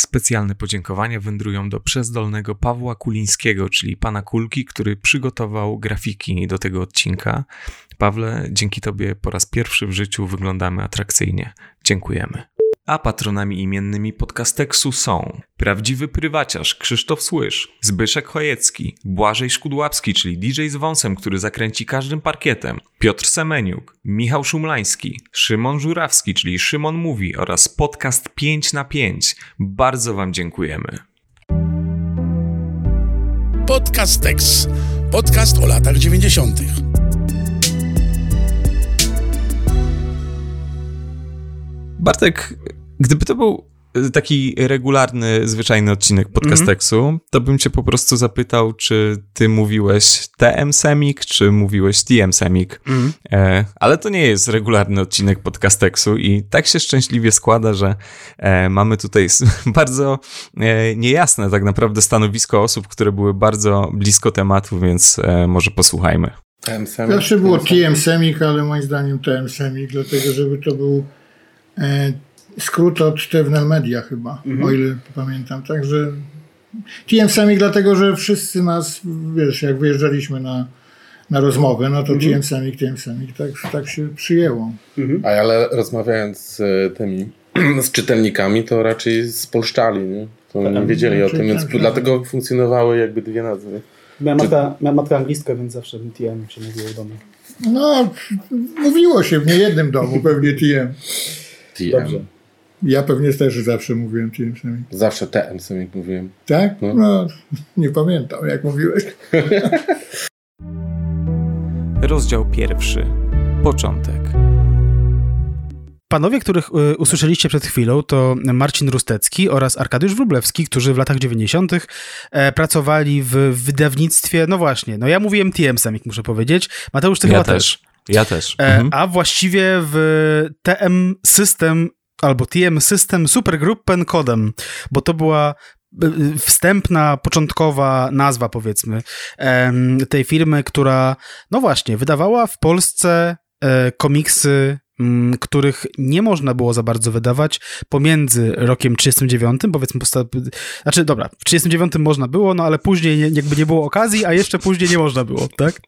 Specjalne podziękowania wędrują do przezdolnego Pawła Kulińskiego, czyli pana Kulki, który przygotował grafiki do tego odcinka. Pawle, dzięki Tobie po raz pierwszy w życiu wyglądamy atrakcyjnie. Dziękujemy. A patronami imiennymi podcasteksu są Prawdziwy Prywaciarz Krzysztof Słysz, Zbyszek Chojecki, Błażej Szkudłapski, czyli DJ z wąsem, który zakręci każdym parkietem, Piotr Semeniuk, Michał Szumlański, Szymon Żurawski, czyli Szymon Mówi oraz podcast 5 na 5. Bardzo Wam dziękujemy. Podcastex. Podcast o latach 90. Bartek, gdyby to był taki regularny, zwyczajny odcinek podcasteksu, mm -hmm. to bym cię po prostu zapytał, czy ty mówiłeś TM Semik, czy mówiłeś TM Semik. Mm -hmm. e, ale to nie jest regularny odcinek podcasteksu i tak się szczęśliwie składa, że e, mamy tutaj bardzo e, niejasne tak naprawdę stanowisko osób, które były bardzo blisko tematu, więc e, może posłuchajmy. TM Semik. Zawsze było TM Semik, ale moim zdaniem TM Semik, dlatego żeby to był e, skrót od Tewner Media chyba, mhm. o ile pamiętam. Także TM Semik dlatego, że wszyscy nas, wiesz, jak wyjeżdżaliśmy na, na rozmowę, no to mhm. TM Semik, TM Semik, tak, tak się przyjęło. Mhm. A ale rozmawiając z e, tymi, z czytelnikami, to raczej spolszczali, nie? To tak, nie wiedzieli o tym, więc tak, dlatego tak. funkcjonowały jakby dwie nazwy. Miałem matka, miałem matkę anglistkę, więc zawsze TM się mówiło w domu. No, mówiło się w niejednym domu pewnie TM. TM. Dobrze. Ja pewnie też zawsze mówiłem TM Semik. Zawsze TM Semik mówiłem. Tak? No. no, nie pamiętam jak mówiłeś. Rozdział pierwszy. Początek. Panowie, których y, usłyszeliście przed chwilą, to Marcin Rustecki oraz Arkadiusz Wróblewski, którzy w latach 90. E, pracowali w wydawnictwie, no właśnie, no ja mówiłem TM Semik, muszę powiedzieć. Mateusz, ty ja chyba też. też. Ja też. E, mhm. A właściwie w TM System albo TM System Supergruppen Codem, bo to była e, wstępna, początkowa nazwa, powiedzmy, tej firmy, która, no właśnie, wydawała w Polsce e, komiksy których nie można było za bardzo wydawać pomiędzy rokiem 39, powiedzmy, znaczy dobra, w 39 można było, no ale później jakby nie było okazji, a jeszcze później nie można było, tak?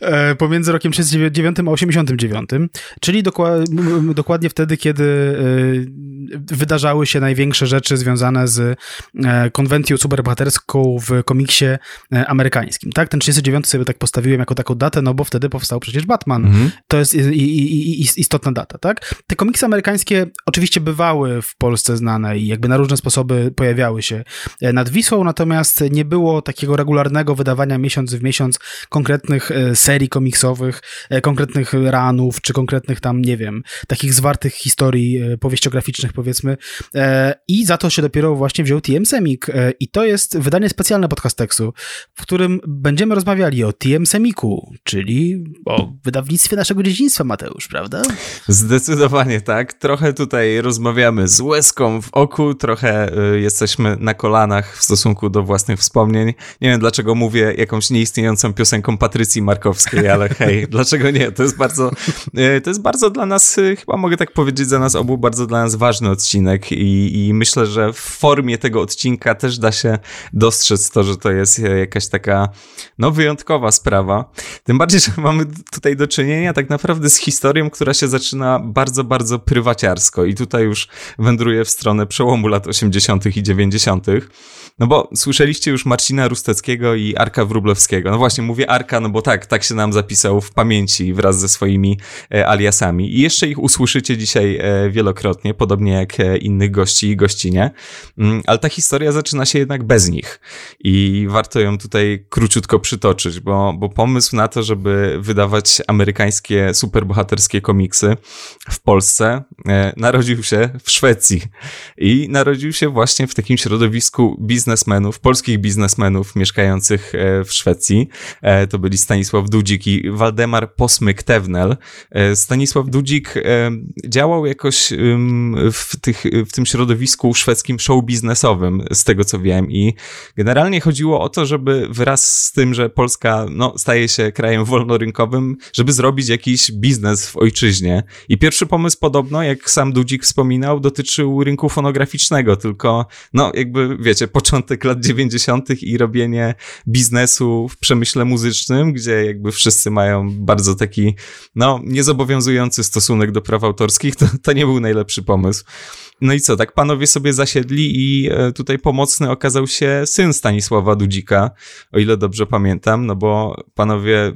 E, pomiędzy rokiem 39 a 89, czyli dokładnie wtedy, kiedy e, wydarzały się największe rzeczy związane z e, konwencją superbohaterską w komiksie amerykańskim, tak? Ten 39 sobie tak postawiłem jako taką datę, no bo wtedy powstał przecież Batman. Mhm. To jest istotne istotna data, tak? Te komiksy amerykańskie oczywiście bywały w Polsce znane i jakby na różne sposoby pojawiały się e, nad Wisłą, natomiast nie było takiego regularnego wydawania miesiąc w miesiąc konkretnych e, serii komiksowych, e, konkretnych ranów, czy konkretnych tam, nie wiem, takich zwartych historii powieściograficznych, powiedzmy. I za to się dopiero właśnie wziął TM Semik. I to jest wydanie specjalne podcasteksu, w którym będziemy rozmawiali o TM Semiku, czyli o wydawnictwie naszego dzieciństwa, Mateusz, prawda? Zdecydowanie tak. Trochę tutaj rozmawiamy z łezką w oku, trochę y, jesteśmy na kolanach w stosunku do własnych wspomnień. Nie wiem, dlaczego mówię jakąś nieistniejącą piosenką Patrycji Markowskiej, ale hej, dlaczego nie? To jest bardzo, y, to jest bardzo dla nas, y, chyba mogę tak powiedzieć, za nas obu bardzo dla nas ważny odcinek i, i myślę, że w formie tego odcinka też da się dostrzec to, że to jest jakaś taka, no, wyjątkowa sprawa. Tym bardziej, że mamy tutaj do czynienia tak naprawdę z historią, która się zaczyna bardzo, bardzo prywaciarsko i tutaj już wędruję w stronę przełomu lat 80. i 90. No bo słyszeliście już Marcina Rusteckiego i Arka Wrublewskiego. No właśnie, mówię Arka, no bo tak, tak się nam zapisał w pamięci wraz ze swoimi e, aliasami. I jeszcze ich usłyszycie dzisiaj e, wielokrotnie, podobnie jak e, innych gości i gościnie. Mm, ale ta historia zaczyna się jednak bez nich. I warto ją tutaj króciutko przytoczyć, bo, bo pomysł na to, żeby wydawać amerykańskie superbohaterskie komiksy w Polsce, narodził się w Szwecji. I narodził się właśnie w takim środowisku biznesmenów, polskich biznesmenów mieszkających e, w Szwecji. E, to byli Stanisław Dudzik i Waldemar Posmyk-Tewnel. E, Stanisław Dudzik działał jakoś w, tych, w tym środowisku szwedzkim show biznesowym, z tego co wiem i generalnie chodziło o to, żeby wraz z tym, że Polska no, staje się krajem wolnorynkowym, żeby zrobić jakiś biznes w ojczyźnie faktycznie. I pierwszy pomysł podobno, jak sam Dudzik wspominał, dotyczył rynku fonograficznego, tylko no jakby wiecie, początek lat 90. i robienie biznesu w przemyśle muzycznym, gdzie jakby wszyscy mają bardzo taki no niezobowiązujący stosunek do praw autorskich, to, to nie był najlepszy pomysł. No i co, tak panowie sobie zasiedli i e, tutaj pomocny okazał się syn Stanisława Dudzika, o ile dobrze pamiętam, no bo panowie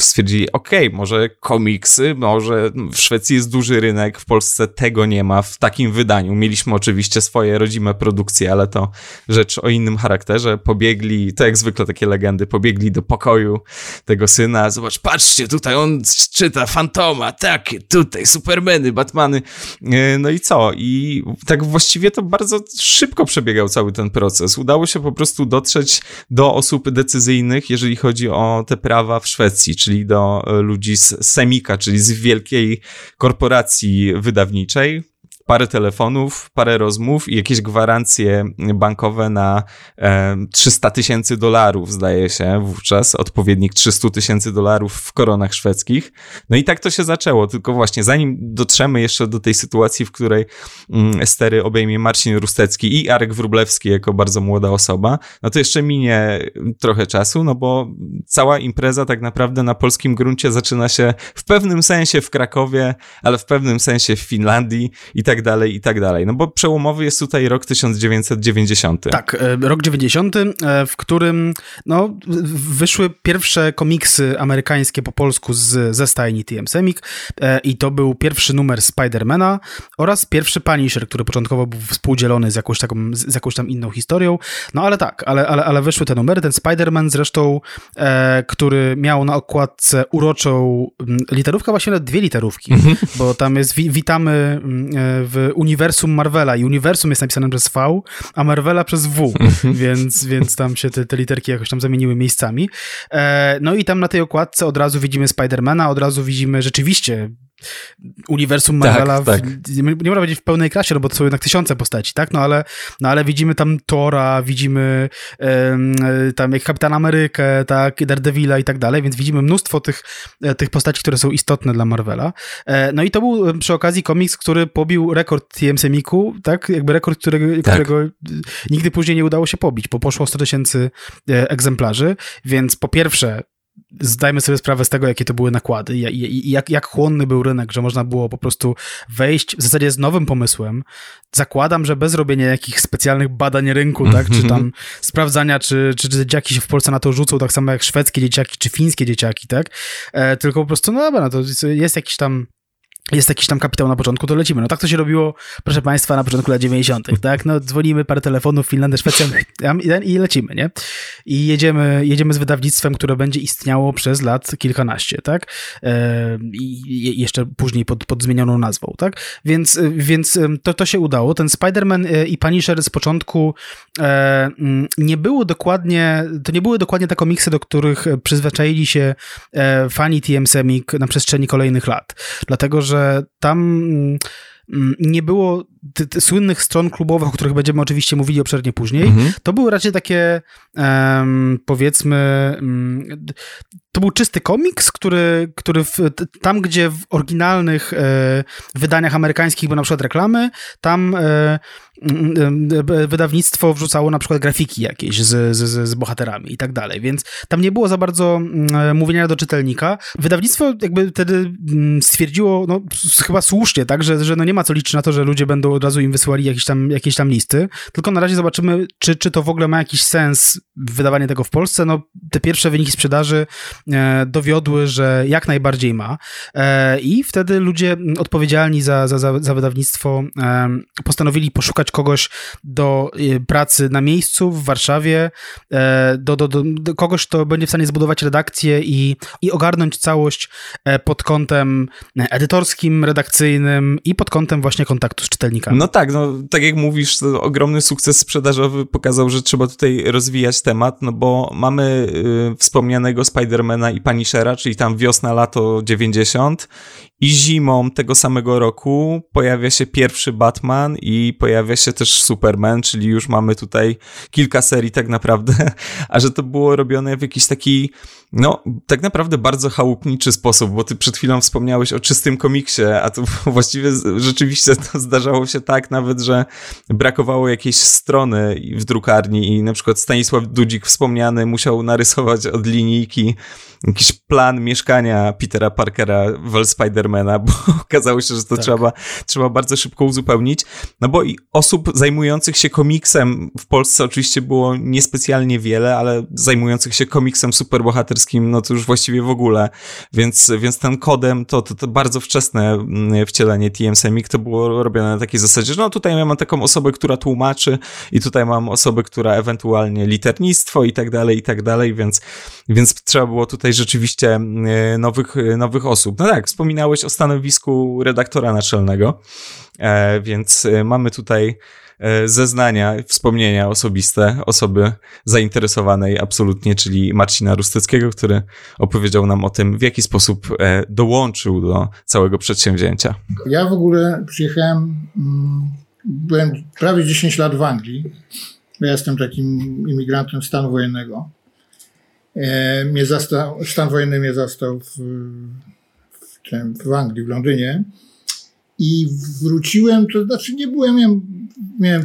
stwierdzili, okej, okay, może komiksy, może w Szwecji jest duży rynek, w Polsce tego nie ma w takim wydaniu. Mieliśmy oczywiście swoje rodzime produkcje, ale to rzecz o innym charakterze. Pobiegli, to jak zwykle takie legendy, pobiegli do pokoju tego syna, zobacz, patrzcie, tutaj on czyta Fantoma, takie, tutaj Supermany, Batmany. E, no i co? I tak właściwie to bardzo szybko przebiegał cały ten proces. Udało się po prostu dotrzeć do osób decyzyjnych, jeżeli chodzi o te prawa w Szwecji, czyli do e, ludzi z Semika, czyli z wielkiej korporacji wydawniczej, parę telefonów, parę rozmów i jakieś gwarancje bankowe na e, 300 tysięcy dolarów, zdaje się, wówczas odpowiednik 300 tysięcy dolarów w koronach szwedzkich. No i tak to się zaczęło, tylko właśnie zanim dotrzemy jeszcze do tej sytuacji, w której mm, stery obejmie Marcin Rustecki i Arek Wrublewski jako bardzo młoda osoba, no to jeszcze minie trochę czasu, no bo cała impreza tak naprawdę na polskim gruncie zaczyna się w pewnym sensie w Krakowie, ale w pewnym sensie w Finlandii i tak tak dalej, i tak dalej. No bo przełomowy jest tutaj rok 1990. Tak, e, rok 90, e, w którym no, wyszły pierwsze komiksy amerykańskie po polsku z, ze stajni TM Semik e, i to był pierwszy numer Spidermana oraz pierwszy Punisher, który początkowo był współdzielony z jakąś, taką, z jakąś tam inną historią. No ale tak, ale, ale, ale wyszły te numery. Ten Spiderman zresztą, który miał na okładce uroczą literówkę, właściwie dwie literówki, mhm. bo tam jest wi witamy w uniwersum Marvela i uniwersum jest napisane przez V, a Marvela przez W, więc, więc tam się te, te literki jakoś tam zamieniły miejscami. E, no i tam na tej okładce od razu widzimy Spidermana, od razu widzimy rzeczywiście uniwersum tak, Marvela, tak, tak. Nie, nie można powiedzieć w pełnej klasie, no bo to są jednak tysiące postaci, tak? No ale, no ale widzimy tam Tora, widzimy um, tam jak Kapitan Amerykę, tak, Daredevila i tak dalej, więc widzimy mnóstwo tych, e, tych postaci, które są istotne dla Marvela. E, no i to był przy okazji komiks, który pobił rekord TM Semiku, tak? Jakby rekord, którego, tak. którego nigdy później nie udało się pobić, bo poszło 100 tysięcy egzemplarzy, więc po pierwsze zdajmy sobie sprawę z tego, jakie to były nakłady i jak, jak chłonny był rynek, że można było po prostu wejść w zasadzie z nowym pomysłem. Zakładam, że bez robienia jakichś specjalnych badań rynku, tak, czy tam sprawdzania, czy, czy, czy dzieciaki się w Polsce na to rzucą, tak samo jak szwedzkie dzieciaki, czy fińskie dzieciaki, tak, e, tylko po prostu, no dobra, no to jest jakiś tam jest jakiś tam kapitał na początku, to lecimy. No tak to się robiło, proszę Państwa, na początku lat 90., tak? No dzwonimy parę telefonów, Finlandia, Szwecja i lecimy, nie? I jedziemy, jedziemy z wydawnictwem, które będzie istniało przez lat kilkanaście, tak? I jeszcze później pod, pod zmienioną nazwą, tak? Więc, więc to, to się udało. Ten Spider-Man e, i Punisher z początku e, nie było dokładnie, to nie były dokładnie te komiksy, do których przyzwyczaili się e, fani TM Semik na przestrzeni kolejnych lat. Dlatego, że że tam mm, nie było słynnych stron klubowych, o których będziemy oczywiście mówili obszernie później. Mhm. To były raczej takie, um, powiedzmy, um, to był czysty komiks, który, który w, tam, gdzie w oryginalnych e, wydaniach amerykańskich były na przykład reklamy, tam e, wydawnictwo wrzucało na przykład grafiki jakieś z, z, z bohaterami i tak dalej, więc tam nie było za bardzo mówienia do czytelnika. Wydawnictwo jakby wtedy stwierdziło, no chyba słusznie, tak, że, że no nie ma co liczyć na to, że ludzie będą od razu im wysyłali jakieś tam, jakieś tam listy, tylko na razie zobaczymy, czy, czy to w ogóle ma jakiś sens wydawanie tego w Polsce. No te pierwsze wyniki sprzedaży e, dowiodły, że jak najbardziej ma e, i wtedy ludzie odpowiedzialni za, za, za, za wydawnictwo e, postanowili poszukać kogoś do y, pracy na miejscu w Warszawie, e, do, do, do, do kogoś, kto będzie w stanie zbudować redakcję i, i ogarnąć całość e, pod kątem edytorskim, redakcyjnym i pod kątem właśnie kontaktu z czytelnikami. No tak, no tak jak mówisz, ogromny sukces sprzedażowy pokazał, że trzeba tutaj rozwijać temat, no bo mamy y, wspomnianego Spidermana i Punishera, czyli tam wiosna, lato 90 i zimą tego samego roku pojawia się pierwszy Batman i pojawia się też Superman, czyli już mamy tutaj kilka serii tak naprawdę, a że to było robione w jakiś taki, no tak naprawdę bardzo chałupniczy sposób, bo ty przed chwilą wspomniałeś o czystym komiksie, a to właściwie rzeczywiście to zdarzało się tak nawet, że brakowało jakiejś strony w drukarni i na przykład Stanisław Dudzik wspomniany musiał narysować od linijki jakiś plan mieszkania Petera Parkera w Spidermana, bo okazało się, że to tak. trzeba, trzeba bardzo szybko uzupełnić. No bo i osób zajmujących się komiksem w Polsce oczywiście było niespecjalnie wiele, ale zajmujących się komiksem superbohaterskim, no to już właściwie w ogóle. Więc, więc ten kodem to, to, to bardzo wczesne mm, wcielenie TM Semik to było robione na takiej zasadzie, że no tutaj mam taką osobę, która tłumaczy i tutaj mam osobę, która ewentualnie liternictwo i tak dalej, i tak dalej, więc, więc trzeba było tutaj rzeczywiście e, nowych, e, nowych osób. No tak, wspominałeś o stanowisku redaktora naczelnego, więc mamy tutaj zeznania, wspomnienia osobiste osoby zainteresowanej absolutnie, czyli Marcina Rustyckiego, który opowiedział nam o tym, w jaki sposób dołączył do całego przedsięwzięcia. Ja w ogóle przyjechałem, mm, byłem prawie 10 lat w Anglii, ja jestem takim imigrantem stanu wojennego. E, mnie zastał, stan wojenny mnie zastał w, w, tym, w Anglii, w Londynie. I wróciłem, to znaczy nie byłem, miałem, miałem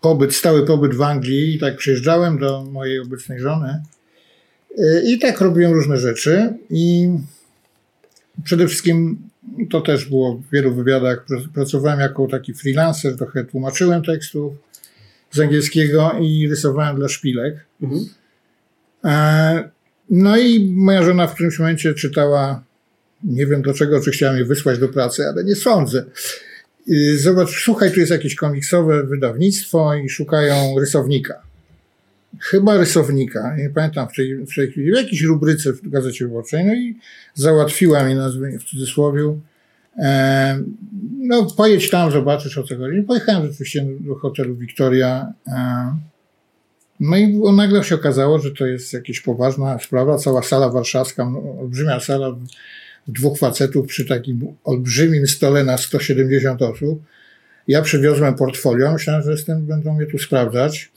pobyt, stały pobyt w Anglii i tak przyjeżdżałem do mojej obecnej żony e, i tak robiłem różne rzeczy i przede wszystkim to też było w wielu wywiadach, pracowałem jako taki freelancer, trochę tłumaczyłem tekstów z angielskiego i rysowałem dla szpilek. Mhm. E, no i moja żona w którymś momencie czytała, nie wiem dlaczego, czy chciała mnie wysłać do pracy, ale nie sądzę. Zobacz, słuchaj, tu jest jakieś komiksowe wydawnictwo i szukają rysownika. Chyba rysownika, nie pamiętam w tej, w tej w jakiejś rubryce w Gazecie Wyborczej, no i załatwiła mi nazwę w cudzysłowie. E, no, pojedź tam, zobaczysz o co chodzi. Pojechałem rzeczywiście do hotelu Victoria. E, no i nagle się okazało, że to jest jakaś poważna sprawa. Cała sala warszawska, no, olbrzymia sala, dwóch facetów przy takim olbrzymim stole na 170 osób. Ja przywiozłem portfolio, myślałem, że jestem, będą mnie tu sprawdzać,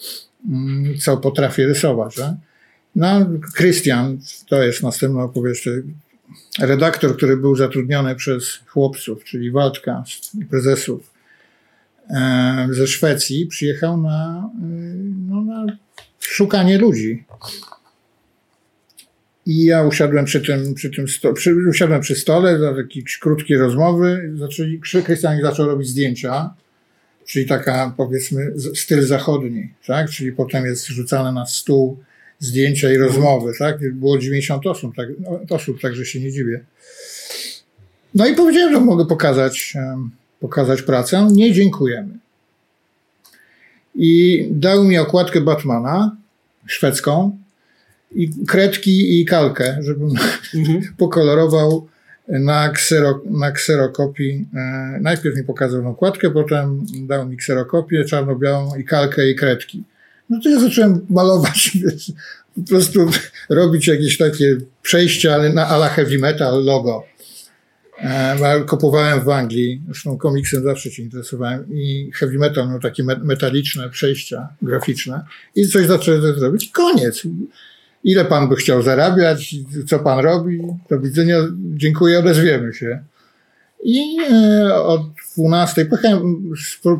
mm, co potrafię rysować. Nie? No, Krystian, to jest następna opowieść, redaktor, który był zatrudniony przez chłopców, czyli Waldka, prezesów e, ze Szwecji, przyjechał na, e, no, na szukanie ludzi. I ja usiadłem przy tym, przy tym sto, przy, usiadłem przy stole, za jakieś krótkie rozmowy. Zaczęli, Krystian zaczął robić zdjęcia, czyli taka powiedzmy styl zachodni, tak? Czyli potem jest rzucane na stół zdjęcia i rozmowy, tak? Było 90 osób, tak, no, osób, także się nie dziwię. No i powiedziałem, że mogę pokazać, pokazać pracę. Nie dziękujemy i dał mi okładkę Batmana szwedzką i kredki i kalkę, żebym mhm. pokolorował na, ksero, na kserokopii. E, najpierw mi pokazał okładkę, potem dał mi kserokopię czarno-białą i kalkę i kredki. No to ja zacząłem malować, wiesz, po prostu robić jakieś takie przejścia ale na ala heavy metal logo. E, kupowałem w Anglii, zresztą komiksem zawsze się interesowałem i heavy metal miał takie metaliczne przejścia graficzne i coś zacząłem zrobić. Koniec. Ile pan by chciał zarabiać? Co pan robi? Do widzenia. Dziękuję, odezwiemy się. I e, od 12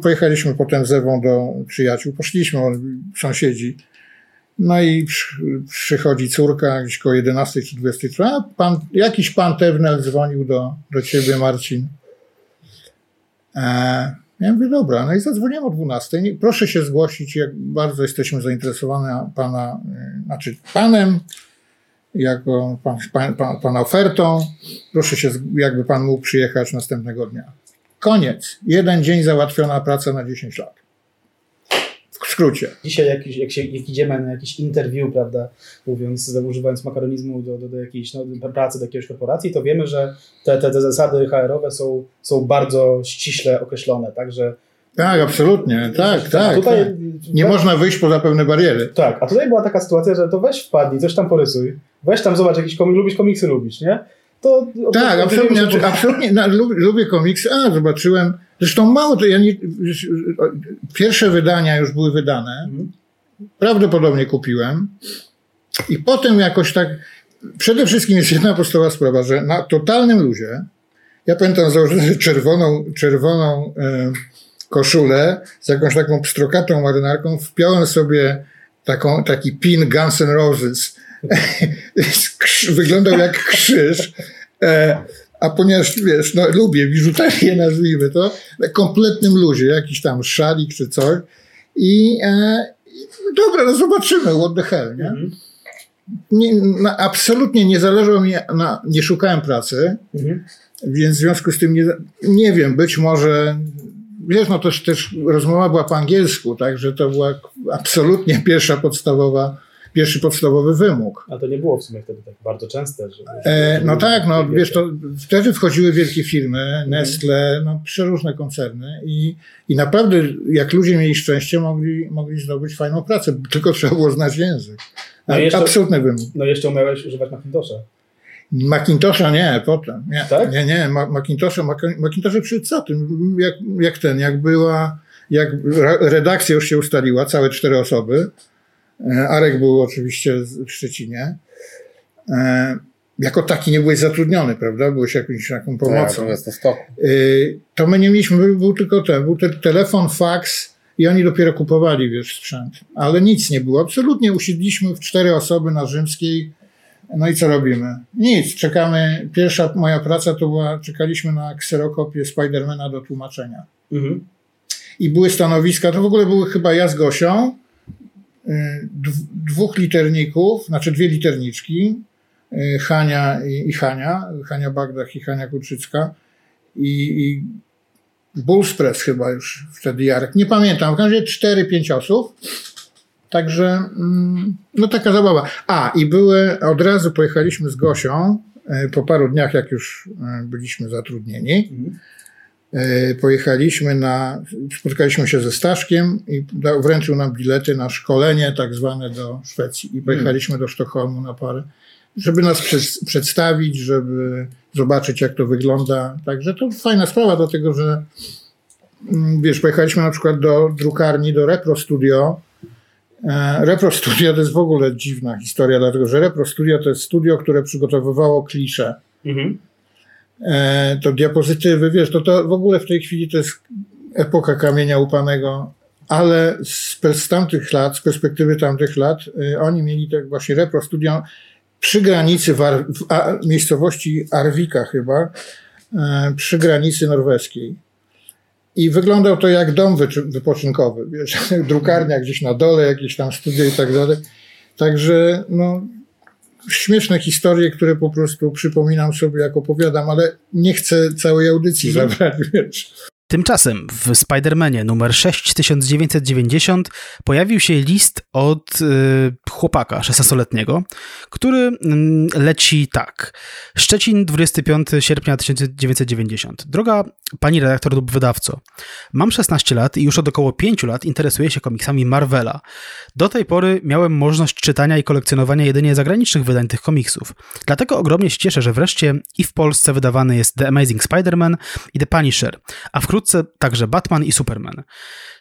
pojechaliśmy potem z Ewą do przyjaciół. Poszliśmy, sąsiedzi no i przychodzi córka gdzieś koło 11 czy 23. A pan, jakiś pan Tewnel dzwonił do, do ciebie, Marcin. E, ja mówię, dobra, no i zadzwoniłem o 12. Proszę się zgłosić, jak bardzo jesteśmy zainteresowani pana, e, znaczy panem, jako pan, pan, pan, pana ofertą. Proszę się, jakby pan mógł przyjechać następnego dnia. Koniec. Jeden dzień załatwiona praca na 10 lat skrócie. Dzisiaj jak, jak, się, jak idziemy na jakieś interview, prawda, mówiąc, używając makaronizmu do, do, do jakiejś no, pracy do jakiejś korporacji, to wiemy, że te, te, te zasady HR-owe są, są bardzo ściśle określone, także tak, absolutnie, tak, tak. Tutaj, tak. Nie tak, można wyjść poza pewne bariery. Tak, a tutaj była taka sytuacja, że to weź wpadnij, coś tam porysuj, weź tam zobacz, jakiś komik, lubisz komiksy, lubisz, nie? To, tak, absolutnie, znaczy, absolutnie no, lubię, lubię komiksy, a zobaczyłem, zresztą mało to, ja nie, pierwsze wydania już były wydane, mhm. prawdopodobnie kupiłem i potem jakoś tak, przede wszystkim jest jedna podstawowa sprawa, że na totalnym luzie, ja pamiętam założyłem czerwoną, czerwoną e, koszulę z jakąś taką pstrokatą marynarką, wpiąłem sobie taką, taki pin Guns N' Roses. Wyglądał jak krzyż. E, a ponieważ, wiesz, no, lubię biżuterię, nazwijmy to, na kompletnym luzie, jakiś tam szalik czy coś. I, e, dobra, no zobaczymy, what the hell, nie? Mhm. Nie, no, absolutnie nie zależało mi, na, nie szukałem pracy, mhm. więc w związku z tym nie, nie wiem, być może wiesz, no też, też rozmowa była po angielsku, także to była absolutnie pierwsza podstawowa, pierwszy podstawowy wymóg. A to nie było w sumie wtedy tak bardzo częste. Że, e, no tak, no wiesz, to wtedy wchodziły wielkie firmy. Nestle, no przeróżne koncerny i, i naprawdę jak ludzie mieli szczęście, mogli, mogli zdobyć fajną pracę, tylko trzeba było znać język. No jeszcze, Absolutny wymóg. No jeszcze umiałeś używać Macintosha. Macintosha nie, potem. Nie, tak? nie, nie. Macintosha, Macintosha przy co tym? Jak, jak ten, jak była, jak redakcja już się ustaliła, całe cztery osoby. E, Arek był oczywiście w Szczecinie. E, jako taki nie byłeś zatrudniony, prawda? Byłeś jakąś taką pomocą. Tak, to, stoku. E, to my nie mieliśmy, był tylko ten, był ten telefon, faks i oni dopiero kupowali, wiesz, sprzęt. Ale nic nie było. Absolutnie usiedliśmy w cztery osoby na Rzymskiej no i co robimy? Nic, czekamy. Pierwsza moja praca to była, czekaliśmy na kserokopię Spidermana do tłumaczenia. Mhm. I były stanowiska, to w ogóle były chyba ja z Gosią, dwóch literników, znaczy dwie literniczki, y, Hania i, Hania, Hania Bagdach i Hania Kuczycka i, i Bullspress chyba już wtedy Jarek, nie pamiętam, w każdym razie cztery, pięć osób Także, mm, no taka zabawa. A, i były, od razu pojechaliśmy z Gosią, e, po paru dniach, jak już byliśmy zatrudnieni. E, pojechaliśmy na, spotkaliśmy się ze Staszkiem i wręczył nam bilety na szkolenie tak zwane do Szwecji. I pojechaliśmy do Sztokholmu na parę, żeby nas przedstawić, żeby zobaczyć, jak to wygląda. Także to fajna sprawa, dlatego że mm, wiesz, pojechaliśmy na przykład do drukarni, do Repro Studio, E, Repro Studio to jest w ogóle dziwna historia, dlatego że Repro Studio to jest studio, które przygotowywało klisze. Mhm. E, to diapozytywy, wiesz, to, to w ogóle w tej chwili to jest epoka kamienia upanego, ale z, z tamtych lat, z perspektywy tamtych lat, y, oni mieli tak właśnie Repro Studio przy granicy w, Ar, w miejscowości Arvika chyba, y, przy granicy norweskiej. I wyglądał to jak dom wypoczynkowy, wiesz, drukarnia gdzieś na dole, jakieś tam studia i tak dalej. Także, no, śmieszne historie, które po prostu przypominam sobie, jak opowiadam, ale nie chcę całej audycji mhm. zabrać, wiesz. Tymczasem w Spider-Manie numer 6990 pojawił się list od y, chłopaka 16-letniego, który y, leci tak. Szczecin, 25 sierpnia 1990. Droga pani redaktor lub wydawco, mam 16 lat i już od około 5 lat interesuję się komiksami Marvela. Do tej pory miałem możliwość czytania i kolekcjonowania jedynie zagranicznych wydań tych komiksów. Dlatego ogromnie się cieszę, że wreszcie i w Polsce wydawany jest The Amazing Spider-Man i The Punisher, a wkrótce wkrótce także Batman i Superman.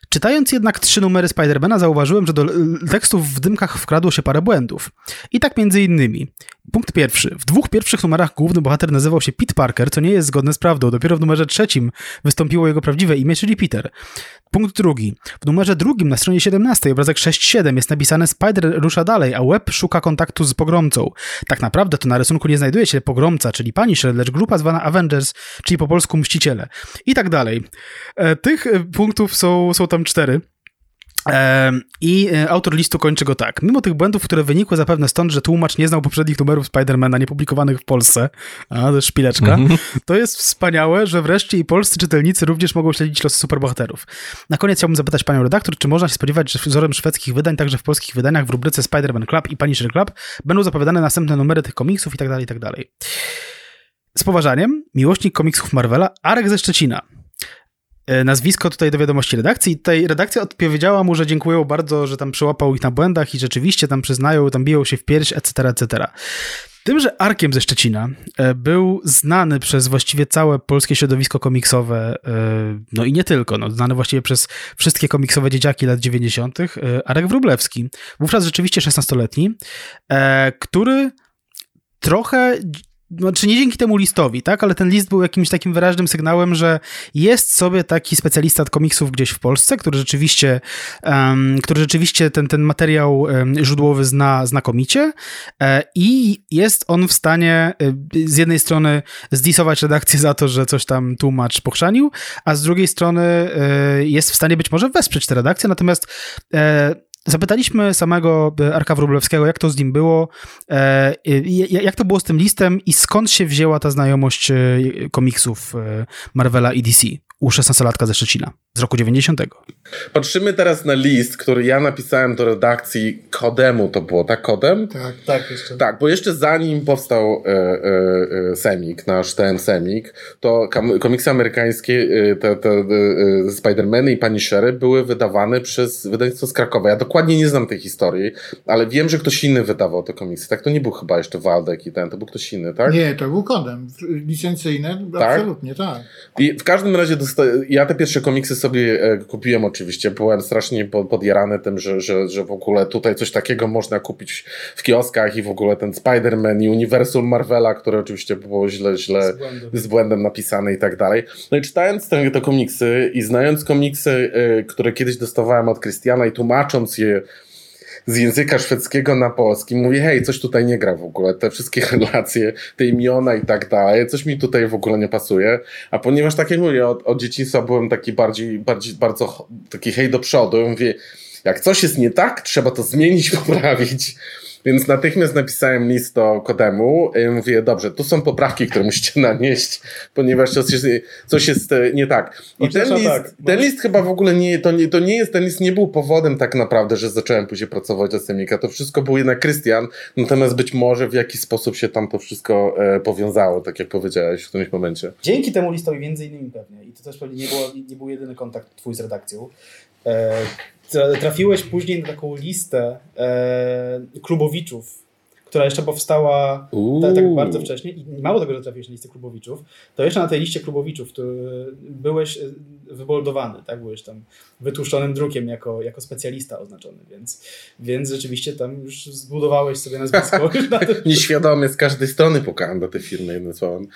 Czytając jednak trzy numery Spidermana zauważyłem, że do tekstów w dymkach wkradło się parę błędów. I tak między innymi. Punkt pierwszy. W dwóch pierwszych numerach główny bohater nazywał się Pete Parker, co nie jest zgodne z prawdą. Dopiero w numerze trzecim wystąpiło jego prawdziwe imię, czyli Peter. Punkt drugi. W numerze drugim na stronie 17 obrazek 6.7 jest napisane Spider rusza dalej, a Web szuka kontaktu z pogromcą. Tak naprawdę to na rysunku nie znajduje się pogromca, czyli Punisher, lecz grupa zwana Avengers, czyli po polsku Mściciele. I tak dalej. E, tych e, punktów są, są tam cztery. I e, autor listu kończy go tak. Mimo tych błędów, które wynikły zapewne stąd, że tłumacz nie znał poprzednich numerów Spidermana niepublikowanych w Polsce, a to jest szpileczka, mm -hmm. to jest wspaniałe, że wreszcie i polscy czytelnicy również mogą śledzić losy superbohaterów. Na koniec chciałbym zapytać panią redaktor, czy można się spodziewać, że wzorem szwedzkich wydań, także w polskich wydaniach w rubryce Spider-Man Club i Punisher Club będą zapowiadane następne numery tych komiksów i tak dalej, i tak dalej. Z poważaniem, miłośnik komiksów Marvela, Arek ze Szczecina. E, nazwisko tutaj do wiadomości redakcji. Tutaj redakcja odpowiedziała mu, że dziękują bardzo, że tam przyłapał ich na błędach i rzeczywiście tam przyznają, tam biją się w pierś, etc., etc. Tym, że Arkiem ze Szczecina e, był znany przez właściwie całe polskie środowisko komiksowe, e, no i nie tylko, no, znany właściwie przez wszystkie komiksowe dzieciaki lat 90., Arek Wróblewski, wówczas rzeczywiście 16-letni, który trochę znaczy nie dzięki temu listowi, tak, ale ten list był jakimś takim wyraźnym sygnałem, że jest sobie taki specjalista od komiksów gdzieś w Polsce, który rzeczywiście, um, który rzeczywiście ten, ten materiał um, źródłowy zna znakomicie e, i jest on w stanie e, z jednej strony zdisować redakcję za to, że coś tam tłumacz pochrzanił, a z drugiej strony e, jest w stanie być może wesprzeć tę redakcję, natomiast e, Zapytaliśmy samego e, Arka Wróblewskiego, jak to z nim było, e, jak to było z tym listem i skąd się wzięła ta znajomość e, komiksów Marvela i DC u 16-latka ze Szczecina z roku 90. Patrzymy teraz na list, który ja napisałem do redakcji Kodemu, to było, tak? Kodem? Tak, tak, jeszcze. Tak, bo jeszcze zanim powstał e, e, e Semik, nasz ten Semik, to komiksy amerykańskie, e, te, te e, Spider-Many i Punishery były wydawane przez wydawnictwo z Krakowa. Ja dokładnie nie znam tej historii, ale wiem, że ktoś inny wydawał te komiksy. Tak, to nie był chyba jeszcze Waldek i ten, to był ktoś inny, tak? Nie, to był Kodem. Licencyjne, tak? absolutnie, tak. I w każdym razie ja te pierwsze komiksy sobie e, kupiłem oczywiście. Byłem strasznie podjarany tym, że, że, że w ogóle tutaj coś takiego można kupić w kioskach i w ogóle ten Spider-Man i uniwersum Marvela, które oczywiście było źle, źle z, z błędem napisane i tak dalej. No i czytając te, te komiksy i znając komiksy, y, które kiedyś dostawałem od Christiana i tłumacząc je z języka szwedzkiego na polski. Mówię, hej, coś tutaj nie gra w ogóle. Te wszystkie relacje, te imiona i tak dalej, coś mi tutaj w ogóle nie pasuje. A ponieważ, tak jak mówię, od, od dzieciństwa byłem taki bardziej, bardziej, bardzo taki hej do przodu. Mówię, jak coś jest nie tak, trzeba to zmienić, poprawić. Więc natychmiast napisałem list do Kodemu i mówię, dobrze, tu są poprawki, które musicie nanieść, ponieważ coś jest, coś jest e, nie tak. I ten list, tak, ten list chyba w ogóle nie to, nie, to nie jest, ten list nie był powodem tak naprawdę, że zacząłem później pracować dla Semika. To wszystko był jednak Krystian, natomiast być może w jakiś sposób się tam to wszystko e, powiązało, tak jak powiedziałeś w którymś momencie. Dzięki temu listowi między innymi pewnie, i to też pewnie nie, było, nie był jedyny kontakt twój z redakcją, e, trafiłeś później na taką listę e, klubowiczów, która jeszcze powstała tak, tak, bardzo wcześnie i mało tego, że trafiłeś na listę klubowiczów, to jeszcze na tej liście klubowiczów byłeś e, wyboldowany, tak? Byłeś tam wytłuszczonym drukiem jako, jako specjalista oznaczony, więc, więc rzeczywiście tam już zbudowałeś sobie nazwisko. Nieświadomie z każdej strony pukałem do tej firmy, jednym słowem.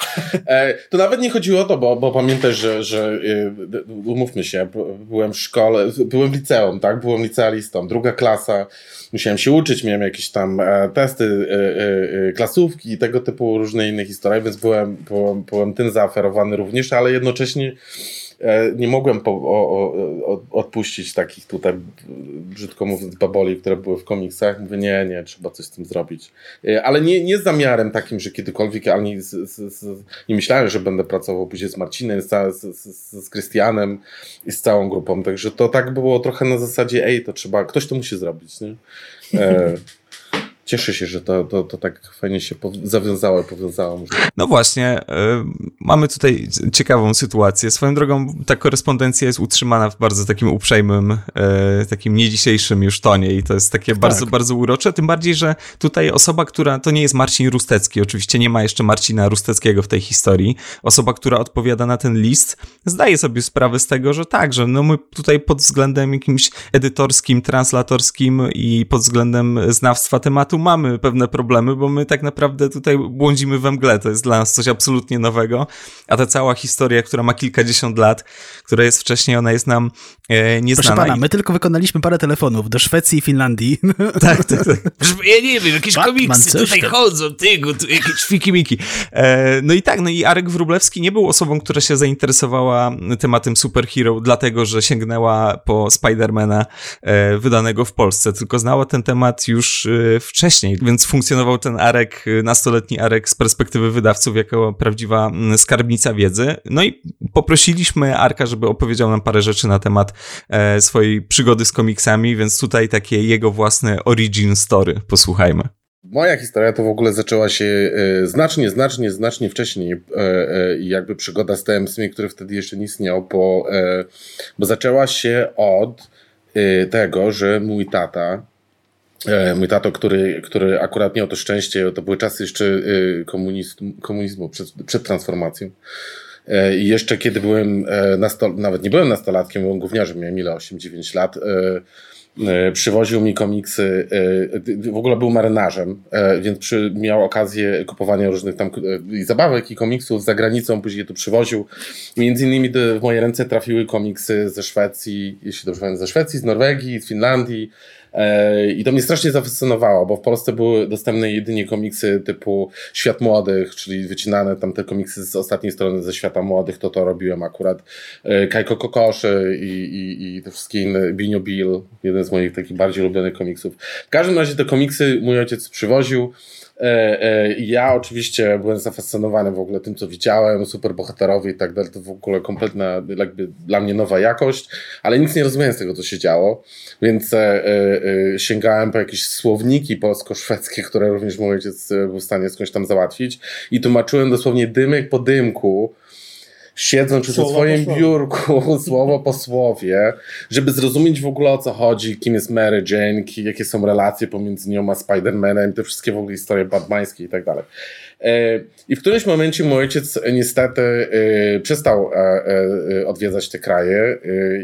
E, to nawet nie chodziło o to, bo, bo pamiętaj, że, że e, umówmy się, byłem w szkole, byłem w liceum, tak? Byłem licealistą, druga klasa, musiałem się uczyć, miałem jakieś tam e, testy, e, klasówki i tego typu różne inne historie, więc byłem, byłem, byłem tym zaoferowany również, ale jednocześnie nie mogłem po, o, o, odpuścić takich tutaj, brzydko mówiąc, baboli, które były w komiksach. Mówię, nie, nie, trzeba coś z tym zrobić. E, ale nie, nie z zamiarem takim, że kiedykolwiek, ale z, z, z, nie myślałem, że będę pracował później z Marcinem, z, z, Krystianem i z całą grupą. Także to tak było trochę na zasadzie, ej, to trzeba, ktoś to musi zrobić. Nie? E, cieszę się, że to, to, to tak fajnie się zawiązało, powiązało. No właśnie, y, mamy tutaj ciekawą sytuację. Swoją drogą ta korespondencja jest utrzymana w bardzo takim uprzejmym, y, takim nie dzisiejszym już tonie i to jest takie tak. bardzo, bardzo urocze, tym bardziej, że tutaj osoba, która, to nie jest Marcin Rustecki, oczywiście nie ma jeszcze Marcina Rusteckiego w tej historii, osoba, która odpowiada na ten list, zdaje sobie sprawę z tego, że tak, że no my tutaj pod względem jakimś edytorskim, translatorskim i pod względem znawstwa tematu mamy pewne problemy, bo my tak naprawdę tutaj błądzimy we mgle. To jest dla nas coś absolutnie nowego, a ta cała historia, która ma kilkadziesiąt lat, która jest wcześniej, ona jest nam e, nieznana. Proszę pana, my tylko wykonaliśmy parę telefonów do Szwecji i Finlandii. Tak, tak, tak. Ja nie wiem, jakieś Batman, komiksy tutaj tam. chodzą, tygu, tu jakieś fiki-miki. E, no i tak, no i Arek Wróblewski nie był osobą, która się zainteresowała tematem superhero, dlatego, że sięgnęła po Spidermana e, wydanego w Polsce, tylko znała ten temat już e, wcześniej, więc funkcjonował ten Arek, e, nastoletni Arek z perspektywy wydawców jako prawdziwa mm, skarbnica wiedzy. No i poprosiliśmy Arka, żeby opowiedział nam parę rzeczy na temat e, swojej przygody z komiksami, więc tutaj takie jego własne origin story. Posłuchajmy. Moja historia to w ogóle zaczęła się e, znacznie, znacznie, znacznie wcześniej. E, e, jakby przygoda z TMS-em, który wtedy jeszcze nie istniał, bo, bo zaczęła się od tego, że mój tata, mój tato, który, który akurat miał to szczęście, to były czasy jeszcze e, komunizmu, komunizmu przed, przed transformacją. E, I jeszcze kiedy byłem, e, nasto, nawet nie byłem nastolatkiem, byłem gówniarzem, miałem ile, 8-9 lat, e, e, przywoził mi komiksy, e, w ogóle był marynarzem, e, więc przy, miał okazję kupowania różnych tam e, i zabawek i komiksów za granicą, później tu przywoził. Między innymi w moje ręce trafiły komiksy ze Szwecji, jeśli dobrze pamiętam, ze Szwecji, z Norwegii, z Finlandii. E, I to mnie strasznie zafascynowało, bo w Polsce były dostępne jedynie komiksy typu Świat Młodych, czyli wycinane tam te komiksy z ostatniej strony ze Świata Młodych, to to robiłem akurat. E, Kajko Kokoszy i, i, i te wszystkie inne, Binio Bill, jeden z moich takich bardziej ulubionych komiksów. W każdym razie te komiksy mój ojciec przywoził. E, e, Ja oczywiście byłem zafascynowany w ogóle tym, co widziałem, superbohaterowie i tak dalej, to w ogóle kompletna, jakby dla mnie nowa jakość, ale nic nie rozumiałem z tego, co się działo, więc e, sięgałem po jakieś słowniki polsko-szwedzkie, które również mój ojciec był w stanie skądś tam załatwić i tłumaczyłem dosłownie dymek po dymku, siedząc przy Słowo swoim biurku, słowo po słowie, żeby zrozumieć w ogóle o co chodzi, kim jest Mary Jane, ki- jakie są relacje pomiędzy nią a Spider-Manem, te wszystkie w ogóle historie batmańskie i tak dalej. E, I w którymś momencie mój ojciec niestety e, przestał e, odwiedzać te kraje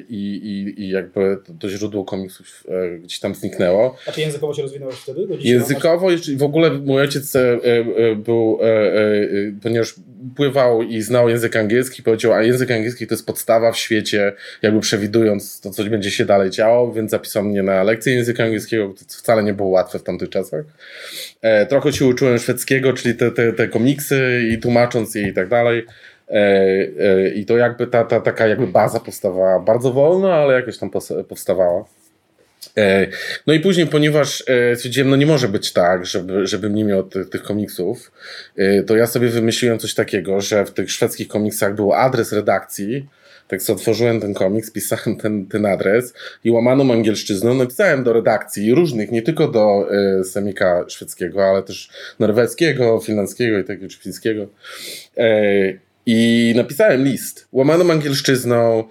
i, i, i jakby to, źródło komiksów gdzieś tam zniknęło. A czy językowo się rozwinąłeś wtedy? Językowo, jeszcze- w ogóle mój ojciec był, ponieważ pływał i znał język angielski, powiedział, a język angielski to jest podstawa w świecie, jakby przewidując to, co będzie się dalej działo, więc zapisał mnie na lekcję języka angielskiego, to wcale nie było łatwe w tamtych czasach. E, trochę się uczyłem szwedzkiego, czyli te, te, te komiksy i tłumacząc je i tak dalej. E, e, I to jakby ta, ta taka jakby baza powstawała bardzo wolno, ale jakoś tam powstawała. E, No i później, ponieważ e, stwierdziłem, no nie może być tak, żeby, żebym nie miał tych, tych komiksów, e, to ja sobie wymyśliłem coś takiego, że w tych szwedzkich komiksach był adres redakcji, tak sobie otworzyłem ten komiks, pisałem ten, ten adres i łamaną angielszczyzną napisałem do redakcji różnych, nie tylko do e, semika szwedzkiego, ale też norweskiego, finlandzkiego i takiego czy fińskiego. E, I napisałem list łamaną angielszczyzną,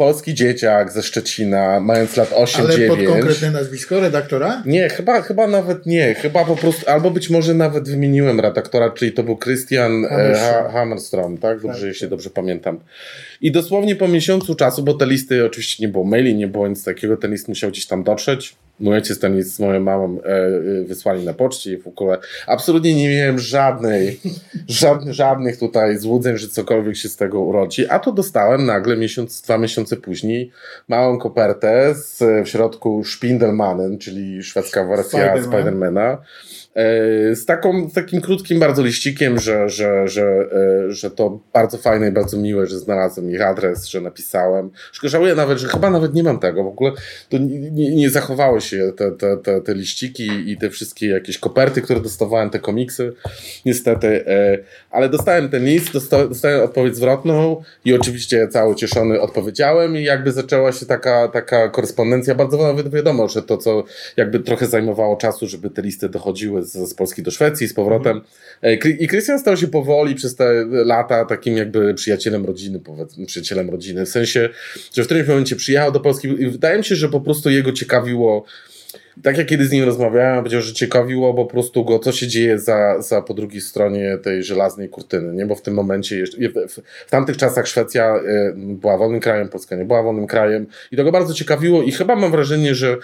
polski dzieciak ze Szczecina, mając lat 8-9. Ale pod konkretne nazwisko redaktora? Nie, chyba, chyba nawet nie. Chyba po prostu, albo być może nawet wymieniłem redaktora, czyli to był Christian Hammerstrom. Ha- Hammerstrom, tak? Dobrze, Tak, jeśli tak. dobrze pamiętam. I dosłownie po miesiącu czasu, bo te listy oczywiście nie było maili, nie było nic takiego, ten list musiał gdzieś tam dotrzeć. Mój ojciec ten z moją mamą e, e, wysłali na poczcie i w ogóle absolutnie nie miałem żadnej, żadnych, żadnych tutaj złudzeń, że cokolwiek się z tego urodzi. A to dostałem nagle miesiąc, dwa miesiące później małą kopertę z w środku Spindelmannen, czyli szwedzka wersja Spiderman. Spidermana. E, Z, taką, z takim krótkim bardzo liścikiem, że, że, że, e, że to bardzo fajne i bardzo miłe, że znalazłem ich adres, że napisałem. Żałuję nawet, że chyba nawet nie mam tego. W ogóle to nie, nie, zachowało się te, te, te, te liściki i te wszystkie jakieś koperty, które dostawałem, te komiksy. Niestety. e, Ale dostałem ten list, dosta, dostałem odpowiedź zwrotną i oczywiście cały cieszony odpowiedziałem i jakby zaczęła się taka, taka korespondencja. Bardzo nawet wiadomo, że to, co jakby trochę zajmowało czasu, żeby te listy dochodziły z, z Polski do Szwecji z powrotem. E, Kry- I Krystian stał się powoli przez te lata takim jakby przyjacielem rodziny, powiedzmy, przyjacielem rodziny. W sensie, że w którymś momencie przyjechał do Polski i wydaje mi się, że po prostu jego ciekawiło tak jak kiedy z nim rozmawiałem, powiedział, że ciekawiło po prostu go, co się dzieje za, za po drugiej stronie tej żelaznej kurtyny, nie? Bo w tym momencie, jeszcze, w, w tamtych czasach Szwecja y, była wolnym krajem, Polska nie była wolnym krajem i to go bardzo ciekawiło i chyba mam wrażenie, że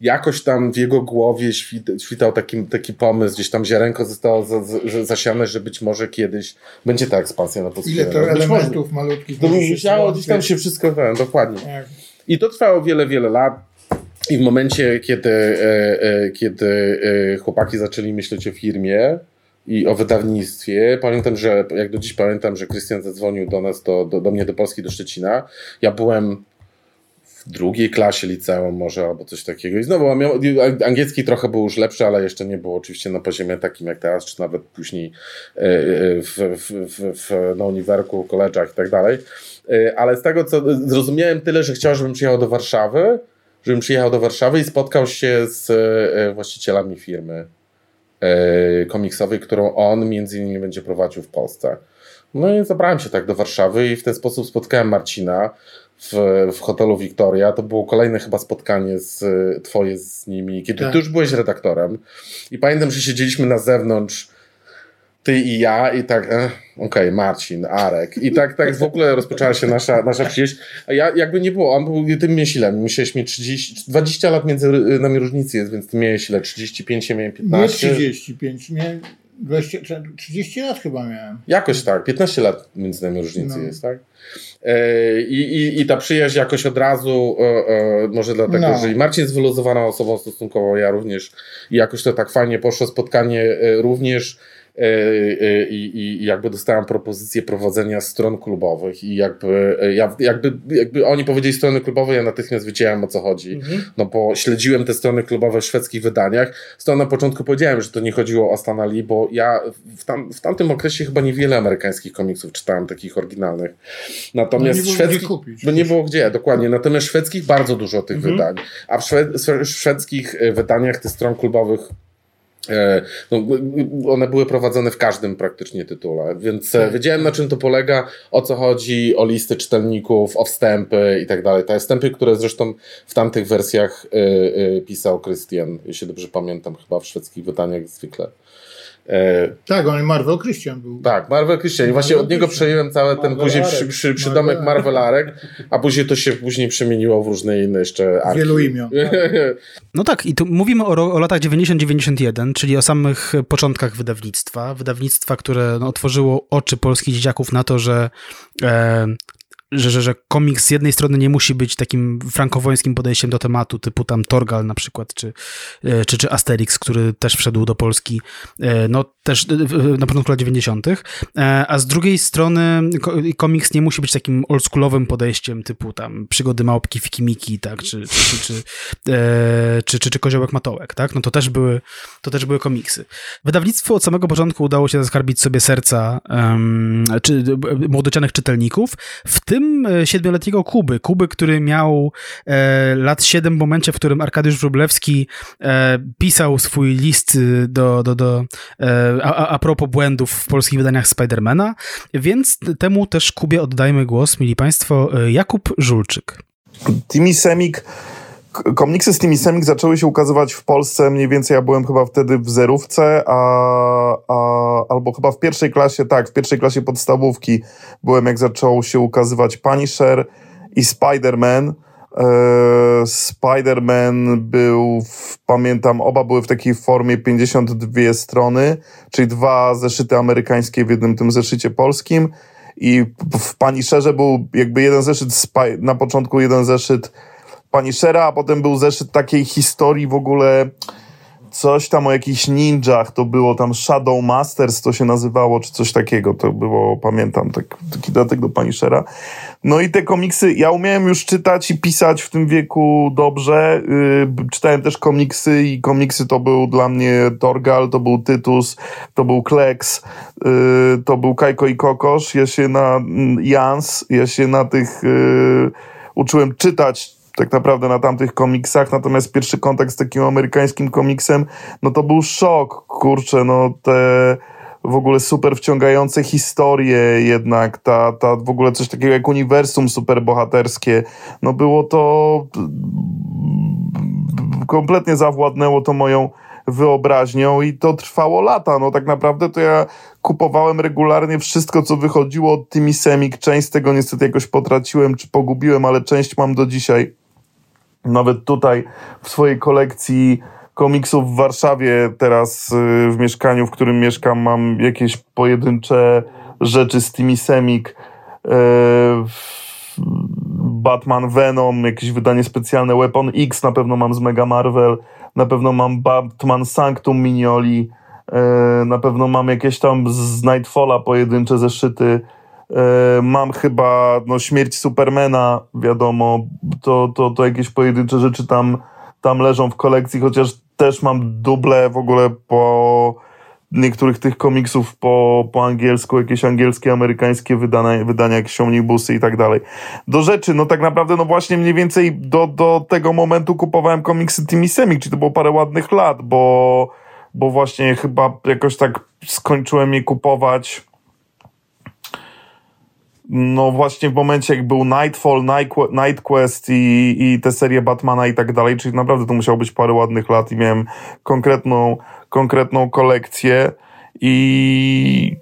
jakoś tam w jego głowie świt, świtał taki, taki pomysł, gdzieś tam ziarenko zostało za, za, zasiane, że być może kiedyś będzie ta ekspansja na polskie Ile to elementów malutkich. To musiało gdzieś tam się wszystko, wiem, dokładnie. Tak. I to trwało wiele, wiele lat. I w momencie, kiedy, e, e, kiedy e, chłopaki zaczęli myśleć o firmie i o wydawnictwie, pamiętam, że jak do dziś pamiętam, że Krystian zadzwonił do nas, do, do, do mnie do Polski, do Szczecina. Ja byłem w drugiej klasie liceum może albo coś takiego. I znowu angielski trochę był już lepszy, ale jeszcze nie był oczywiście na poziomie takim jak teraz, czy nawet później w, w, w, w, na uniwerku, koleżach i tak dalej. Ale z tego, co zrozumiałem tyle, że chciał, żebym przyjechał do Warszawy, żebym przyjechał do Warszawy i spotkał się z e, właścicielami firmy e, komiksowej, którą on między innymi będzie prowadził w Polsce. No i zabrałem się tak do Warszawy i w ten sposób spotkałem Marcina w, w hotelu Victoria. To było kolejne chyba spotkanie z, twoje z nimi, kiedy tak. ty już byłeś redaktorem. I pamiętam, że siedzieliśmy na zewnątrz ty i ja i tak, eh, okej, okay, Marcin, Arek. I tak, tak w ogóle rozpoczęła się nasza, nasza przyjaźń. A ja jakby nie było, on był tym miesiącem. Musiałeś mieć 30, 20 lat między nami różnicy jest, więc ty miałeś ile? 35, ja miałem 15? Nie 35, miałem 20, 30 lat chyba miałem. Jakoś tak, 15 lat między nami różnicy no. jest, tak? E, I, i, I ta przyjaźń jakoś od razu, e, e, może dlatego, no. że i Marcin jest wyluzowaną osobą stosunkowo, ja również, i jakoś to tak fajnie poszło, spotkanie również E, e, i, i jakby dostałem propozycję prowadzenia stron klubowych i jakby, e, jakby, jakby oni powiedzieli strony klubowe, ja natychmiast wiedziałem o co chodzi, mhm. no bo śledziłem te strony klubowe w szwedzkich wydaniach, stąd na początku powiedziałem, że to nie chodziło o Stan Lee, bo ja w, tam, w tamtym okresie chyba niewiele amerykańskich komiksów czytałem, takich oryginalnych. Natomiast no szwedzkich, bo nie było gdzie, dokładnie, natomiast szwedzkich bardzo dużo tych mhm. wydań, a w, szwed, w szwedzkich wydaniach tych stron klubowych E, no, one były prowadzone w każdym praktycznie tytule, więc e, tak. wiedziałem na czym to polega, o co chodzi, o listy czytelników, o wstępy i tak dalej. Te wstępy, które zresztą w tamtych wersjach y, y, pisał Christian, jeśli dobrze pamiętam, chyba w szwedzkich wydaniach zwykle. E, tak, on Marvel Christian był. Tak, Marvel Christian. I właśnie od niego przejąłem cały ten później przy, przy, przydomek Marvelarek, a później to się później przemieniło w różne inne jeszcze arki. Wielu imion. No tak, i tu mówimy o, o latach 90-91, czyli o samych początkach wydawnictwa. Wydawnictwa, które no, otworzyło oczy polskich dzieciaków na to, że e, że, że, że komiks z jednej strony nie musi być takim frankowońskim podejściem do tematu, typu tam Torgal na przykład, czy, e, czy, czy Asterix, który też wszedł do Polski, e, no też na początku lat 90., e, a z drugiej strony komiks nie musi być takim oldschoolowym podejściem, typu tam przygody małpki Fikimiki, tak, czy, czy, czy, czy, czy, czy Koziołek Matołek, tak, no to też były, to też były komiksy. Wydawnictwo od samego początku udało się zaskarbić sobie serca um, czy, młodocianych czytelników, w tym tym e, siedmioletniego Kuby. Kuby, który miał e, lat 7 w momencie, w którym Arkadiusz Wróblewski e, pisał swój list e, do, do, do, e, a, a propos błędów w polskich wydaniach Spidermana, więc temu też Kubie oddajmy głos, mili Państwo, e, Jakub Żulczyk. Timmy Semik komiksy z tymi Semik zaczęły się ukazywać w Polsce mniej więcej, ja byłem chyba wtedy w zerówce, a, a, albo chyba w pierwszej klasie, tak, w pierwszej klasie podstawówki byłem, jak zaczął się ukazywać Punisher i Spider-Man. E, Spider-Man był, w, pamiętam, oba były w takiej formie 52 strony, czyli dwa zeszyty amerykańskie w jednym tym zeszycie polskim i w Punisherze był jakby jeden zeszyt, na początku jeden zeszyt Punishera, a potem był zeszyt takiej historii w ogóle coś tam o jakichś ninjach, to było tam Shadow Masters, to się nazywało, czy coś takiego, to było, pamiętam, tak, taki dodatek do Punishera. No i te komiksy, ja umiałem już czytać i pisać w tym wieku dobrze, yy, czytałem też komiksy i komiksy to był dla mnie Torgal, to był Tytus, to był Kleks, yy, to był Kajko i Kokosz, ja się na mm, Jans, ja się na tych yy, uczyłem czytać tak naprawdę na tamtych komiksach, natomiast pierwszy kontakt z takim amerykańskim komiksem, no to był szok, kurczę, no te w ogóle super wciągające historie jednak, ta, ta w ogóle coś takiego jak uniwersum superbohaterskie, no było to kompletnie zawładnęło to moją wyobraźnią i to trwało lata. No tak naprawdę to ja kupowałem regularnie wszystko, co wychodziło od Timmy Semik. Część z tego niestety jakoś potraciłem czy pogubiłem, ale część mam do dzisiaj. Nawet tutaj w swojej kolekcji komiksów w Warszawie teraz y, w mieszkaniu, w którym mieszkam, mam jakieś pojedyncze rzeczy z Timmy Semik. Y, Batman Venom, jakieś wydanie specjalne Weapon X na pewno mam z Mega Marvel, na pewno mam Batman Sanctum Minioli, y, na pewno mam jakieś tam z Nightfalla pojedyncze zeszyty. Mam chyba no, śmierć Supermana, wiadomo, to, to, to jakieś pojedyncze rzeczy tam, tam leżą w kolekcji, chociaż też mam duble w ogóle po niektórych tych komiksów po, po angielsku, jakieś angielskie, amerykańskie wydania, wydania jakieś omnibusy i tak dalej. Do rzeczy, no tak naprawdę, no właśnie mniej więcej do, do tego momentu kupowałem komiksy Timmy Semik, czyli to było parę ładnych lat, bo, bo właśnie chyba jakoś tak skończyłem je kupować no właśnie w momencie, jak był Nightfall, Night Quest i, i te serie Batmana i tak dalej, czyli naprawdę to musiało być parę ładnych lat i miałem konkretną, konkretną kolekcję i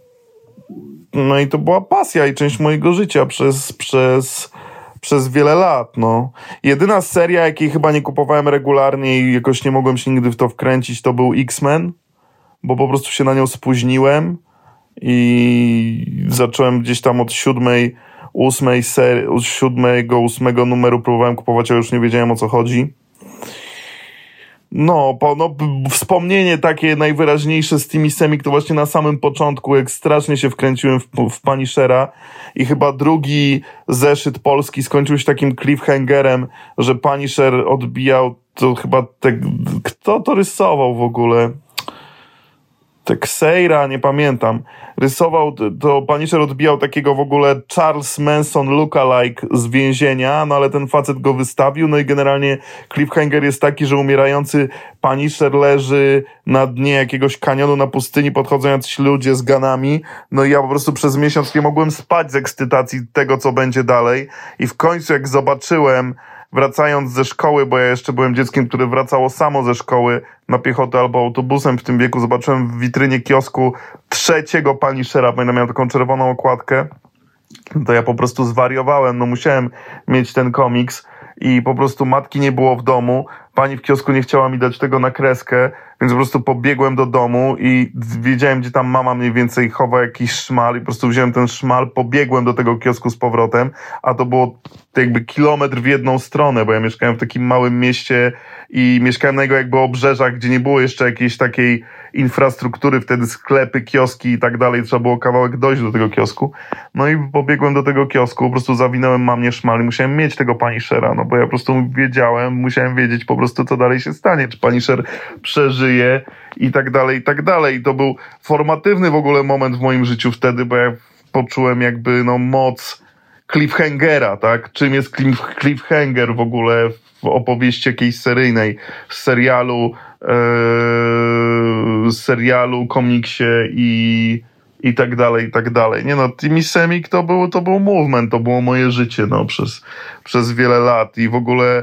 no i to była pasja i część mojego życia przez, przez, przez wiele lat, no. Jedyna seria, jakiej chyba nie kupowałem regularnie i jakoś nie mogłem się nigdy w to wkręcić, to był X-Men, bo po prostu się na nią spóźniłem i zacząłem gdzieś tam od siódmej, ósmej serii, od siódmego, ósmego numeru próbowałem kupować, ale już nie wiedziałem o co chodzi. No, po, no, wspomnienie takie najwyraźniejsze z tymi semik to właśnie na samym początku, jak strasznie się wkręciłem w, w Punishera i chyba drugi zeszyt polski skończył się takim cliffhangerem, że Punisher odbijał, to chyba te, kto to rysował w ogóle? Texeira, nie pamiętam, rysował, to Punisher odbijał takiego w ogóle Charles Manson lookalike z więzienia, no ale ten facet go wystawił, no i generalnie cliffhanger jest taki, że umierający Punisher leży na dnie jakiegoś kanionu na pustyni, podchodzą jacyś ludzie z ganami, no i ja po prostu przez miesiąc nie mogłem spać z ekscytacji tego, co będzie dalej. I w końcu jak zobaczyłem wracając ze szkoły, bo ja jeszcze byłem dzieckiem, które wracało samo ze szkoły na piechotę albo autobusem w tym wieku, zobaczyłem w witrynie kiosku trzeciego Punishera, pamiętam, miał taką czerwoną okładkę, to ja po prostu zwariowałem, no musiałem mieć ten komiks i po prostu matki nie było w domu, pani w kiosku nie chciała mi dać tego na kreskę, więc po prostu pobiegłem do domu i wiedziałem, gdzie tam mama mniej więcej chowa jakiś szmal i po prostu wziąłem ten szmal, pobiegłem do tego kiosku z powrotem, a to było jakby kilometr w jedną stronę, bo ja mieszkałem w takim małym mieście i mieszkałem na jego jakby obrzeżach, gdzie nie było jeszcze jakiejś takiej infrastruktury, wtedy sklepy, kioski i tak dalej, trzeba było kawałek dojść do tego kiosku. No i pobiegłem do tego kiosku, po prostu zawinąłem mamie szmal i musiałem mieć tego Punishera, no bo ja po prostu wiedziałem, musiałem wiedzieć po prostu, co dalej się stanie, czy Punisher przeżyje i tak dalej, i tak dalej. To był formatywny w ogóle moment w moim życiu wtedy, bo ja poczułem jakby no moc cliffhangera, tak? Czym jest cliffhanger w ogóle w opowieści jakiejś seryjnej, z serialu, yy, serialu, komiksie i, i tak dalej, i tak dalej. Nie no, Timmy Semik to był, to był movement, to było moje życie, no, przez, przez wiele lat i w ogóle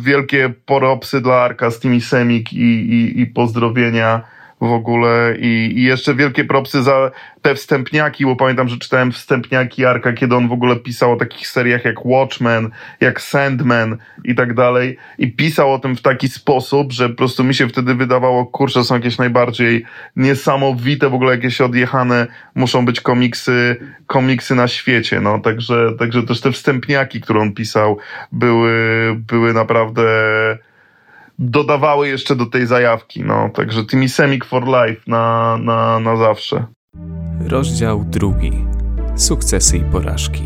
wielkie poropsy dla Arka z Timmy Semik i, i, i pozdrowienia w ogóle. I, i jeszcze wielkie propsy za te wstępniaki, bo pamiętam, że czytałem wstępniaki Arka, kiedy on w ogóle pisał o takich seriach jak Watchmen, jak Sandman i tak dalej. I pisał o tym w taki sposób, że po prostu mi się wtedy wydawało, kurczę, są jakieś najbardziej niesamowite, w ogóle jakieś odjechane muszą być komiksy, komiksy na świecie, no, także, także też te wstępniaki, które on pisał, były, były naprawdę dodawały jeszcze do tej zajawki. No, także Timmy Semik for Life na, na, na zawsze. Rozdział drugi. Sukcesy i porażki.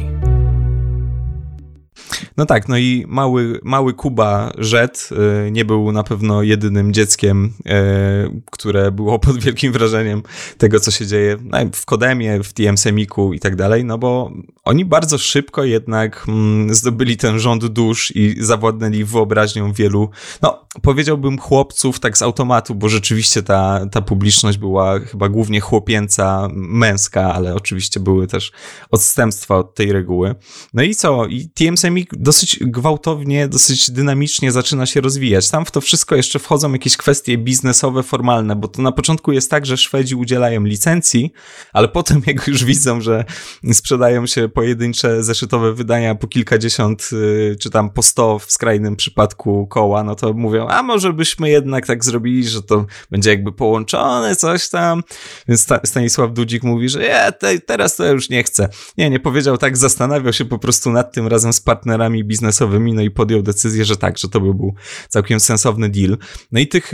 No tak, no i mały, mały Kuba Żet y, nie był na pewno jedynym dzieckiem, y, które było pod wielkim wrażeniem tego, co się dzieje no, w Kodemie, w TM Semiku i tak dalej, no bo oni bardzo szybko jednak mm, zdobyli ten rząd dusz i zawładnęli wyobraźnią wielu, no powiedziałbym chłopców tak z automatu, bo rzeczywiście ta, ta publiczność była chyba głównie chłopięca, męska, ale oczywiście były też odstępstwa od tej reguły. No i co? I TM Semik dosyć gwałtownie, dosyć dynamicznie zaczyna się rozwijać. Tam w to wszystko jeszcze wchodzą jakieś kwestie biznesowe, formalne, bo to na początku jest tak, że Szwedzi udzielają licencji, ale potem jak już widzą, że sprzedają się pojedyncze zeszytowe wydania po kilkadziesiąt, y, czy tam po sto w skrajnym przypadku koła, no to mówią, a może byśmy jednak tak zrobili, że to będzie jakby połączone, coś tam. Więc Stanisław Dudzik mówi, że ja te, teraz to już nie chcę. Nie, nie powiedział tak, zastanawiał się po prostu nad tym razem z partnerami biznesowymi, no i podjął decyzję, że tak, że to by był całkiem sensowny deal. No i tych,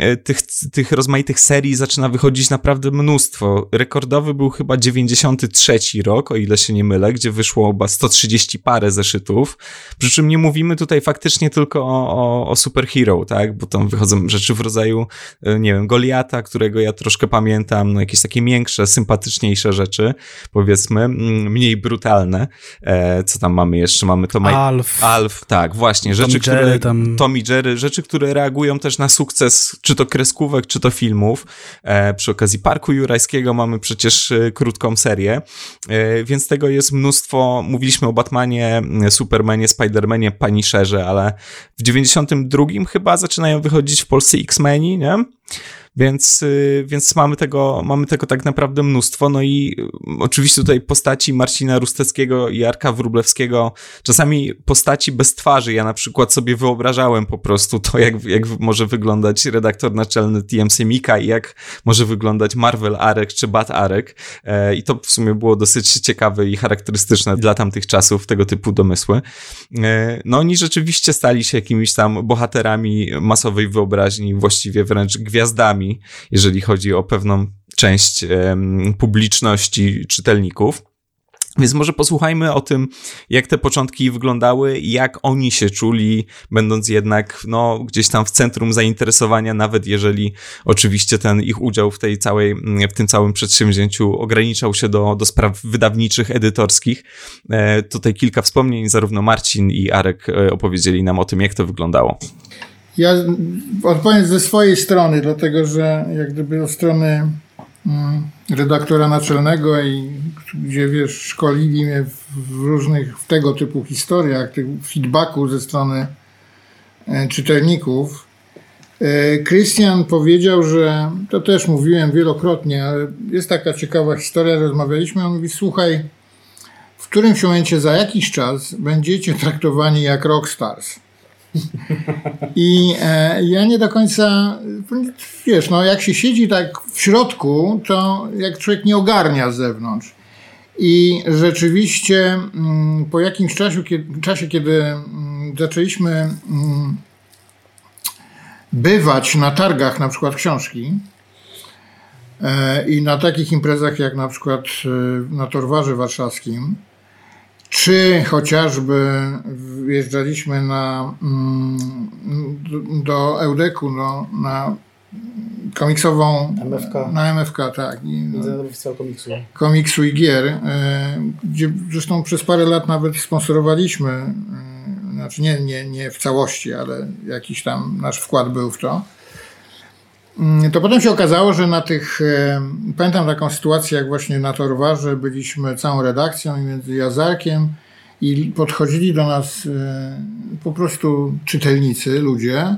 e, tych, tych rozmaitych serii zaczyna wychodzić naprawdę mnóstwo. Rekordowy był chyba 93 rok, o ile się nie mylę, gdzie wyszło chyba 130 parę zeszytów. Przy czym nie mówimy tutaj faktycznie tylko o, o, o superhero, tak? Bo tam wychodzą rzeczy w rodzaju, e, nie wiem, Goliata, którego ja troszkę pamiętam, no jakieś takie większe, sympatyczniejsze rzeczy, powiedzmy, mniej brutalne. E, co tam mamy jeszcze? Mamy to Alf. Alf, tak, właśnie. Rzeczy, Tommy które, Jerry, tam... Tommy Jerry, rzeczy, które reagują też na sukces, czy to kreskówek, czy to filmów. E, przy okazji Parku Jurajskiego mamy przecież e, krótką serię, e, więc tego jest mnóstwo. Mówiliśmy o Batmanie, Supermanie, Spidermanie, Punisherze, ale w 92 chyba zaczynają wychodzić w Polsce X-Meni, nie? Więc, y, więc mamy, tego, mamy tego tak naprawdę mnóstwo. No i y, oczywiście tutaj postaci Marcina Rusteckiego i Arka Wróblewskiego, czasami postaci bez twarzy. Ja na przykład sobie wyobrażałem po prostu to, jak, jak może wyglądać redaktor naczelny TMC Mika i jak może wyglądać Marvel Arek czy Bat Arek. E, I to w sumie było dosyć ciekawe i charakterystyczne dla tamtych czasów, tego typu domysły. E, no oni rzeczywiście stali się jakimiś tam bohaterami masowej wyobraźni, właściwie wręcz gwiazdami jeżeli chodzi o pewną część publiczności czytelników. Więc może posłuchajmy o tym, jak te początki wyglądały, jak oni się czuli, będąc jednak no, gdzieś tam w centrum zainteresowania, nawet jeżeli oczywiście ten ich udział w, tej całej, w tym całym przedsięwzięciu ograniczał się do, do spraw wydawniczych, edytorskich. E, tutaj kilka wspomnień, zarówno Marcin i Arek e, opowiedzieli nam o tym, jak to wyglądało. Ja odpowiem ze swojej strony, dlatego że jak gdyby od strony mm, redaktora naczelnego i gdzie wiesz, szkolili mnie w różnych w tego typu historiach, tych feedbacku ze strony e, czytelników. E, Christian powiedział, że to też mówiłem wielokrotnie, ale jest taka ciekawa historia, rozmawialiśmy. On mówi: Słuchaj, w którymś momencie za jakiś czas będziecie traktowani jak rockstars. I e, ja nie do końca, wiesz, no jak się siedzi tak w środku, to jak człowiek nie ogarnia z zewnątrz. I rzeczywiście mm, po jakimś czasie, kiedy, czasie, kiedy mm, zaczęliśmy mm, bywać na targach na przykład książki e, i na takich imprezach jak na przykład e, na Torwarze Warszawskim, czy chociażby wjeżdżaliśmy na, mm, do Eudeku, no, na komiksową MFK. Na MFK, tak. Międzynarodowy Festiwal Komiksu. Komiksu i gier, e, gdzie zresztą przez parę lat nawet sponsorowaliśmy, e, znaczy nie, nie, nie w całości, ale jakiś tam nasz wkład był w to. Mm, to potem się okazało, że na tych, e, pamiętam taką sytuację, jak właśnie na Torwarze byliśmy całą redakcją i między Jazarkiem i podchodzili do nas e, po prostu czytelnicy, ludzie,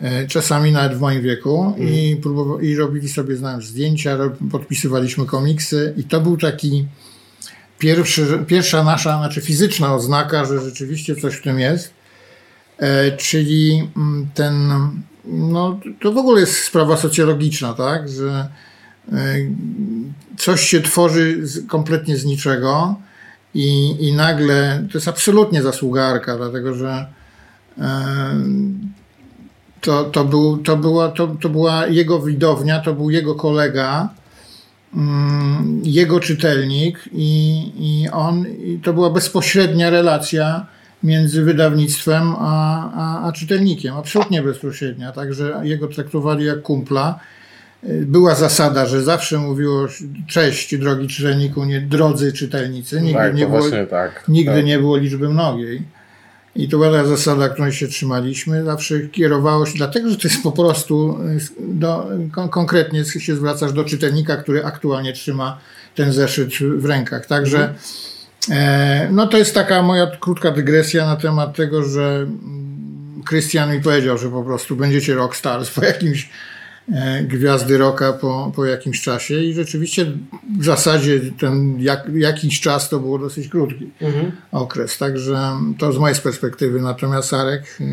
e, czasami nawet w moim wieku mm. i, próbowa- i robili sobie znam zdjęcia, podpisywaliśmy komiksy i to był taki pierwszy, pierwsza nasza, znaczy fizyczna oznaka, że rzeczywiście coś w tym jest, czyli mm, ten no, to w ogóle jest sprawa socjologiczna, tak, że e, coś się tworzy kompletnie z niczego i, i nagle to jest absolutnie zasługa Arka, dlatego że e, to, to, był, to, była, to, to była jego widownia, to był jego kolega, mm, jego czytelnik i, i on, i to była bezpośrednia relacja między wydawnictwem a, a, a czytelnikiem. Absolutnie bezpośrednia, także jego traktowali jak kumpla. Była zasada, że zawsze mówiło cześć drogi czytelniku, nie drodzy czytelnicy. Nigdy, tak, nie, było, tak, nigdy tak. nie było liczby mnogiej. I to była ta zasada, której się trzymaliśmy. Zawsze kierowało się, dlatego że to jest po prostu, do, kon konkretnie się zwracasz do czytelnika, który aktualnie trzyma ten zeszyt w rękach. Także mhm no to jest taka moja krótka dygresja na temat tego, że mm, Krystian mi powiedział, że po prostu będziecie rockstars po jakimś e, gwiazdy rocka po, po jakimś czasie i rzeczywiście w zasadzie ten jak, jakiś czas to było dosyć krótki okres, także to z mojej perspektywy, natomiast Arek e,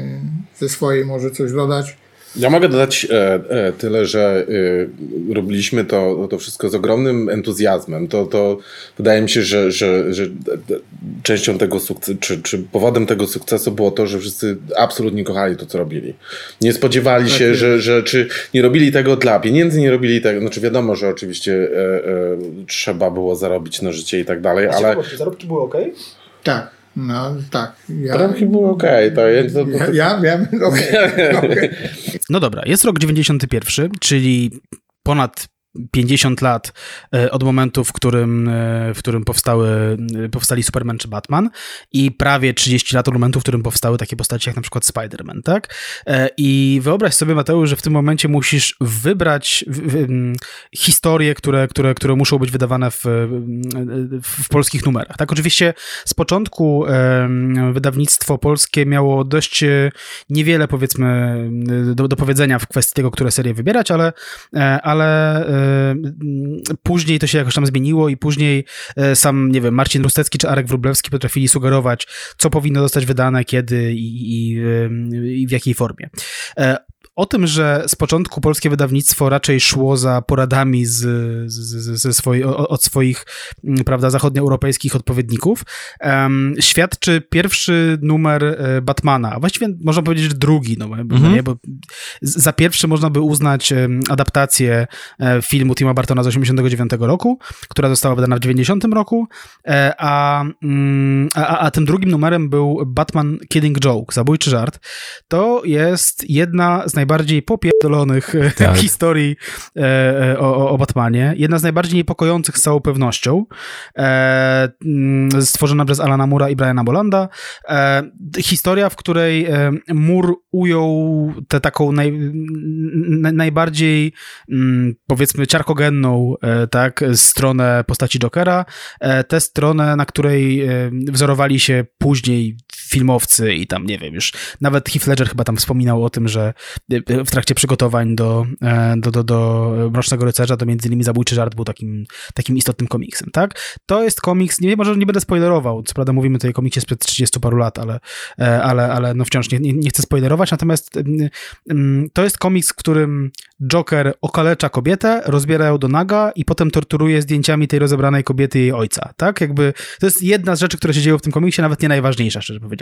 ze swojej może coś dodać. Ja mogę dodać e, e, tyle, że e, robiliśmy to, to wszystko z ogromnym entuzjazmem. To, to wydaje mi się, że, że, że częścią tego sukcesu, czy, czy powodem tego sukcesu było to, że wszyscy absolutnie kochali to, co robili. Nie spodziewali się, jest. że, że czy nie robili tego dla pieniędzy, nie robili tego. Znaczy wiadomo, że oczywiście e, e, trzeba było zarobić na życie i tak dalej, ale Ale... Zarobki były ok? Tak, no tak. Ja, zarobki były okej. To, to, to, ja, ja wiem, okej, okej. No dobra, jest rok 91, czyli ponad 50 lat e, od momentu, w którym, e, w którym powstały, e, powstali Superman czy Batman i prawie 30 lat od momentu, w którym powstały takie postacie jak na przykład Spider-Man, tak? I wyobraź sobie, Mateusz, że w tym momencie musisz wybrać historie, które, które, które muszą być wydawane w, w, polskich numerach, tak? Oczywiście z początku wydawnictwo polskie miało dość niewiele, powiedzmy, do, do powiedzenia w kwestii tego, które serie wybierać, ale, ale później to się jakoś tam zmieniło i później e, sam, nie wiem, Marcin Rustecki czy Arek Wróblewski potrafili sugerować, co powinno zostać wydane, kiedy i, i, i w jakiej formie. O tym, że z początku polskie wydawnictwo raczej szło za poradami z, z, swoi, od swoich mm, prawda, zachodnioeuropejskich odpowiedników, em, świadczy pierwszy numer e, Batmana. a Właściwie można powiedzieć, że drugi numer, Mhm. nie? bo za pierwszy można by uznać adaptację e, filmu Tima Bartona z 89 roku, która została wydana w 90 roku, e, a, mm, a, a- a tym drugim numerem był Batman Killing Joke, zabójczy żart. To jest jedna z najbardziej popierdolonych e, Tak. historii e, e, o, o- Batmanie. Jedna z najbardziej niepokojących z całą pewnością. Mm, stworzona przez Alana Mura i Briana Bolanda. Historia, w której Mur ujął tę taką naj, najbardziej mm, powiedzmy ciarkogenną tak, stronę postaci Jokera, tę stronę, na której wzorowali się później filmowcy i tam, nie wiem, już nawet Heath Ledger chyba tam wspominał o tym, że e, w trakcie przygotowań do, e, do, do, do Mrocznego Rycerza to między innymi Zabójczy Żart był takim, takim istotnym komiksem, tak? To jest komiks, nie może nie będę spoilerował, co prawda mówimy tutaj o komiksie sprzed 30 paru lat, ale, e, ale, ale no wciąż nie, nie, nie chcę spoilerować, natomiast to jest komiks, w którym Joker okalecza kobietę, rozbiera ją do naga i potem torturuje zdjęciami tej rozebranej kobiety i jej ojca, tak? Jakby to jest jedna z rzeczy, które się dzieją w tym komiksie, nawet nie najważniejsza, szczerze powiedziawszy.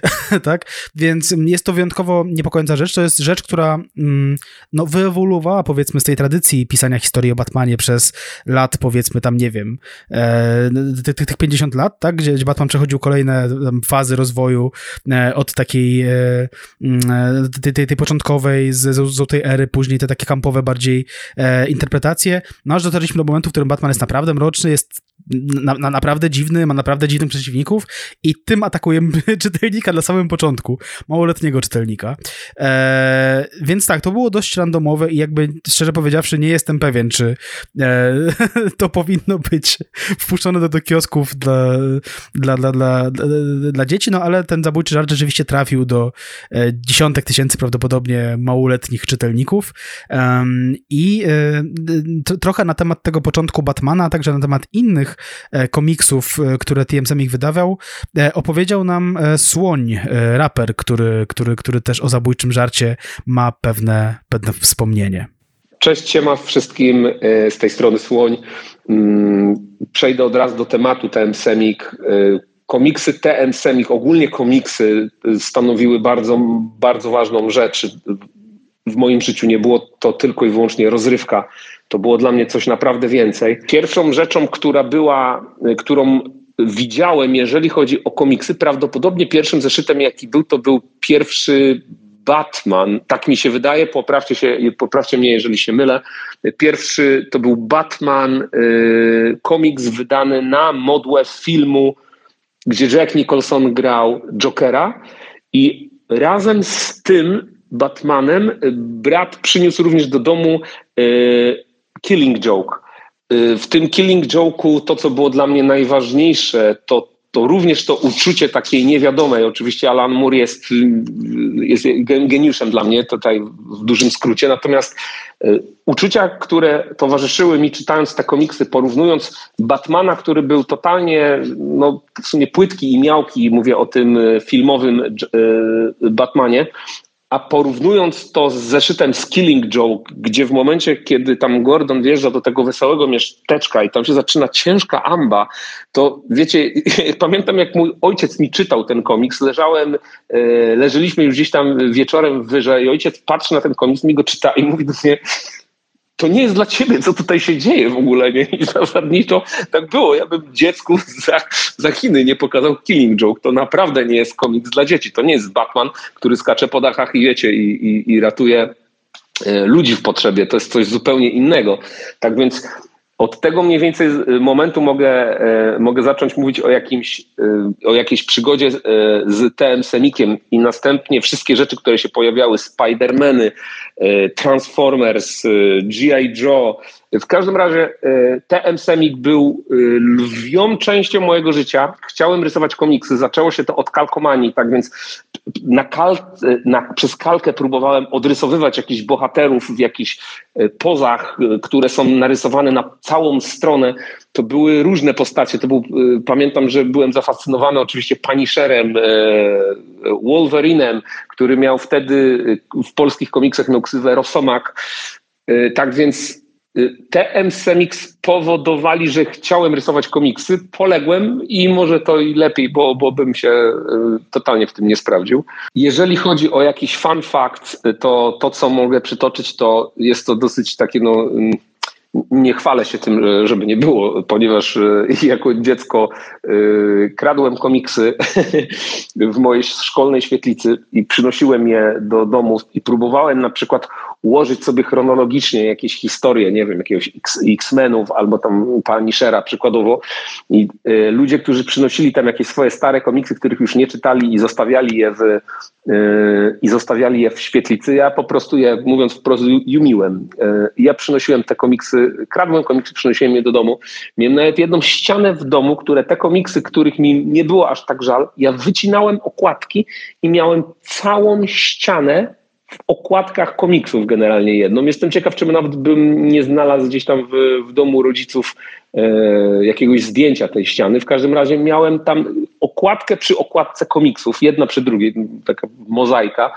tak? Więc mm, jest to wyjątkowo niepokojąca rzecz. To jest rzecz, która mm, no, wyewoluowała powiedzmy z tej tradycji pisania historii o Batmanie przez lat, powiedzmy tam, nie wiem, e, tych, tych 50 lat, tak? Gdzie, Batman przechodził kolejne tam, fazy rozwoju e, od takiej e, mm, tej, tej, tej początkowej z, z, z tej ery, później te takie kampowe bardziej e, interpretacje, no aż dotarliśmy do momentu, w którym Batman jest naprawdę mroczny, jest na, na, naprawdę dziwny, ma naprawdę dziwnych przeciwników i tym atakujemy czytelnika na samym początku, małoletniego czytelnika. E, więc tak, to było dość randomowe i jakby szczerze powiedziawszy nie jestem pewien, czy e, to powinno być wpuszczone do, do kiosków dla, dla, dla, dla, dla, dzieci, no ale ten zabójczy żart rzeczywiście trafił do e, dziesiątek tysięcy prawdopodobnie małoletnich czytelników i e, t- trochę na temat tego początku Batmana, a także na temat innych e, komiksów, e, które TM Semik wydawał, e, opowiedział nam Słoń, raper, który, który, który też o zabójczym żarcie ma pewne, pewne wspomnienie. Cześć, siema wszystkim z tej strony Słoń. Mm, Przejdę od razu do tematu TM Semik. Komiksy TM Semik, ogólnie komiksy stanowiły bardzo, bardzo ważną rzecz. W moim życiu nie było to tylko i wyłącznie rozrywka. To było dla mnie coś naprawdę więcej. Pierwszą rzeczą, która była, e, którą widziałem, jeżeli chodzi o komiksy, prawdopodobnie pierwszym zeszytem, jaki był, to był pierwszy Batman, tak mi się wydaje, poprawcie, się, poprawcie mnie, jeżeli się mylę. Pierwszy to był Batman, y, komiks wydany na modłę filmu, gdzie Jack Nicholson grał Jokera i razem z tym Batmanem y, brat przyniósł również do domu y, Killing Joke. w tym Killing Joke'u to, co było dla mnie najważniejsze, to, to również to uczucie takiej niewiadomej. Oczywiście Alan Moore jest, jest geniuszem dla mnie, tutaj w dużym skrócie, natomiast y, uczucia, które towarzyszyły mi czytając te komiksy, porównując Batmana, który był totalnie no, w sumie płytki i miałki, mówię o tym y, filmowym y, Batmanie, a porównując to z zeszytem Skilling Joke, gdzie w momencie, kiedy tam Gordon wjeżdża do tego wesołego miasteczka i tam się zaczyna ciężka amba, to wiecie, pamiętam jak mój ojciec mi czytał ten komiks, leżałem, e, leżeliśmy już gdzieś tam wieczorem wyżej i ojciec patrzy na ten komiks, mi go czyta i mówi do mnie, to nie jest dla ciebie, co tutaj się dzieje w ogóle, nie? I zasadniczo tak było. Ja bym dziecku za, za Chiny nie pokazał Killing Joke. To naprawdę nie jest komiks dla dzieci. To nie jest Batman, który skacze po dachach i wiecie, i, i, i ratuje e, ludzi w potrzebie. To jest coś zupełnie innego. Tak więc od tego mniej więcej momentu mogę, e, mogę zacząć mówić o, jakimś, e, o jakiejś przygodzie e, z TM Semikiem i następnie wszystkie rzeczy, które się pojawiały, Spider-Many, Transformers, G.I. Joe, w każdym razie e, TM Semik był e, lwią częścią mojego życia. Chciałem rysować komiksy. Zaczęło się to od kalkomanii, tak więc na kal na, przez kalkę próbowałem odrysowywać jakichś bohaterów w jakichś e, pozach, które są narysowane na całą stronę. To były różne postacie. To był, pamiętam, że byłem zafascynowany oczywiście Punisherem, Wolverinem, który miał wtedy w polskich komiksach miał ksywę Rosomak. Tak więc TM Semix powodowali, że chciałem rysować komiksy, poległem i może to i lepiej, bo, bo bym się y, totalnie w tym nie sprawdził. Jeżeli chodzi o jakiś fun fact, to to, co mogę przytoczyć, to jest to dosyć takie no mm, nie chwalę się tym, żeby nie było, ponieważ y, jako dziecko y, kradłem komiksy w mojej szkolnej świetlicy i przynosiłem je do domu i próbowałem na przykład ułożyć sobie chronologicznie jakieś historie, nie wiem, jakiegoś X-Menów albo tam Punishera przykładowo i y, ludzie, którzy przynosili tam jakieś swoje stare komiksy, których już nie czytali i zostawiali je w, y, i zostawiali je w świetlicy, ja po prostu je, mówiąc wprost, jumiłem. Y, ja przynosiłem te komiksy, kradłem komiksy, przynosiłem je do domu. Miałem nawet jedną ścianę w domu, które te komiksy, których mi nie było aż tak żal, ja wycinałem okładki i miałem całą ścianę w okładkach komiksów generalnie jedną. Jestem ciekaw, czy nawet bym nie znalazł gdzieś tam w, w domu rodziców e, jakiegoś zdjęcia tej ściany. W każdym razie miałem tam okładkę przy okładce komiksów, jedna przy drugiej, taka mozaika.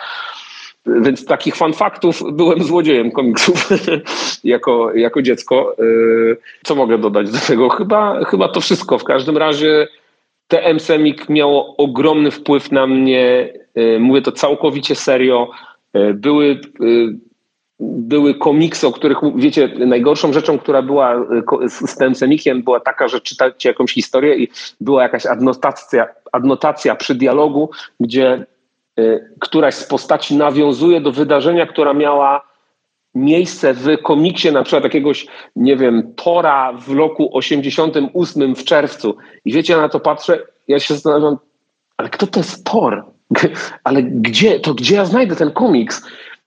Więc takich fan faktów byłem złodziejem komiksów jako, jako dziecko. E, co mogę dodać do tego? Chyba, chyba to wszystko. W każdym razie TM Semik miało ogromny wpływ na mnie. E, mówię to całkowicie serio były, e, były komiksy, o których, wiecie, najgorszą rzeczą, która była e, z tym semikiem, była taka, że czytacie jakąś historię i była jakaś adnotacja, adnotacja przy dialogu, gdzie któraś z postaci nawiązuje do wydarzenia, która miała miejsce w komiksie na przykład jakiegoś, nie wiem, Tora w roku 88 w czerwcu. I wiecie, ja na to patrzę, ja się zastanawiam, ale kto to jest Thor? Ale gdzie, to gdzie ja znajdę ten komiks?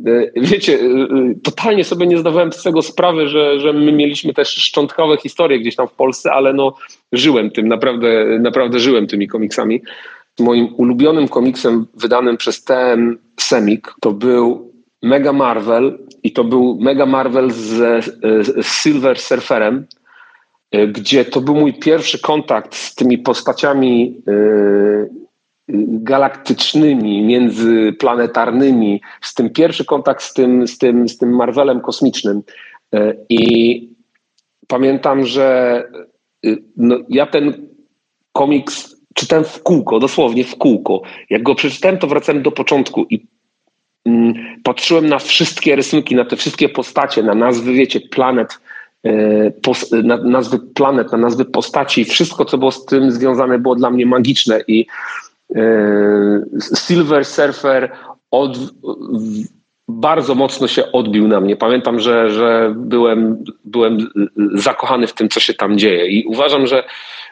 E, wiecie, e, e, totalnie sobie nie zdawałem z tego sprawy, że, że my mieliśmy też szczątkowe historie gdzieś tam w Polsce, ale no żyłem tym, naprawdę, naprawdę żyłem tymi komiksami. Moim ulubionym komiksem wydanym przez TM Semik to był Mega Marvel i to był Mega Marvel z, z Silver Surferem, gdzie to był mój pierwszy kontakt z tymi postaciami galaktycznymi, międzyplanetarnymi, z tym pierwszy kontakt z tym, z tym, z tym Marvelem kosmicznym. E, I pamiętam, że y, no, ja ten komiks czytałem w kółko, dosłownie w kółko. Jak go przeczytałem, to wracałem do początku i mm, patrzyłem na wszystkie rysunki, na te wszystkie postacie, na nazwy, wiecie, planet, e, na nazwy planet, na nazwy postaci, wszystko, co było z tym związane, było dla mnie magiczne i Silver Surfer od, bardzo mocno się odbił na mnie. Pamiętam, że, że byłem, byłem zakochany w tym, co się tam dzieje. I uważam, że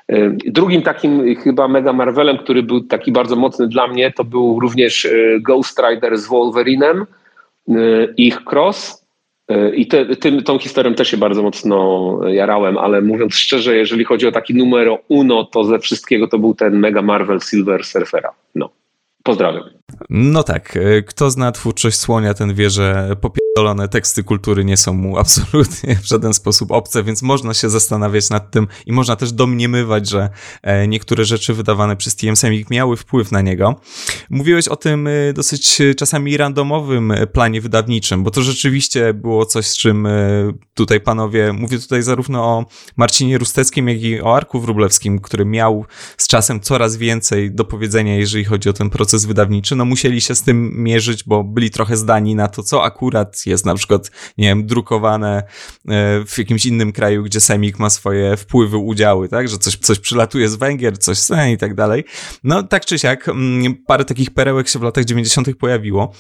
e, drugim takim chyba mega Marvelem, który był taki bardzo mocny dla mnie, to był również e, Ghost Rider z Wolverinem, ich cross E, I te, tym, tą historią też się bardzo mocno jarałem, ale mówiąc szczerze, jeżeli chodzi o taki numer uno, to ze wszystkiego to był ten Mega Marvel Silver Surfera. No. Pozdrawiam. No tak, e, kto zna twórczość Słonia, ten wie, że popierdolone teksty kultury nie są mu absolutnie w żaden sposób obce, więc można się zastanawiać nad tym i można też domniemywać, że e, niektóre rzeczy wydawane przez TM Semik miały wpływ na niego. Mówiłeś o tym e, dosyć czasami randomowym planie wydawniczym, bo to rzeczywiście było coś, z czym tutaj panowie, mówię tutaj zarówno o Marcinie Rusteckim, jak i o Arku Wrublewskim, który miał z czasem coraz więcej do powiedzenia, jeżeli chodzi o ten proces wydawniczy, no musieli się z tym mierzyć, bo byli trochę zdani na to, co akurat jest na przykład, nie wiem, drukowane e, w jakimś innym kraju, gdzie Semik ma swoje wpływy, udziały, tak, że coś, coś przylatuje z Węgier, coś z i tak dalej. No tak czy siak, mm, parę takich perełek się w latach 90. pojawiło.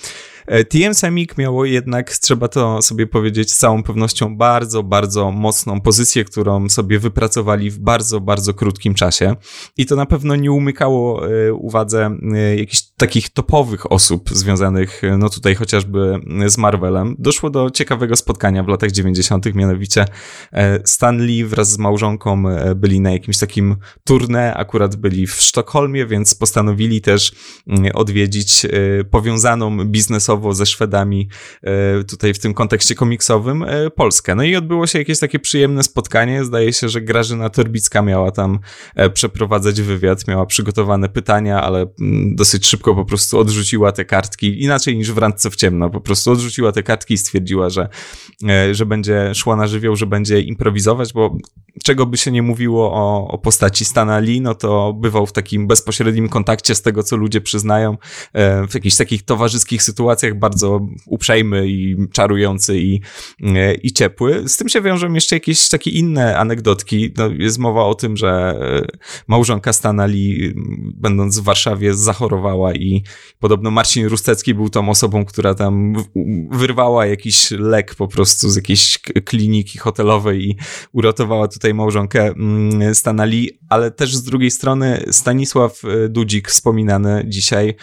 E, TM Semik miało jednak, trzeba to sobie powiedzieć z całą pewnością, bardzo, bardzo mocną pozycję, którą sobie wypracowali w bardzo, bardzo krótkim czasie. I to na pewno nie umykało e, uwadze e, jakichś takich topowych osób związanych, no tutaj chociażby z Marvelem. Doszło do ciekawego spotkania w latach 90., mianowicie Stan Lee wraz z małżonką byli na jakimś takim tournée, akurat byli w Sztokholmie, więc postanowili też odwiedzić powiązaną biznesową ze Szwedami e, tutaj w tym kontekście komiksowym e, Polskę. No i odbyło się jakieś takie przyjemne spotkanie. Zdaje się, że Grażyna Torbicka miała tam e, przeprowadzać wywiad, miała przygotowane pytania, ale mm, dosyć szybko po prostu odrzuciła te kartki, inaczej niż w randce w ciemno, po prostu odrzuciła te kartki i stwierdziła, że, że będzie szła na żywioł, że będzie improwizować, bo czego by się nie mówiło o, o postaci Stana Lee, no to bywał w takim bezpośrednim kontakcie z tego, co ludzie przyznają, w jakichś takich towarzyskich sytuacjach, sytuacjach bardzo uprzejmy i czarujący i, e, i ciepły. Z tym się wiążą jeszcze jakieś takie inne anegdotki. No, jest mowa o tym, że e, małżonka Stanali, będąc w Warszawie, zachorowała i podobno Marcin Rustecki był tą osobą, która tam wyrwała jakiś lek po prostu z jakiejś kliniki hotelowej i uratowała tutaj małżonkę mm, Stanali, ale też z drugiej strony Stanisław e, Dudzik, wspominany dzisiaj,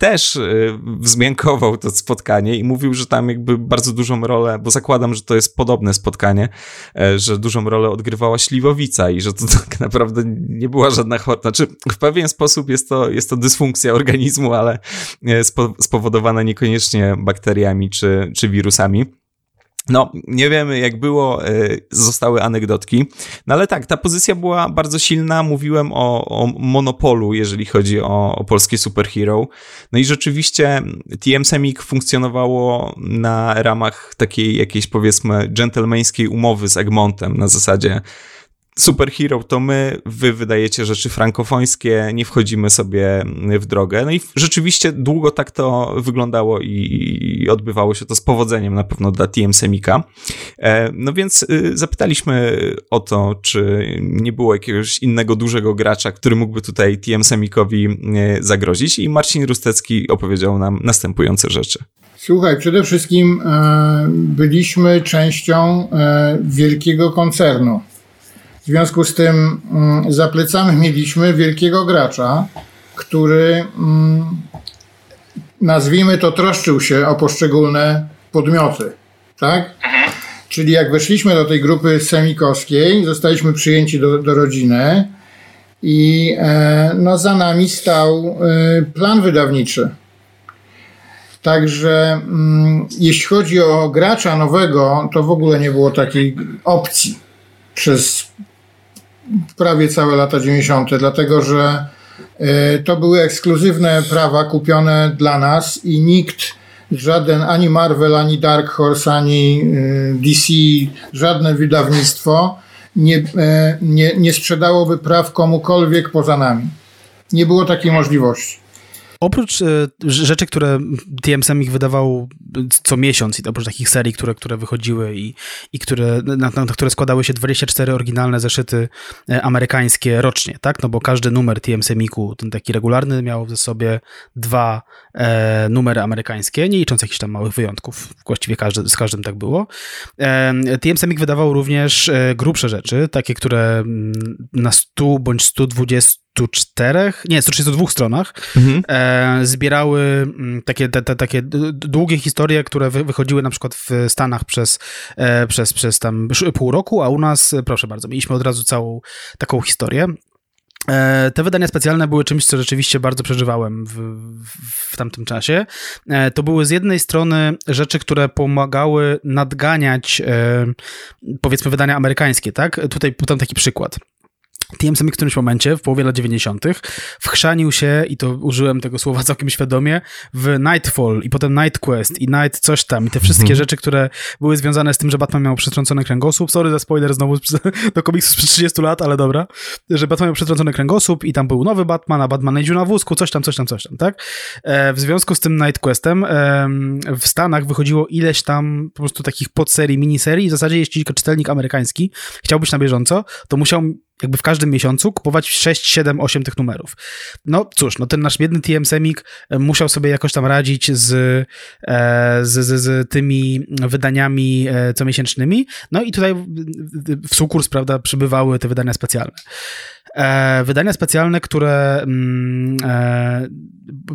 też y, wzmiankował to spotkanie i mówił, że tam jakby bardzo dużą rolę, bo zakładam, że to jest podobne spotkanie, e, że dużą rolę odgrywała Śliwowica i że to tak naprawdę nie była żadna choroba. Znaczy, w pewien sposób jest to, jest to dysfunkcja organizmu, ale e, spowodowana niekoniecznie bakteriami czy, czy wirusami. No, nie wiemy jak było, e, zostały anegdotki, no ale tak, ta pozycja była bardzo silna, mówiłem o, o monopolu, jeżeli chodzi o, o polskie superhero, no i rzeczywiście TM Semik funkcjonowało na ramach takiej jakiejś powiedzmy dżentelmeńskiej umowy z Egmontem, na zasadzie superhero to my, wy wydajecie rzeczy frankofońskie, nie wchodzimy sobie w drogę. No i rzeczywiście długo tak to wyglądało i, i odbywało się to z powodzeniem na pewno dla TM Semika. E, no więc y, zapytaliśmy o to, czy nie było jakiegoś innego dużego gracza, który mógłby tutaj TM Semikowi e, zagrozić i Marcin Rustecki opowiedział nam następujące rzeczy. Słuchaj, przede wszystkim e, byliśmy częścią wielkiego koncernu w związku z tym mm, za plecami mieliśmy wielkiego gracza, który mm, nazwijmy to troszczył się o poszczególne podmioty. Tak? Czyli jak weszliśmy do tej grupy semikowskiej, zostaliśmy przyjęci do, do rodziny i e, no, za nami stał e, plan wydawniczy. Także mm, jeśli chodzi o gracza nowego, to w ogóle nie było takiej opcji przez prawie całe lata 90., dlatego że to były ekskluzywne prawa kupione dla nas i nikt, żaden ani Marvel, ani Dark Horse, ani e, DC, żadne wydawnictwo nie, e, nie, nie sprzedałoby praw komukolwiek poza nami. Nie było takiej możliwości. Oprócz e, rzeczy, które TM ich wydawał co miesiąc i oprócz takich serii, które, które wychodziły i, i które, na, na, które składały się 24 oryginalne zeszyty e, amerykańskie rocznie, tak? No bo każdy numer TM Semiku, ten taki regularny, miał ze sobie dwa e, numery amerykańskie, nie licząc jakichś tam małych wyjątków. Właściwie każdy, z każdym tak było. E, TM Semik wydawał również e, grubsze rzeczy, takie, które mm, na 100 bądź 120 134, nie, 132 stronach Mhm. e, zbierały mm, takie, te, te, takie długie historie, które wy, wychodziły na przykład w Stanach przez, e, przez, przez tam pół roku, a u nas, e, proszę bardzo, mieliśmy od razu całą taką historię. E, Te wydania specjalne były czymś, co rzeczywiście bardzo przeżywałem w, w, w tamtym czasie. E, To były z jednej strony rzeczy, które pomagały nadganiać, powiedzmy, wydania amerykańskie, tak? Tutaj podam taki przykład. TMSM w którymś momencie, w połowie lat 90., wchrzanił się, i to użyłem tego słowa całkiem świadomie, w Nightfall i potem Night Quest i Night coś tam i te wszystkie rzeczy, które były związane z tym, że Batman miał przetrącony kręgosłup. Sorry za spoiler znowu do komiksu sprzed 30 lat, ale dobra. Że Batman miał przetrącony kręgosłup i tam był nowy Batman, a Batman jeździł na wózku, coś tam, coś tam, coś tam, tak? E, w związku z tym Night Questem em, w Stanach wychodziło ileś tam po prostu takich podserii, miniserii. W zasadzie jeśli czytelnik amerykański chciał być na bieżąco, to musiał jakby w każdym miesiącu kupować 6, 7, 8 tych numerów. No cóż, no ten nasz biedny TM Semik e, musiał sobie jakoś tam radzić z, e, z, z, z tymi wydaniami e, comiesięcznymi. No i tutaj w- sukurs, prawda, przybywały te wydania specjalne. E, wydania specjalne, które mm, e,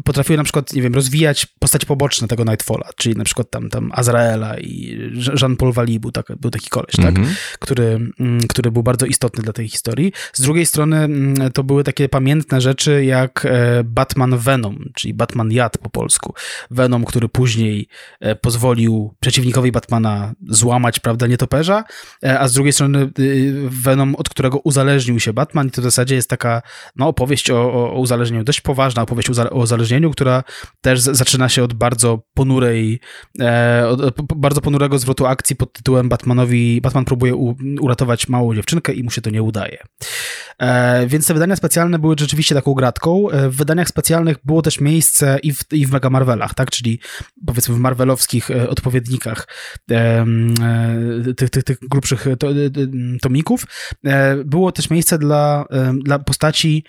potrafiły na przykład, nie wiem, rozwijać postacie poboczne tego Nightfalla, czyli na przykład tam, tam Azraela i Jean-Paul był, tak, był taki koleś, tak? Mhm. który, mm, który był bardzo istotny dla tej historii. Z drugiej strony mm, to były takie pamiętne rzeczy jak e, Batman Venom, czyli Batman Jad po polsku. Venom, który później e, pozwolił przeciwnikowi Batmana złamać, prawda, nietoperza, e, a z drugiej strony y, Venom, od którego uzależnił się Batman i to zasadzie jest taka no, opowieść o, o, uzależnieniu, dość poważna opowieść o uza- o uzależnieniu, która też zaczyna się od bardzo ponurej, e, od, od bardzo ponurego zwrotu akcji pod tytułem Batmanowi, Batman próbuje u, uratować małą dziewczynkę i mu się to nie udaje. E, więc te wydania specjalne były rzeczywiście taką gratką. E, w wydaniach specjalnych było też miejsce i w, i w Mega Marvelach, tak? Czyli powiedzmy w marvelowskich e, odpowiednikach e, tych, tych, tych grubszych to, e, tomików. Było też miejsce dla, dla postaci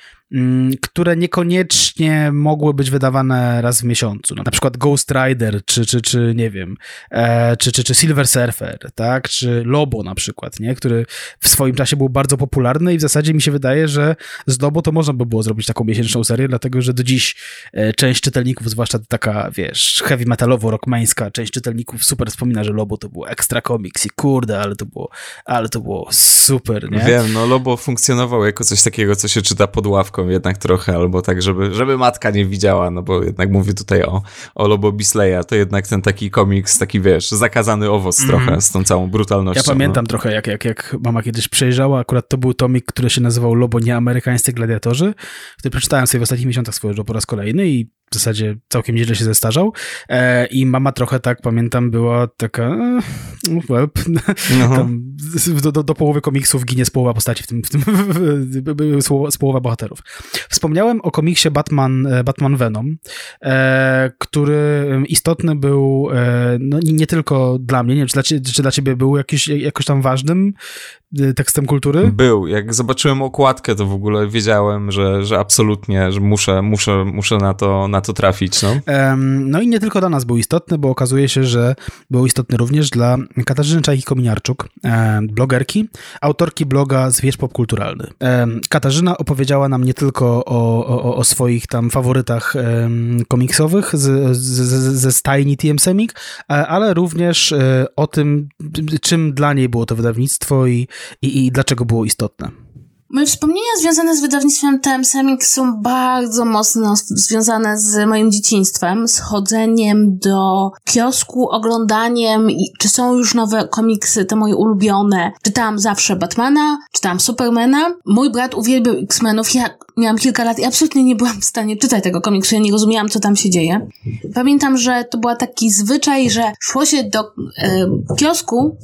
które niekoniecznie mogły być wydawane raz w miesiącu. No, Na przykład Ghost Rider, czy, czy, czy nie wiem, e, czy, czy, czy Silver Surfer, tak, czy Lobo na przykład, nie, który w swoim czasie był bardzo popularny i w zasadzie mi się wydaje, że z Lobo to można by było zrobić taką miesięczną serię, dlatego, że do dziś e, część czytelników, zwłaszcza taka, wiesz, heavy metalowo-rockmańska, część czytelników super wspomina, że Lobo to był ekstra komiks i kurde, ale to było, ale to było super, nie? Wiem, no Lobo funkcjonował jako coś takiego, co się czyta pod ławką jednak trochę, albo tak, żeby, żeby matka nie widziała, no bo jednak mówię tutaj o, o Lobo Bisleya, to jednak ten taki komiks, taki wiesz, zakazany owoc Mhm. trochę z tą całą brutalnością. Ja pamiętam no. trochę, jak, jak, jak mama kiedyś przejrzała, akurat to był tomik, który się nazywał Lobo Nieamerykańscy Gladiatorzy, który przeczytałem sobie w ostatnich miesiącach swojego po raz kolejny i w zasadzie całkiem nieźle się zestarzał. E, I mama trochę tak, pamiętam, była taka, e, well, do, do, do połowy komiksów ginie z połowa postaci, w tym, w tym z- połowa bohaterów. Wspomniałem o komiksie Batman, e, Batman Venom, e, który istotny był e, no, nie, tylko dla mnie, nie wiem, czy dla, czy dla ciebie był jakiś, jakoś tam ważnym e, tekstem kultury? Był. Jak zobaczyłem okładkę, to w ogóle wiedziałem, że, że absolutnie, że muszę, muszę, muszę na to, na to trafić, no. No i nie tylko dla nas był istotny, bo okazuje się, że był istotny również dla Katarzyny Czajki-Kominiarczuk, blogerki, autorki bloga Zwierz Popkulturalny. Katarzyna opowiedziała nam nie tylko o, o, o swoich tam faworytach komiksowych z, z, ze stajni TM Semik, e, ale również e, o tym, czym dla niej było to wydawnictwo i, i, i dlaczego było istotne. Moje wspomnienia związane z wydawnictwem TM Semik są bardzo mocno związane z moim dzieciństwem, z chodzeniem do kiosku, oglądaniem, czy są już nowe komiksy, te moje ulubione. Czytałam zawsze Batmana, czytałam Supermana. Mój brat uwielbiał X-Menów, ja miałam kilka lat i absolutnie nie byłam w stanie czytać tego komiksu, ja nie rozumiałam, co tam się dzieje. Pamiętam, że to był taki zwyczaj, że szło się do kiosku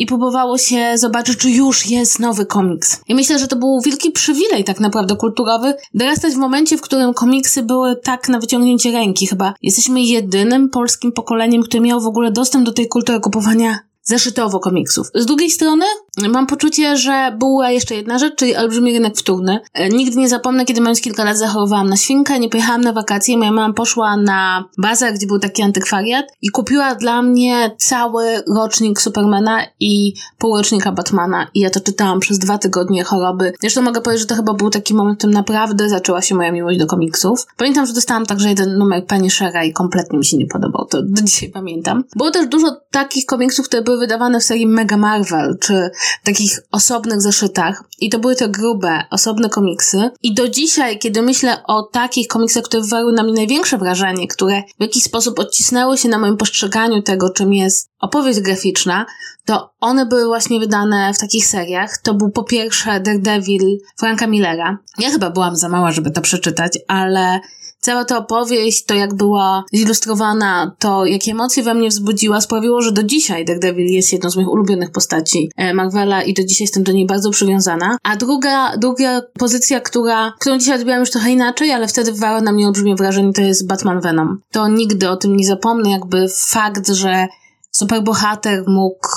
i próbowało się zobaczyć, czy już jest nowy komiks. I myślę, że to był wielki przywilej tak naprawdę kulturowy, dorastać w momencie, w którym komiksy były tak na wyciągnięcie ręki chyba. Jesteśmy jedynym polskim pokoleniem, które miało w ogóle dostęp do tej kultury kupowania zeszytowo komiksów. Z drugiej strony mam poczucie, że była jeszcze jedna rzecz, czyli olbrzymi rynek wtórny. E, nigdy nie zapomnę, kiedy mając kilka lat zachorowałam na świnkę, nie pojechałam na wakacje, moja mama poszła na bazar, gdzie był taki antykwariat i kupiła dla mnie cały rocznik Supermana i półrocznika Batmana i ja to czytałam przez dwa tygodnie choroby. Zresztą mogę powiedzieć, że to chyba był taki moment, w którym naprawdę zaczęła się moja miłość do komiksów. Pamiętam, że dostałam także jeden numer Punishera i kompletnie mi się nie podobał, to do dzisiaj pamiętam. Było też dużo takich komiksów, które były wydawane w serii Mega Marvel, czy takich osobnych zeszytach i to były te grube, osobne komiksy i do dzisiaj, kiedy myślę o takich komiksach, które wywarły na mnie największe wrażenie, które w jakiś sposób odcisnęły się na moim postrzeganiu tego, czym jest opowieść graficzna, to one były właśnie wydane w takich seriach. To był po pierwsze Daredevil Franka Millera. Ja chyba byłam za mała, żeby to przeczytać, ale cała ta opowieść, to jak była zilustrowana, to jakie emocje we mnie wzbudziła, sprawiło, że do dzisiaj Daredevil jest jedną z moich ulubionych postaci e, Marvela i do dzisiaj jestem do niej bardzo przywiązana. A druga, druga pozycja, która, którą dzisiaj odbieram już trochę inaczej, ale wtedy wywarła na mnie olbrzymie wrażenie, to jest Batman Venom. To nigdy o tym nie zapomnę, jakby fakt, że superbohater mógł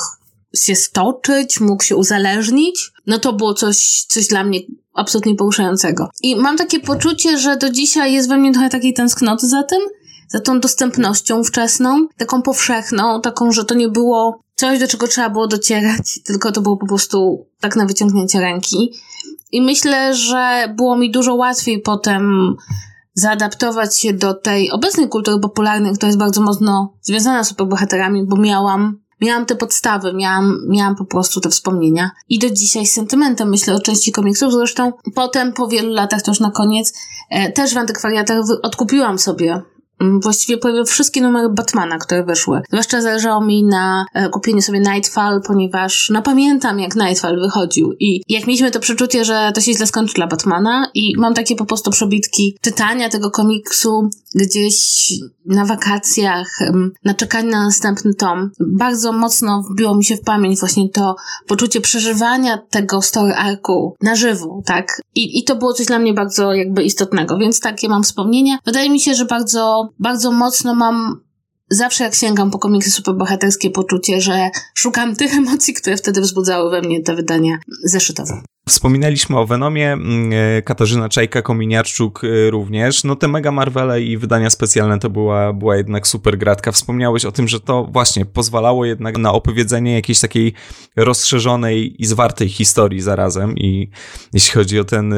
się stoczyć, mógł się uzależnić, no to było coś, coś dla mnie absolutnie poruszającego. I mam takie poczucie, że do dzisiaj jest we mnie trochę takiej tęsknoty za tym, za tą dostępnością wczesną, taką powszechną, taką, że to nie było coś, do czego trzeba było docierać, tylko to było po prostu tak na wyciągnięcie ręki. I myślę, że było mi dużo łatwiej potem zaadaptować się do tej obecnej kultury popularnej, która jest bardzo mocno związana z superbohaterami, bo miałam miałam te podstawy, miałam, miałam po prostu te wspomnienia. I do dzisiaj z sentymentem myślę o części komiksów. Zresztą potem, po wielu latach, już na koniec, e, też w antykwariatach odkupiłam sobie właściwie prawie wszystkie numery Batmana, które wyszły. Zwłaszcza zależało mi na e, kupieniu sobie Nightfall, ponieważ no pamiętam jak Nightfall wychodził i jak mieliśmy to przeczucie, że to się źle skończy dla Batmana i mam takie po prostu przebitki czytania tego komiksu gdzieś na wakacjach, na czekanie na następny tom. Bardzo mocno wbiło mi się w pamięć właśnie to poczucie przeżywania tego story arku na żywo, tak? I, I to było coś dla mnie bardzo jakby istotnego, więc takie mam wspomnienia. Wydaje mi się, że bardzo bardzo mocno mam zawsze jak sięgam po komiksy superbohaterskie poczucie, że szukam tych emocji, które wtedy wzbudzały we mnie te wydania zeszytowe. Wspominaliśmy o Venomie, mm, e, Katarzyna Czajka-Kominiarczuk e, również. No te Mega Marvele i wydania specjalne to była, była jednak super gratka. Wspomniałeś o tym, że to właśnie pozwalało jednak na opowiedzenie jakiejś takiej rozszerzonej i zwartej historii zarazem i jeśli chodzi o ten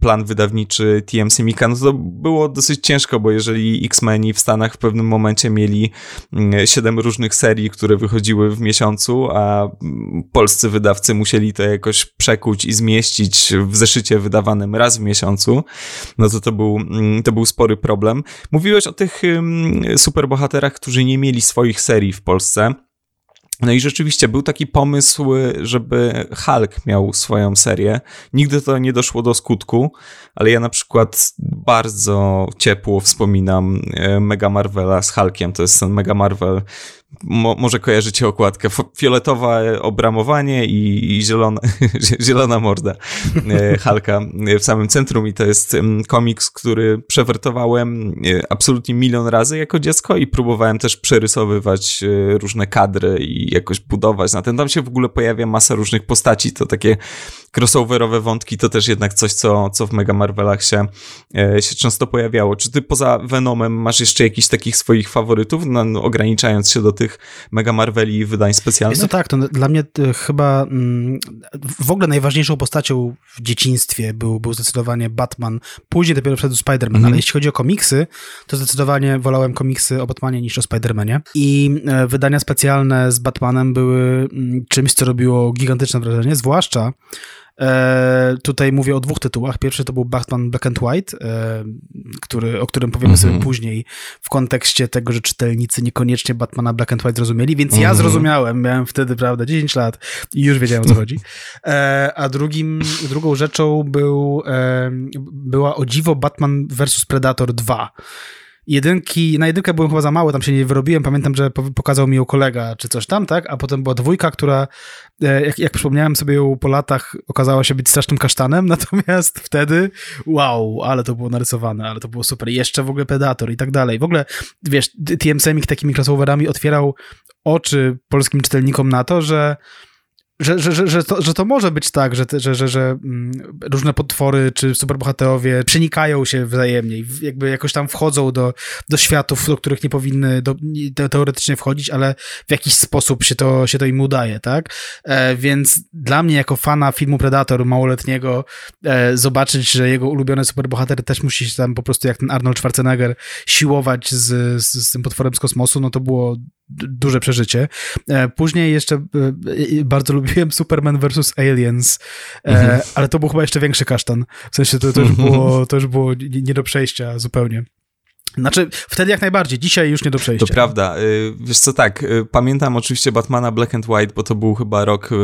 plan wydawniczy TMC Mika, no to było dosyć ciężko, bo jeżeli X-Meni w Stanach w pewnym momencie mieli mm, siedem różnych serii, które wychodziły w miesiącu, a mm, polscy wydawcy musieli to jakoś przekuć i zmieścić w zeszycie wydawanym raz w miesiącu, no to to był, mm, to był spory problem. Mówiłeś o tych superbohaterach, którzy nie mieli swoich serii w Polsce. No i rzeczywiście był taki pomysł, żeby Hulk miał swoją serię. Nigdy to nie doszło do skutku, ale ja na przykład bardzo ciepło wspominam e, Mega Marvela z Hulkiem. To jest ten Mega Marvel Mo, może kojarzycie okładkę. Fioletowe obramowanie i, i zielona, zielona morda e, Halka w samym centrum i to jest komiks, który przewertowałem e, absolutnie milion razy jako dziecko i próbowałem też przerysowywać e, różne kadry i jakoś budować na ten. Tam się w ogóle pojawia masa różnych postaci, to takie crossoverowe wątki to też jednak coś, co, co w Mega Marvelach się, się często pojawiało. Czy ty poza Venomem masz jeszcze jakichś takich swoich faworytów, no, ograniczając się do tych tych Mega Marveli wydań specjalnych? Jest to tak, to dla mnie e, chyba mm, w ogóle najważniejszą postacią w dzieciństwie był, był zdecydowanie Batman, później dopiero wszedł Spider-Man, mm. ale jeśli chodzi o komiksy, to zdecydowanie wolałem komiksy o Batmanie niż o Spider-Manie i e, wydania specjalne z Batmanem były mm, czymś, co robiło gigantyczne wrażenie, zwłaszcza E, tutaj mówię o dwóch tytułach. Pierwszy to był Batman Black and White, e, który, o którym powiemy sobie mhm. później w kontekście tego, że czytelnicy niekoniecznie Batmana Black and White zrozumieli, więc ja mhm. zrozumiałem, miałem wtedy, prawda, 10 lat i już wiedziałem o co chodzi. E, a drugim, drugą rzeczą był, była o dziwo Batman vs Predator 2 jedynki, na jedynkę byłem chyba za mały, tam się nie wyrobiłem, pamiętam, że pokazał mi ją kolega czy coś tam, tak, a potem była dwójka, która, e, jak, jak przypomniałem sobie ją po latach, okazała się być strasznym kasztanem, natomiast wtedy, wow, ale to było narysowane, ale to było super, jeszcze w ogóle Predator i tak dalej, w ogóle, wiesz, TMC takimi crossoverami otwierał oczy polskim czytelnikom na to, że że, że, że, że, to, że to może być tak, że, że, że, że mm, różne potwory czy superbohaterowie przenikają się wzajemnie i jakby jakoś tam wchodzą do, do światów, do których nie powinny do, te, teoretycznie wchodzić, ale w jakiś sposób się to, się to im udaje, tak? E, więc dla mnie jako fana filmu Predator małoletniego e, zobaczyć, że jego ulubiony superbohater też musi się tam po prostu jak ten Arnold Schwarzenegger siłować z, z, z tym potworem z kosmosu, no to było duże przeżycie. E, później jeszcze e, bardzo lubiłem Superman vs. Aliens, e, mhm. ale to był chyba jeszcze większy kasztan. W sensie to, to, już, było, to już było nie do przejścia zupełnie. Znaczy, wtedy jak najbardziej, dzisiaj już nie do przejścia. To prawda. Y, wiesz co, tak, y, pamiętam oczywiście Batmana Black and White, bo to był chyba rok y,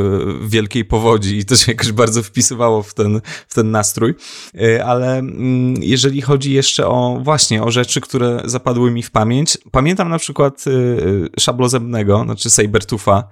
wielkiej powodzi i to się jakoś bardzo wpisywało w ten, w ten nastrój, ale mm, jeżeli chodzi jeszcze o właśnie, o rzeczy, które zapadły mi w pamięć, pamiętam na przykład Szablozębnego, znaczy Sabertufa,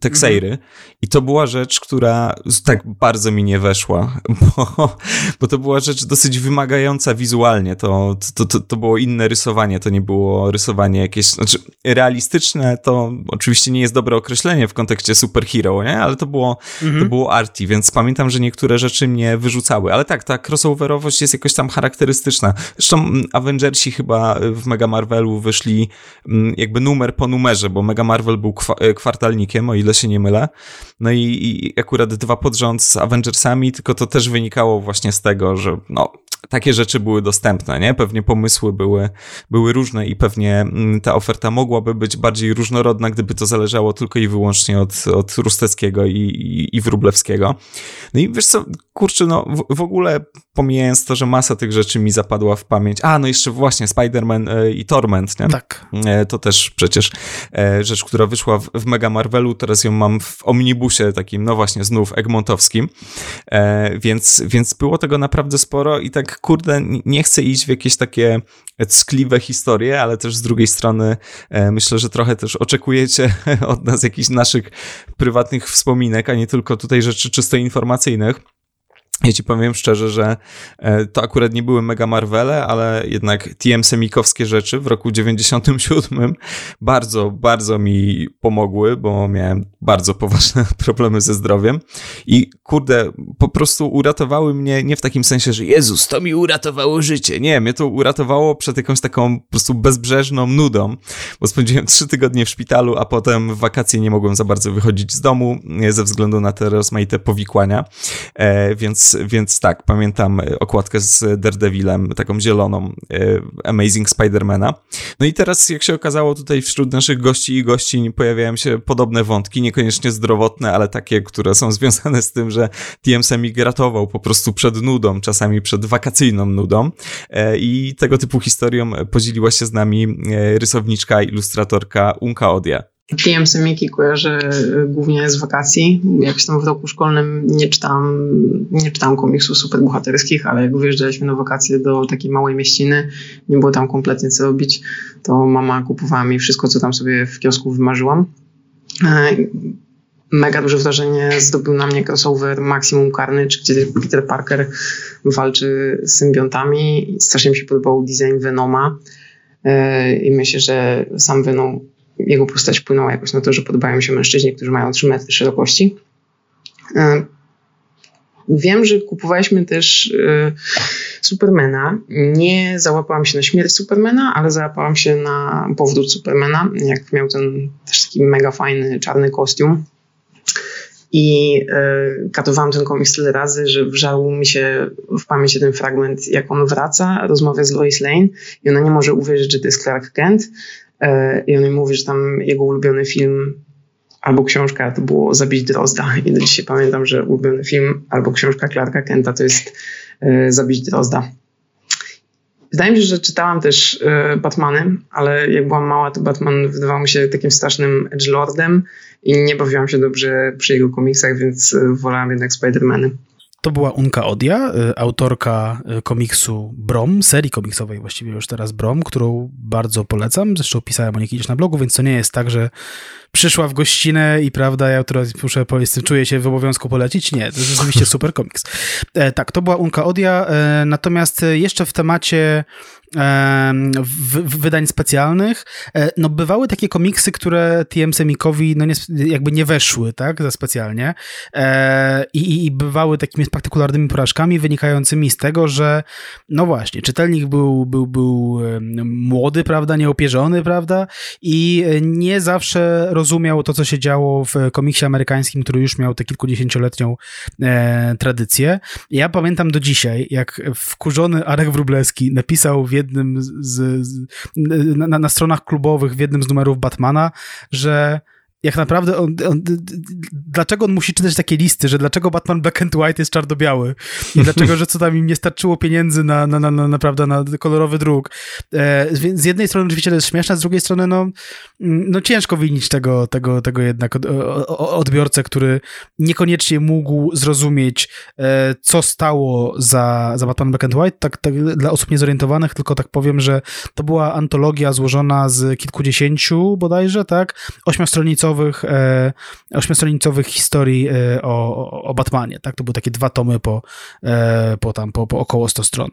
Texeiry mhm. i to była rzecz, która tak bardzo mi nie weszła, bo, bo to była rzecz dosyć wymagająca wizualnie, to, to, to to, to było inne rysowanie, to nie było rysowanie jakieś, znaczy realistyczne to oczywiście nie jest dobre określenie w kontekście superhero, nie? Ale to było, mhm. to było arty, więc pamiętam, że niektóre rzeczy mnie wyrzucały, ale tak, ta crossoverowość jest jakoś tam charakterystyczna. Zresztą mm, Avengersi chyba w Mega Marvelu wyszli mm, jakby numer po numerze, bo Mega Marvel był e, kwartalnikiem, o ile się nie mylę. No i, i akurat dwa pod rząd z Avengersami, tylko to też wynikało właśnie z tego, że no, takie rzeczy były dostępne, nie? Pewnie pomysły były, były różne i pewnie mm, ta oferta mogłaby być bardziej różnorodna, gdyby to zależało tylko i wyłącznie od, od Rusteckiego i, i, i Wróblewskiego. No i wiesz co, kurczę, no w, w, ogóle pomijając to, że masa tych rzeczy mi zapadła w pamięć. A, no jeszcze właśnie Spider-Man e, i Torment, nie? Tak. E, to też przecież e, rzecz, która wyszła w, w Mega Marvelu, teraz ją mam w omnibusie takim, no właśnie, znów Egmontowskim, więc, więc było tego naprawdę sporo i tak kurde, nie chcę iść w jakieś takie ckliwe historie, ale też z drugiej strony e, myślę, że trochę też oczekujecie od nas jakichś naszych prywatnych wspominek, a nie tylko tutaj rzeczy czysto informacyjnych. Ja ci powiem szczerze, że e, to akurat nie były mega Marvele, ale jednak TM Semikowskie rzeczy w roku 97 bardzo, bardzo mi pomogły, bo miałem bardzo poważne problemy ze zdrowiem i kurde, po prostu uratowały mnie nie w takim sensie, że Jezus, to mi uratowało życie. Nie, mnie to uratowało przed jakąś taką po prostu bezbrzeżną nudą, bo spędziłem trzy tygodnie w szpitalu, a potem w wakacje nie mogłem za bardzo wychodzić z domu e, ze względu na te rozmaite powikłania, e, więc tak, pamiętam e, okładkę z Daredevilem, taką zieloną, e, Amazing Spidermana. No i teraz, jak się okazało, tutaj wśród naszych gości i gościń pojawiają się podobne wątki, niekoniecznie zdrowotne, ale takie, które są związane z tym, że TM Semig ratował po prostu przed nudą, czasami przed wakacyjną nudą. E, I tego typu historią podzieliła się z nami rysowniczka, ilustratorka Unka Odia. TM Semiki kojarzę głównie z wakacji. Jak jestem w roku szkolnym nie czytam, nie czytam komiksów superbohaterskich, ale jak wyjeżdżaliśmy na wakacje do takiej małej mieściny, nie było tam kompletnie co robić, to mama kupowała mi wszystko, co tam sobie w kiosku wymarzyłam. E, mega duże wrażenie zdobył na mnie crossover Maximum Carnage, gdzie Peter Parker walczy z symbiontami. Strasznie mi się podobał design Venoma e, i myślę, że sam Venom jego postać wpłynęła jakoś na to, że podobają mi się mężczyźni, którzy mają 3 metry szerokości. E, wiem, że kupowaliśmy też e, Supermana. Nie załapałam się na śmierć Supermana, ale załapałam się na powrót Supermana, jak miał ten też taki mega fajny czarny kostium. I y, katowałam ten komiks tyle razy, że wżarł mi się w pamięci ten fragment, jak on wraca, rozmawia z Lois Lane i ona nie może uwierzyć, że to jest Clark Kent. E, I on mi mówi, że tam jego ulubiony film albo książka to było Zabić Drozda. I do dzisiaj pamiętam, że ulubiony film albo książka Clarka Kenta to jest e, Zabić Drozda. Wydaje mi się, że czytałam też e, Batmany, ale jak byłam mała, to Batman wydawał mi się takim strasznym edgelordem i nie bawiłam się dobrze przy jego komiksach, więc wolałam jednak Spidermany. To była Unka Odia, y, autorka y, komiksu Brom, serii komiksowej właściwie już teraz Brom, którą bardzo polecam. Zresztą pisałem o niej kiedyś na blogu, więc to nie jest tak, że przyszła w gościnę i prawda, ja teraz muszę powiedzieć, czuję się w obowiązku polecić. Nie, to jest rzeczywiście super komiks. E, tak, to była Unka Odia, e, natomiast jeszcze w temacie w, wydań specjalnych. E, no bywały takie komiksy, które TM Semikowi no nie, jakby nie weszły, tak, za specjalnie. E, I, I bywały takimi spektakularnymi porażkami wynikającymi z tego, że no właśnie, czytelnik był, był, był młody, prawda, nieopierzony, prawda, i nie zawsze rozumiał to, co się działo w komiksie amerykańskim, który już miał tę kilkudziesięcioletnią e, tradycję. Ja pamiętam do dzisiaj, jak wkurzony Arek Wróblewski napisał w jednym z, z na, na stronach klubowych, w jednym z numerów Batmana, że jak naprawdę on, on, dlaczego on musi czytać takie listy, że dlaczego Batman Black and White jest czarno-biały i dlaczego, że co tam im nie starczyło pieniędzy na, na, na, na, naprawdę na kolorowy druk. E, z jednej strony oczywiście to jest śmieszne, z drugiej strony no, mm, no ciężko winić tego, tego, tego jednak odbiorcę, który niekoniecznie mógł zrozumieć, e, co stało za, za Batman Black and White, tak, tak dla osób niezorientowanych, tylko tak powiem, że to była antologia złożona z kilkudziesięciu bodajże, tak, ośmiostronicowych ośmiostronicowych, e, ośmiostronicowych historii e, o, o, Batmanie, tak? To były takie dwa tomy po, e, po tam, po, po około 100 stron.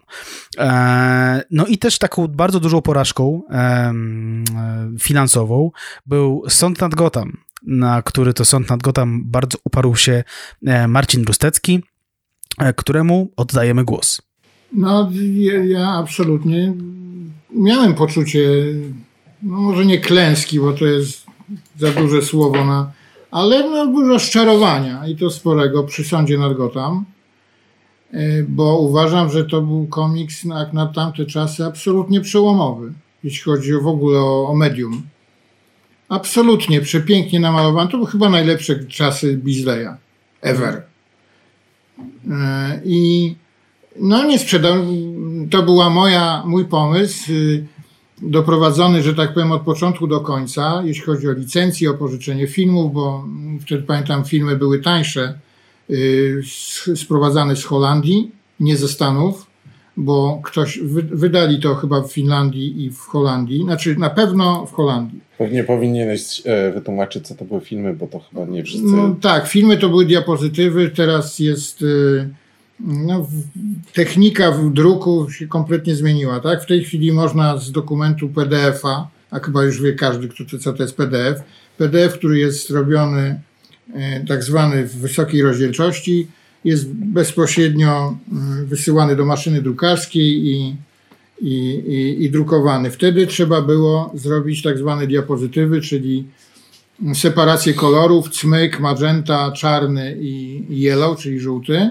E, no i też taką bardzo dużą porażką e, finansową był Sąd nad Gotham, na który to Sąd nad Gotham bardzo uparł się e, Marcin Rustecki, któremu oddajemy głos. No, ja, ja absolutnie miałem poczucie, no może nie klęski, bo to jest za duże słowo na, ale no, rozczarowania i to sporego przy sądzie nad Gotham, e, bo uważam, że to był komiks jak na tamte czasy absolutnie przełomowy, jeśli chodzi w ogóle o, o medium. Absolutnie przepięknie namalowany. To były chyba najlepsze czasy Beasleya ever. E, I no nie sprzedał. To była moja, mój pomysł doprowadzony, że tak powiem, od początku do końca, jeśli chodzi o licencję, o pożyczenie filmów, bo wtedy pamiętam, filmy były tańsze, yy, sprowadzane z Holandii, nie ze Stanów, bo ktoś wy, wydali to chyba w Finlandii i w Holandii, znaczy na pewno w Holandii. Pewnie powinieneś e, wytłumaczyć, co to były filmy, bo to chyba nie wszyscy. No, tak, filmy to były diapozytywy, teraz jest. Yy, no, technika w druku się kompletnie zmieniła. Tak? W tej chwili można z dokumentu PDF-a, a chyba już wie każdy, kto, co to jest PDF, PDF, który jest robiony e, tak zwany w wysokiej rozdzielczości, jest bezpośrednio mm, wysyłany do maszyny drukarskiej i, i, i, i drukowany. Wtedy trzeba było zrobić tak zwane diapozytywy, czyli separację kolorów, cmyk, magenta, czarny i yellow, czyli żółty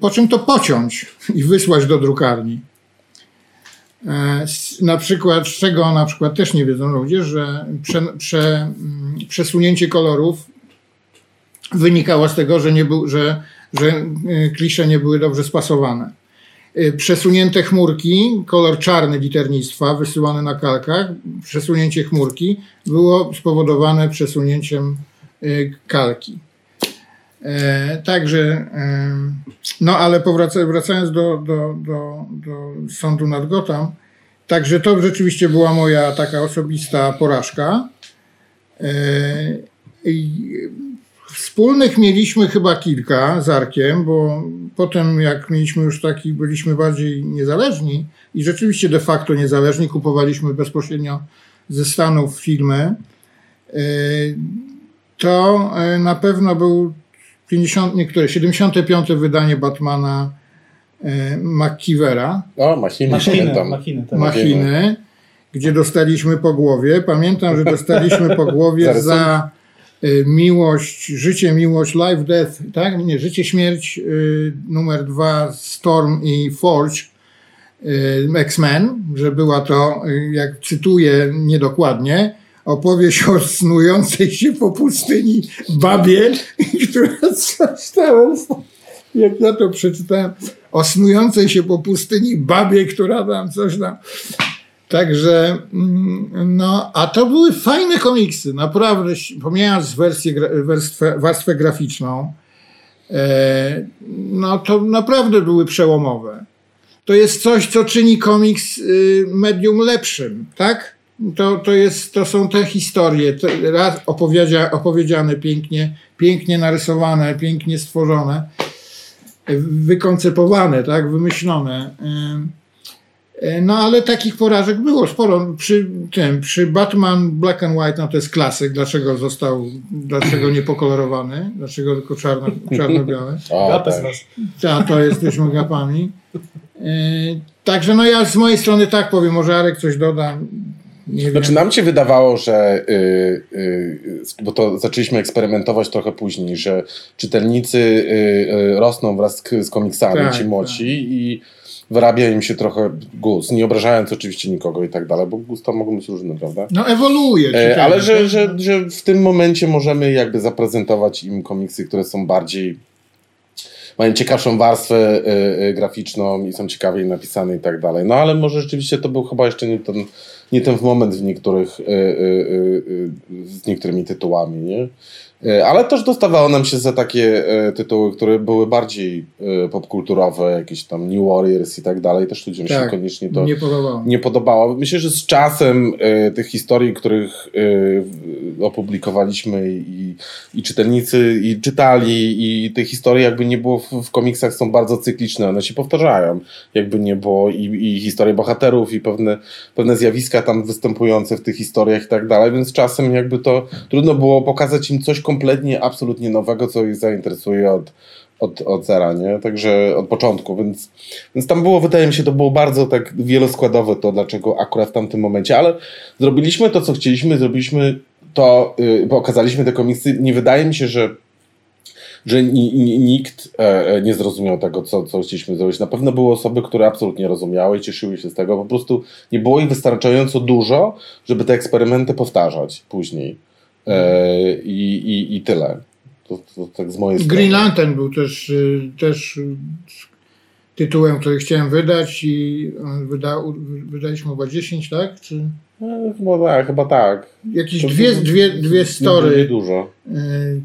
po czym to pociąć i wysłać do drukarni. E, na przykład, z czego na przykład też nie wiedzą ludzie, że prze, prze, mm, przesunięcie kolorów wynikało z tego, że, nie był, że, że e, klisze nie były dobrze spasowane. Przesunięte chmurki, kolor czarny liternictwa wysyłany na kalkach, przesunięcie chmurki było spowodowane przesunięciem kalki. E, także, e, no ale powraca, wracając do, do, do, do sądu nad Gotham, także to rzeczywiście była moja taka osobista porażka. E, wspólnych mieliśmy chyba kilka z Arkiem, bo potem jak mieliśmy już taki, byliśmy bardziej niezależni i rzeczywiście de facto niezależni, kupowaliśmy bezpośrednio ze Stanów filmy, to na pewno był 50, niektóre, 75. wydanie Batmana e, McKeevera. O, machiny, machiny, machiny, tak. machiny, gdzie dostaliśmy po głowie. Pamiętam, że dostaliśmy po głowie za e, miłość, życie, miłość, life, death, tak? Nie, życie, śmierć, e, numer dwa, Storm i Forge, e, X-Men, że była to, jak cytuję niedokładnie, opowieść o snującej się po pustyni babie, która coś tam, jak ja to przeczytałem, o snującej się po pustyni babie, która tam coś tam. Także, mm, no, a to były fajne komiksy, naprawdę, pomijając wersję, warstwę, warstwę graficzną, e, no to naprawdę były przełomowe. To jest coś, co czyni komiks y, medium lepszym, tak? To, to, jest, to są te historie, te, raz opowiedzia, opowiedziane pięknie, pięknie narysowane, pięknie stworzone, wykoncepowane, tak, wymyślone. E, No ale takich porażek było sporo. Przy tym, przy Batman Black and White, no to jest klasyk, dlaczego został, dlaczego nie pokolorowany, dlaczego tylko czarno, czarno-białe. O, tak. Ta, to jesteśmy gapami. E, Także no ja z mojej strony tak powiem, może Arek coś doda. Nie Znaczy wiem. nam się wydawało, że, y, y, y, bo to zaczęliśmy eksperymentować trochę później, że czytelnicy y, y, rosną wraz z, z komiksami, Tak, ci młodsi i wyrabia im się trochę gust, nie obrażając oczywiście nikogo i tak dalej, bo gusta mogą być różne, prawda? No ewoluuje. E, ale że, tak? że, że w tym momencie możemy jakby zaprezentować im komiksy, które są bardziej mają ciekawszą warstwę y, y, graficzną i są ciekawiej napisane i tak dalej. No ale może rzeczywiście to był chyba jeszcze nie ten, nie ten moment w niektórych, y, y, y, z niektórymi tytułami, nie? Y, Ale też dostawało nam się za takie y, tytuły, które były bardziej y, popkulturowe, jakieś tam New Warriors i tak dalej. Też ludziom się Tak, koniecznie to nie podobało. nie podobało. Myślę, że z czasem tych historii, których opublikowaliśmy i, i czytelnicy i czytali i te historie jakby nie było w, w komiksach są bardzo cykliczne, one się powtarzają. Jakby nie było i, i historie bohaterów i pewne, pewne zjawiska tam występujące w tych historiach i tak dalej, więc czasem jakby to trudno było pokazać im coś kompletnie, absolutnie nowego, co ich zainteresuje od, od, od zera, nie? Także od początku, więc, więc tam było, wydaje mi się, to było bardzo tak wieloskładowe to, dlaczego akurat w tamtym momencie, ale zrobiliśmy to, co chcieliśmy, zrobiliśmy to, yy, pokazaliśmy te komiksy. Nie wydaje mi się, że że ni, ni, nikt e, e, nie zrozumiał tego, co, co chcieliśmy zrobić. Na pewno były osoby, które absolutnie rozumiały i cieszyły się z tego. Po prostu nie było ich wystarczająco dużo, żeby te eksperymenty powtarzać później. E, i, i, I tyle. To, to tak z mojej strony. Green Lantern był też, y, też y, tytułem, który chciałem wydać i wyda, wydaliśmy chyba 10, tak? Czy E, chyba tak, chyba tak. jakieś To- dwie, dwie, dwie Nie story, dużo. y,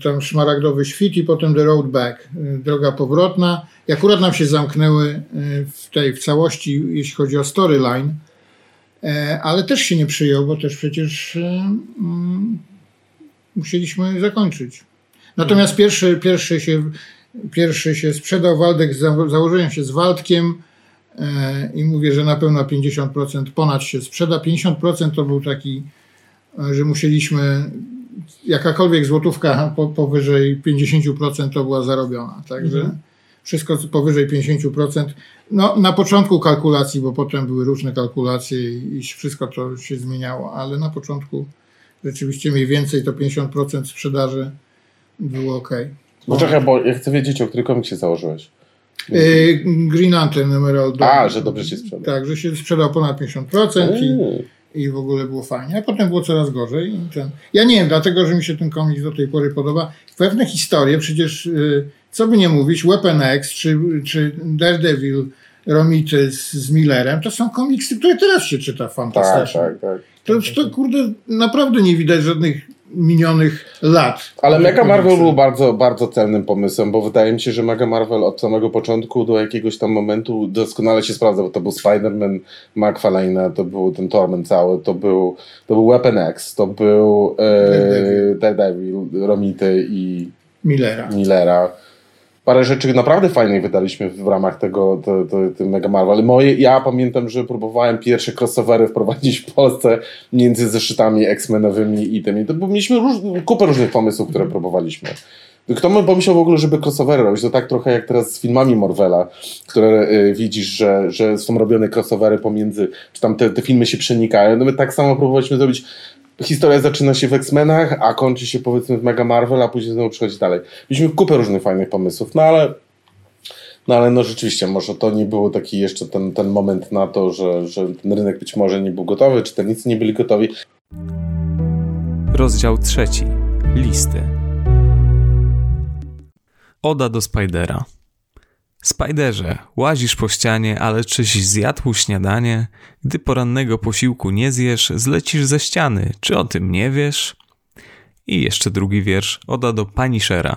tam Szmaragdowy Świt i potem The Road Back, droga powrotna. I akurat nam się zamknęły w tej w całości, jeśli chodzi o storyline, E, ale też się nie przyjął, bo też przecież mm, musieliśmy zakończyć. Natomiast pierwszy, pierwszy, się, pierwszy się sprzedał, Waldek, za- założyłem się z Waldkiem e, i mówię, że na pewno 50% ponad się sprzeda. 50% to był taki, e, że musieliśmy, jakakolwiek złotówka po, powyżej 50% to była zarobiona. Także wszystko co powyżej 50%. No, na początku kalkulacji, bo potem były różne kalkulacje i, i wszystko to się zmieniało, ale na początku rzeczywiście mniej więcej to 50% sprzedaży było ok. No czekaj, bo ja chcę wiedzieć, o który komik się założyłeś. Yy, Green Lantern Emerald Dawn. A, że dobrze się sprzedał. Tak, że się sprzedał ponad 50% i, Mm. i w ogóle było fajnie, a potem było coraz gorzej. Ten, ja nie wiem, dlatego, że mi się ten komiks do tej pory podoba. Pewne historie, przecież yy, co by nie mówić, Weapon X czy, czy Daredevil Romity z, z Millerem, to są komiksy, które teraz się czyta Tak, fantastycznie. tak, tak. To, to kurde, naprawdę nie widać żadnych minionych lat. Ale Mega Marvel był bardzo, bardzo celnym pomysłem, bo wydaje mi się, że Mega Marvel od samego początku do jakiegoś tam momentu doskonale się sprawdza, bo to był Spider-Man McFarlane'a, to był ten Torment cały, to był, to był Weapon X, to był e. Daredevil, Romity i Millera. Millera. Parę rzeczy naprawdę fajnych wydaliśmy w ramach tego, to, to, to Mega Marvel. Moje, ja pamiętam, że próbowałem pierwsze crossovery wprowadzić w Polsce między zeszytami X-Menowymi i tymi. To, mieliśmy róż, kupę różnych pomysłów, które próbowaliśmy. Kto by pomyślał w ogóle, żeby crossovery robić? To tak trochę jak teraz z filmami Marvela, które y, widzisz, że, że są robione crossovery pomiędzy, czy tam te, te filmy się przenikają. No my tak samo próbowaliśmy zrobić historia zaczyna się w X-Menach, a kończy się powiedzmy w Mega Marvel, a później znowu przychodzi dalej. Mieliśmy kupę różnych fajnych pomysłów, no ale no ale no rzeczywiście, może to nie był taki jeszcze ten, ten moment na to, że, że ten rynek być może nie był gotowy, czytelnicy nie byli gotowi. Rozdział trzeci. Listy. Oda do Spidera. Spiderze, łazisz po ścianie, ale czyś zjadł śniadanie? Gdy porannego posiłku nie zjesz, zlecisz ze ściany. Czy o tym nie wiesz? I jeszcze drugi wiersz, oda do Punishera.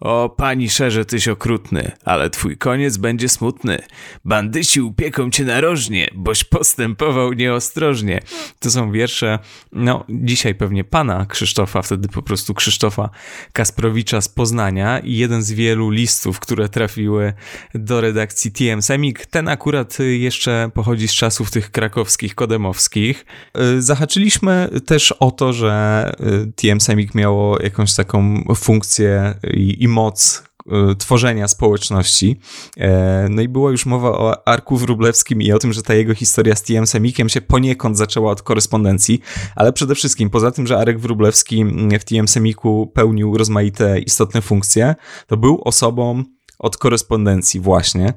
O, pani szerze, tyś okrutny, ale twój koniec będzie smutny. Bandyci upieką cię narożnie, boś postępował nieostrożnie. To są wiersze, no, dzisiaj pewnie pana Krzysztofa, wtedy po prostu Krzysztofa Kasprowicza z Poznania i jeden z wielu listów, które trafiły do redakcji TM Semik. Ten akurat jeszcze pochodzi z czasów tych krakowskich, kodemowskich. Y, zahaczyliśmy też o to, że y, TM Semik miało jakąś taką funkcję i, i moc y, tworzenia społeczności. E, no i była już mowa o Arku Wróblewskim i o tym, że ta jego historia z TM Semikiem się poniekąd zaczęła od korespondencji, ale przede wszystkim poza tym, że Arek Wróblewski w TM Semiku pełnił rozmaite istotne funkcje, to był osobą od korespondencji właśnie.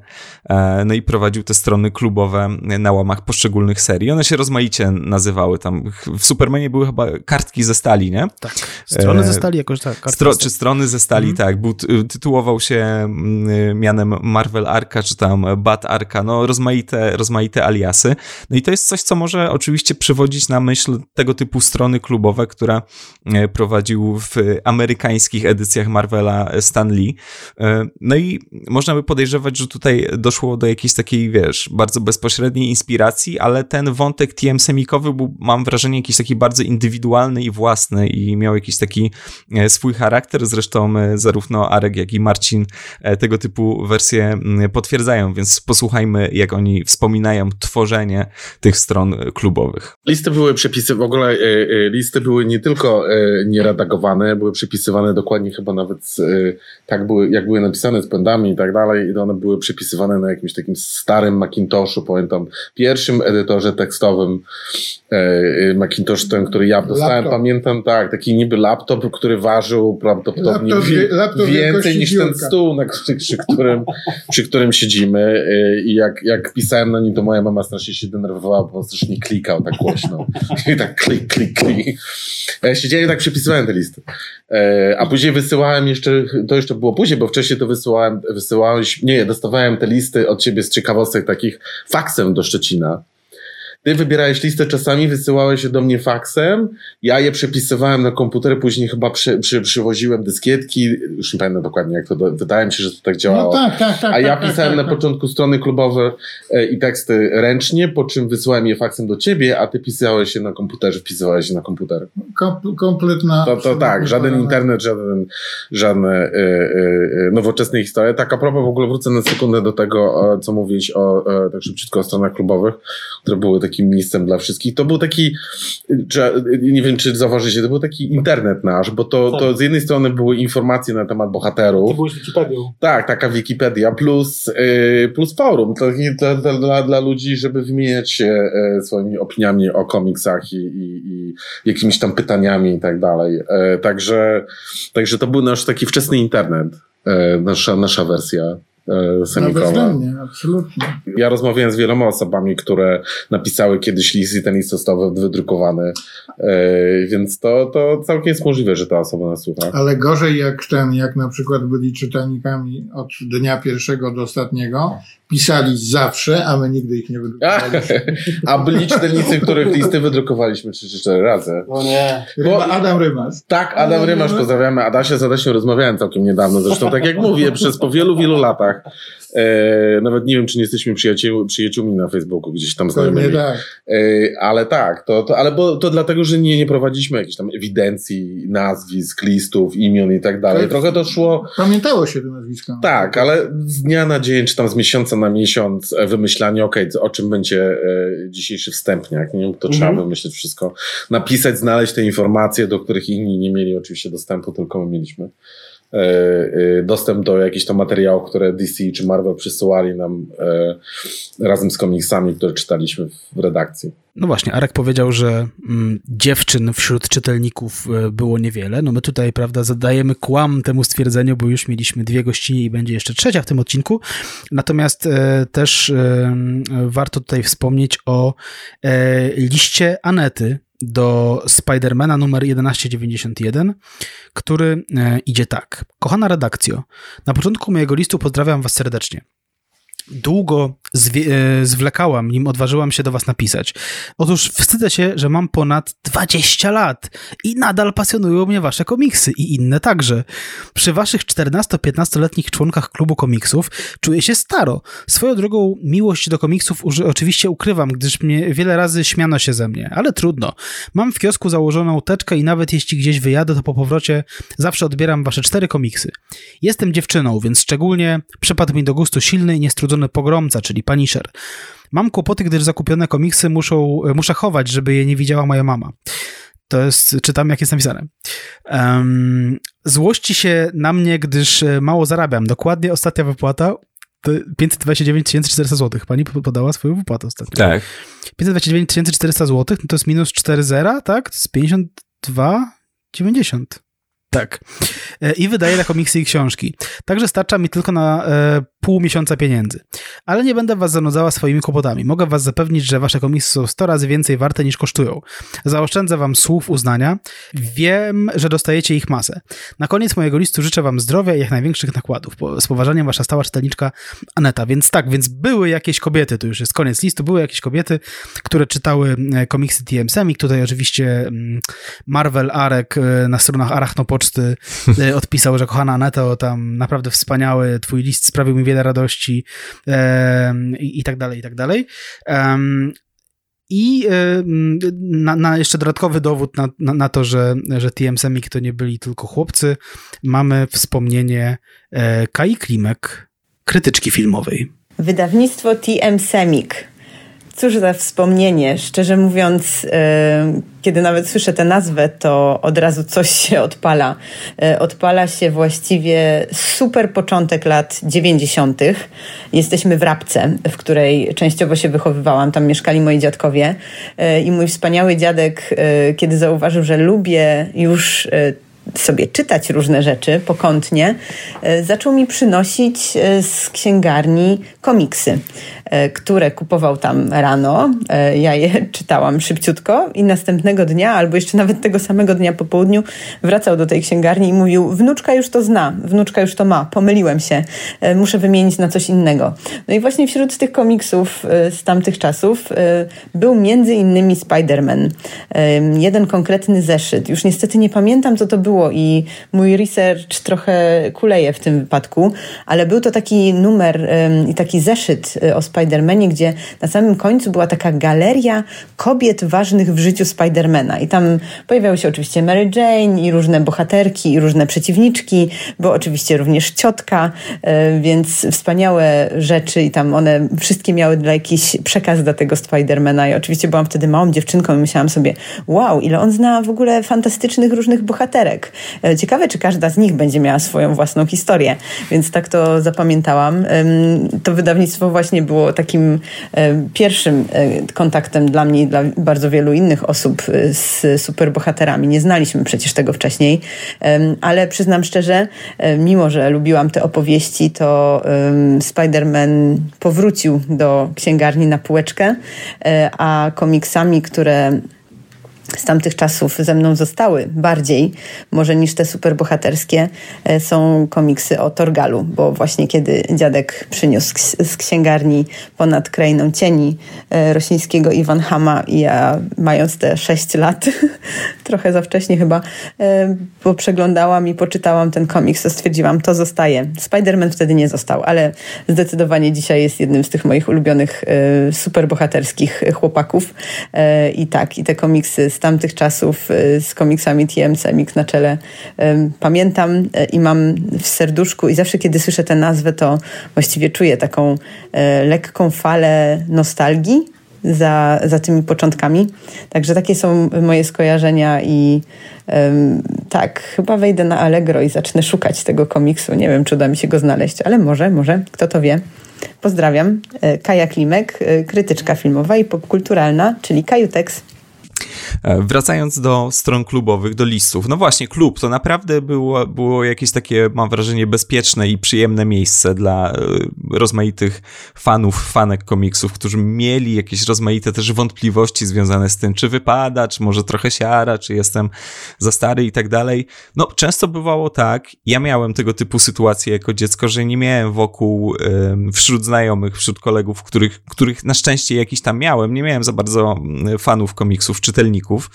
E, no i prowadził te strony klubowe na łamach poszczególnych serii. One się rozmaicie nazywały tam. W Supermanie były chyba kartki ze stali, nie? Tak. Strony ze stali jakoś tak. Stro, czy strony ze stali, mm. tak. Był, tytułował się mm, mianem Marvel Arka, czy tam Bat Arka. No rozmaite, rozmaite aliasy. No i to jest coś, co może oczywiście przywodzić na myśl tego typu strony klubowe, które e, prowadził w amerykańskich edycjach Marvela Stan Lee. E, no i można by podejrzewać, że tutaj doszło do jakiejś takiej, wiesz, bardzo bezpośredniej inspiracji, ale ten wątek TM semikowy był, mam wrażenie, jakiś taki bardzo indywidualny i własny i miał jakiś taki e, swój charakter. Zresztą e, zarówno Arek, jak i Marcin e, tego typu wersje potwierdzają, więc posłuchajmy, jak oni wspominają tworzenie tych stron klubowych. Listy były przepisy, w ogóle listy były nie tylko nieredagowane, były przepisywane dokładnie chyba nawet tak były, jak były napisane z błędami i tak dalej i one były przypisywane na jakimś takim starym Macintoshu, pamiętam, pierwszym edytorze tekstowym e, e, Macintosh ten, który ja dostałem, laptop. pamiętam, tak, taki niby laptop, który ważył prawdopodobnie laptop, wi laptop więcej niż ten stół, na, przy, przy, którym, przy którym siedzimy e, i jak, jak pisałem na nim, to moja mama strasznie się denerwowała, bo strasznie klikał tak głośno i tak klik, klik, klik. Ja siedziałem i tak przepisywałem te listy. A później wysyłałem jeszcze, to jeszcze było później, bo wcześniej to wysyłałem wysyłałem, wysyłałeś, nie, dostawałem te listy od ciebie z ciekawostek takich faksem do Szczecina. Ty wybierałeś listę czasami, wysyłałeś je do mnie faksem, ja je przepisywałem na komputer, później chyba przy, przy, przywoziłem dyskietki, już nie pamiętam dokładnie jak to, wydaje mi się, że to tak działało. No tak, tak, tak. A ja tak, pisałem tak, na tak. początku strony klubowe e, i teksty ręcznie, po czym wysyłałem je faksem do ciebie, a ty pisałeś je na komputerze, wpisywałeś je na komputer. Kom, kompletna... To, to tak, żaden internet, żaden, żadne e, e, nowoczesne historie. Tak a propos, w ogóle wrócę na sekundę do tego, co mówiłeś o, tak szybciutko o stronach klubowych, które były takim miejscem dla wszystkich. To był taki, nie wiem czy zauważycie, to był taki internet nasz, bo to, to z jednej strony były informacje na temat bohaterów. Ty byłeś Wikipedią. Tak, taka Wikipedia, plus, yy, plus forum to, dla, dla, dla ludzi, żeby wymieniać się yy, swoimi opiniami o komiksach i, i, i jakimiś tam pytaniami i tak dalej. Yy, także, także to był nasz taki wczesny internet, nasza, nasza wersja semikowa. No absolutnie. Ja rozmawiałem z wieloma osobami, które napisały kiedyś list i ten list został wydrukowany, więc to, to całkiem jest możliwe, że ta osoba nas słucha. Ale gorzej jak ten, jak na przykład byli czytelnikami od dnia pierwszego do ostatniego, pisali zawsze, a my nigdy ich nie wydrukowaliśmy. a byli czytelnicy, których listy wydrukowaliśmy 3 czy 4 razy. O nie. Ryba, Adam Rymas. Tak, Adam Rymasz, pozdrawiamy. Adasia z Adasią rozmawiałem całkiem niedawno, zresztą tak jak mówię, przez po wielu, wielu latach. E, nawet nie wiem, czy nie jesteśmy przyjaciół, przyjaciółmi na Facebooku, gdzieś tam znajomymi. Tak. E, ale tak, to, to, ale bo, to dlatego, że nie, nie prowadziliśmy jakiejś tam ewidencji nazwisk, listów, imion i tak dalej. Trochę to szło... Pamiętało się te nazwiska. Tak, ale z dnia na dzień, czy tam z miesiąca na miesiąc e, wymyślanie, okej, okay, o czym będzie e, dzisiejszy wstępniak, nie? to trzeba mhm. wymyśleć wszystko. Napisać, znaleźć te informacje, do których inni nie mieli oczywiście dostępu, tylko my mieliśmy. E, e, dostęp do jakichś tam materiałów, które DC czy Marvel przysyłali nam e, razem z komiksami, które czytaliśmy w redakcji. No właśnie, Arek powiedział, że mm, dziewczyn wśród czytelników było niewiele. No my tutaj, prawda, zadajemy kłam temu stwierdzeniu, bo już mieliśmy dwie gościnie i będzie jeszcze trzecia w tym odcinku. Natomiast e, też e, warto tutaj wspomnieć o e, liście Anety, do Spidermana numer 1191, który e, idzie tak. Kochana redakcjo, na początku mojego listu pozdrawiam Was serdecznie. Długo e, zwlekałam, nim odważyłam się do was napisać. Otóż wstydzę się, że mam ponad 20 lat i nadal pasjonują mnie wasze komiksy i inne także. Przy waszych 14-15-letnich członkach klubu komiksów czuję się staro. Swoją drogą miłość do komiksów oczywiście ukrywam, gdyż mnie wiele razy śmiano się ze mnie, ale trudno. Mam w kiosku założoną teczkę i nawet jeśli gdzieś wyjadę, to po powrocie zawsze odbieram wasze cztery komiksy. Jestem dziewczyną, więc szczególnie przypadł mi do gustu silny i niestrudzony pogromca, czyli Punisher. Mam kłopoty, gdyż zakupione komiksy muszą, muszę chować, żeby je nie widziała moja mama. To jest, czytam jak jest napisane. Um, złości się na mnie, gdyż e, mało zarabiam. Dokładnie ostatnia wypłata 529 400 zł. Pani podała swoją wypłatę ostatnio. Tak. 529 400 zł, no to jest minus 4 zera, tak? To jest 52,90. Tak. E, I wydaję na komiksy i książki. Także starcza mi tylko na e, pół miesiąca pieniędzy. Ale nie będę was zanudzała swoimi kłopotami. Mogę was zapewnić, że wasze komiksy są 100 razy więcej warte niż kosztują. Zaoszczędzę wam słów uznania. Wiem, że dostajecie ich masę. Na koniec mojego listu życzę wam zdrowia i jak największych nakładów. Z poważaniem wasza stała czytelniczka Aneta. Więc tak, więc były jakieś kobiety, to już jest koniec listu, były jakieś kobiety, które czytały e, komiksy TM Semik. Tutaj oczywiście mm, Marvel Arek e, na stronach Arachnopoczty e, odpisał, że kochana Aneto, tam naprawdę wspaniały, twój list sprawił mi wiele radości i, tak dalej, i tak dalej. I na, na, jeszcze dodatkowy dowód na, na, na, to, że, że TM Semik to nie byli tylko chłopcy, mamy wspomnienie e, Kai Klimek, krytyczki filmowej. Wydawnictwo TM Semik Cóż za wspomnienie. Szczerze mówiąc, e, kiedy nawet słyszę tę nazwę, to od razu coś się odpala. E, odpala się właściwie super początek lat 90. Jesteśmy w Rabce, w której częściowo się wychowywałam. Tam mieszkali moi dziadkowie. E, I mój wspaniały dziadek, kiedy zauważył, że lubię już sobie czytać różne rzeczy pokątnie, zaczął mi przynosić z księgarni komiksy. E, które kupował tam rano. E, ja je czytałam szybciutko i następnego dnia, albo jeszcze nawet tego samego dnia po południu, wracał do tej księgarni i mówił: Wnuczka już to zna, wnuczka już to ma, pomyliłem się, e, muszę wymienić na coś innego. No i właśnie wśród tych komiksów z tamtych czasów był między innymi Spider-Man. Jeden konkretny zeszyt. Już niestety nie pamiętam, co to było i mój research trochę kuleje w tym wypadku, ale był to taki numer i taki zeszyt o Spider-Man Spider-Manie, gdzie na samym końcu była taka galeria kobiet ważnych w życiu Spidermana. I tam pojawiały się oczywiście Mary Jane i różne bohaterki i różne przeciwniczki, bo oczywiście również ciotka, e, więc wspaniałe rzeczy i tam one wszystkie miały dla jakiś przekaz dla tego Spidermana. I oczywiście byłam wtedy małą dziewczynką i myślałam sobie, wow, ile on zna w ogóle fantastycznych różnych bohaterek. E, ciekawe, czy każda z nich będzie miała swoją własną historię. Więc tak to zapamiętałam. To wydawnictwo właśnie było takim e, pierwszym e, kontaktem dla mnie i dla bardzo wielu innych osób e, z superbohaterami. Nie znaliśmy przecież tego wcześniej, ale przyznam szczerze, mimo że lubiłam te opowieści, to Spider-Man powrócił do księgarni na półeczkę, a komiksami, które z tamtych czasów ze mną zostały bardziej, może niż te superbohaterskie, e, są komiksy o Torgalu, bo właśnie kiedy dziadek przyniósł z księgarni ponad krainą cieni e, rosyjskiego Iwan Hama i ja mając te 6 lat, trochę za wcześnie chyba, e, bo przeglądałam i poczytałam ten komiks, to stwierdziłam, to zostaje. Spider-Man wtedy nie został, ale zdecydowanie dzisiaj jest jednym z tych moich ulubionych superbohaterskich chłopaków i tak, i te komiksy z tamtych czasów y, z komiksami TM Semik na czele pamiętam y, i mam w serduszku i zawsze kiedy słyszę tę nazwę, to właściwie czuję taką y, lekką falę nostalgii za, za tymi początkami. Także takie są moje skojarzenia i tak, chyba wejdę na Allegro i zacznę szukać tego komiksu. Nie wiem, czy uda mi się go znaleźć, ale może, może, kto to wie. Pozdrawiam. Kaja Klimek, krytyczka filmowa i popkulturalna, czyli Kajutex. E, wracając do stron klubowych, do listów. No właśnie, klub to naprawdę było, było jakieś takie, mam wrażenie, bezpieczne i przyjemne miejsce dla e, rozmaitych fanów, fanek komiksów, którzy mieli jakieś rozmaite też wątpliwości związane z tym, czy wypada, czy może trochę siara, czy jestem za stary i tak dalej. No, często bywało tak, ja miałem tego typu sytuacje jako dziecko, że nie miałem wokół, wśród znajomych, wśród kolegów, których, których na szczęście jakiś tam miałem, nie miałem za bardzo mm, fanów komiksów, czytelników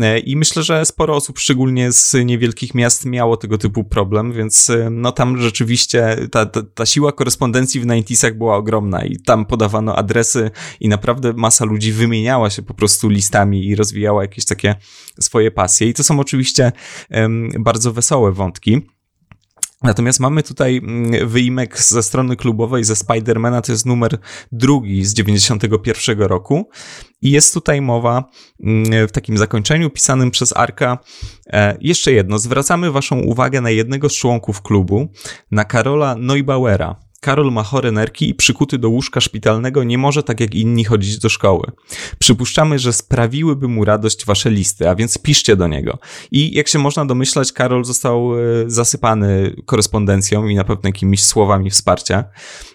e, i myślę, że sporo osób, szczególnie z niewielkich miast miało tego typu problem, więc e, no tam rzeczywiście ta, ta, ta siła korespondencji w 90 była ogromna i tam podawano adresy i naprawdę masa ludzi wymieniała się po prostu listami i rozwijała jakieś takie swoje pasje i to są oczywiście um, bardzo wesołe wątki. Natomiast mamy tutaj mm, wyimek ze strony klubowej ze Spidermana, to jest numer drugi z 91 roku i jest tutaj mowa mm, w takim zakończeniu pisanym przez Arka. E, jeszcze jedno, zwracamy waszą uwagę na jednego z członków klubu, na Karola Neubauera, Karol ma chore nerki i przykuty do łóżka szpitalnego nie może tak jak inni chodzić do szkoły. Przypuszczamy, że sprawiłyby mu radość wasze listy, a więc piszcie do niego. I jak się można domyślać, Karol został e, zasypany korespondencją i na pewno jakimiś słowami wsparcia.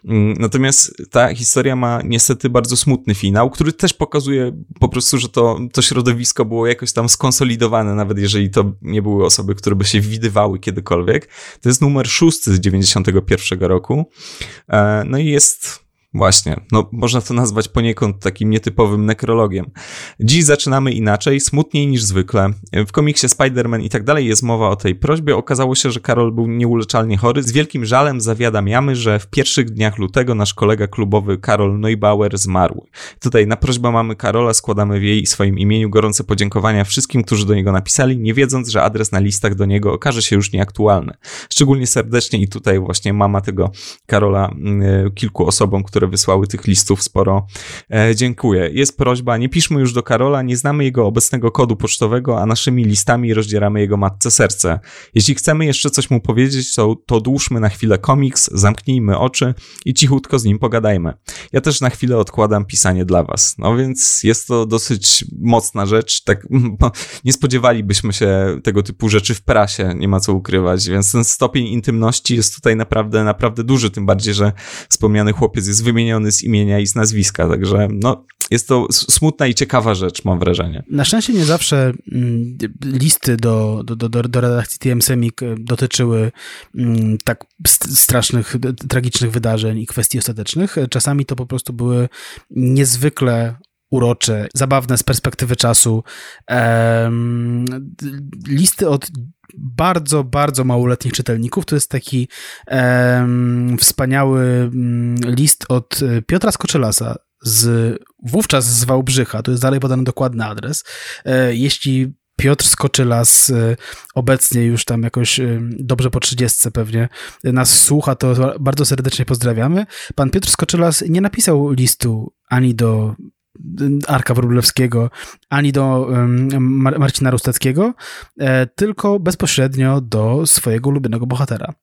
Mm, natomiast ta historia ma niestety bardzo smutny finał, który też pokazuje po prostu, że to, to środowisko było jakoś tam skonsolidowane, nawet jeżeli to nie były osoby, które by się widywały kiedykolwiek. To jest numer szósty z 91 roku. E, no i jest Właśnie, no można to nazwać poniekąd takim nietypowym nekrologiem. Dziś zaczynamy inaczej, smutniej niż zwykle. W komiksie Spider-Man i tak dalej jest mowa o tej prośbie. Okazało się, że Karol był nieuleczalnie chory. Z wielkim żalem zawiadamiamy, że w pierwszych dniach lutego nasz kolega klubowy Karol Neubauer zmarł. Tutaj na prośbę mamy Karola składamy w jej i swoim imieniu gorące podziękowania wszystkim, którzy do niego napisali, nie wiedząc, że adres na listach do niego okaże się już nieaktualny. Szczególnie serdecznie i tutaj właśnie mama tego Karola mm, kilku osobom, które które wysłały tych listów sporo. E, dziękuję. Jest prośba, nie piszmy już do Karola, nie znamy jego obecnego kodu pocztowego, a naszymi listami rozdzieramy jego matce serce. Jeśli chcemy jeszcze coś mu powiedzieć, to, to dłużmy na chwilę komiks, zamknijmy oczy i cichutko z nim pogadajmy. Ja też na chwilę odkładam pisanie dla was. No więc jest to dosyć mocna rzecz. Tak, nie spodziewalibyśmy się tego typu rzeczy w prasie, nie ma co ukrywać, więc ten stopień intymności jest tutaj naprawdę, naprawdę duży, tym bardziej, że wspomniany chłopiec jest wymieniony z imienia i z nazwiska, także no, jest to smutna i ciekawa rzecz, mam wrażenie. Na szczęście nie zawsze mm, listy do, do, do, do redakcji TM Semik e, dotyczyły mm, tak strasznych, tragicznych wydarzeń i kwestii ostatecznych. Czasami to po prostu były niezwykle urocze, zabawne z perspektywy czasu. listy od bardzo, bardzo małoletnich czytelników. To jest taki wspaniały mm, list od Piotra Skoczylasa z wówczas z Wałbrzycha, to jest dalej podany dokładny adres. E, jeśli Piotr Skoczylas e, obecnie już tam jakoś e, dobrze po 30 pewnie nas słucha, to bardzo serdecznie pozdrawiamy. Pan Piotr Skoczylas nie napisał listu ani do Arka Wróblewskiego, ani do Mar Marcina Rusteckiego, e, tylko bezpośrednio do swojego ulubionego bohatera.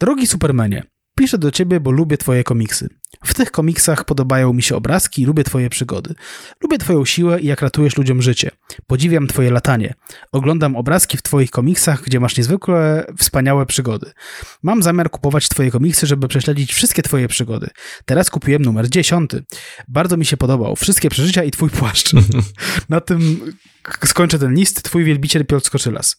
Drogi Supermanie, piszę do ciebie, bo lubię twoje komiksy. W tych komiksach podobają mi się obrazki i lubię twoje przygody. Lubię twoją siłę i jak ratujesz ludziom życie. Podziwiam twoje latanie. Oglądam obrazki w twoich komiksach, gdzie masz niezwykle wspaniałe przygody. Mam zamiar kupować twoje komiksy, żeby prześledzić wszystkie twoje przygody. Teraz kupiłem numer dziesiąty. Bardzo mi się podobał. Wszystkie przeżycia i twój płaszcz. Na tym skończę ten list. Twój wielbiciel Piotr Skoczylas.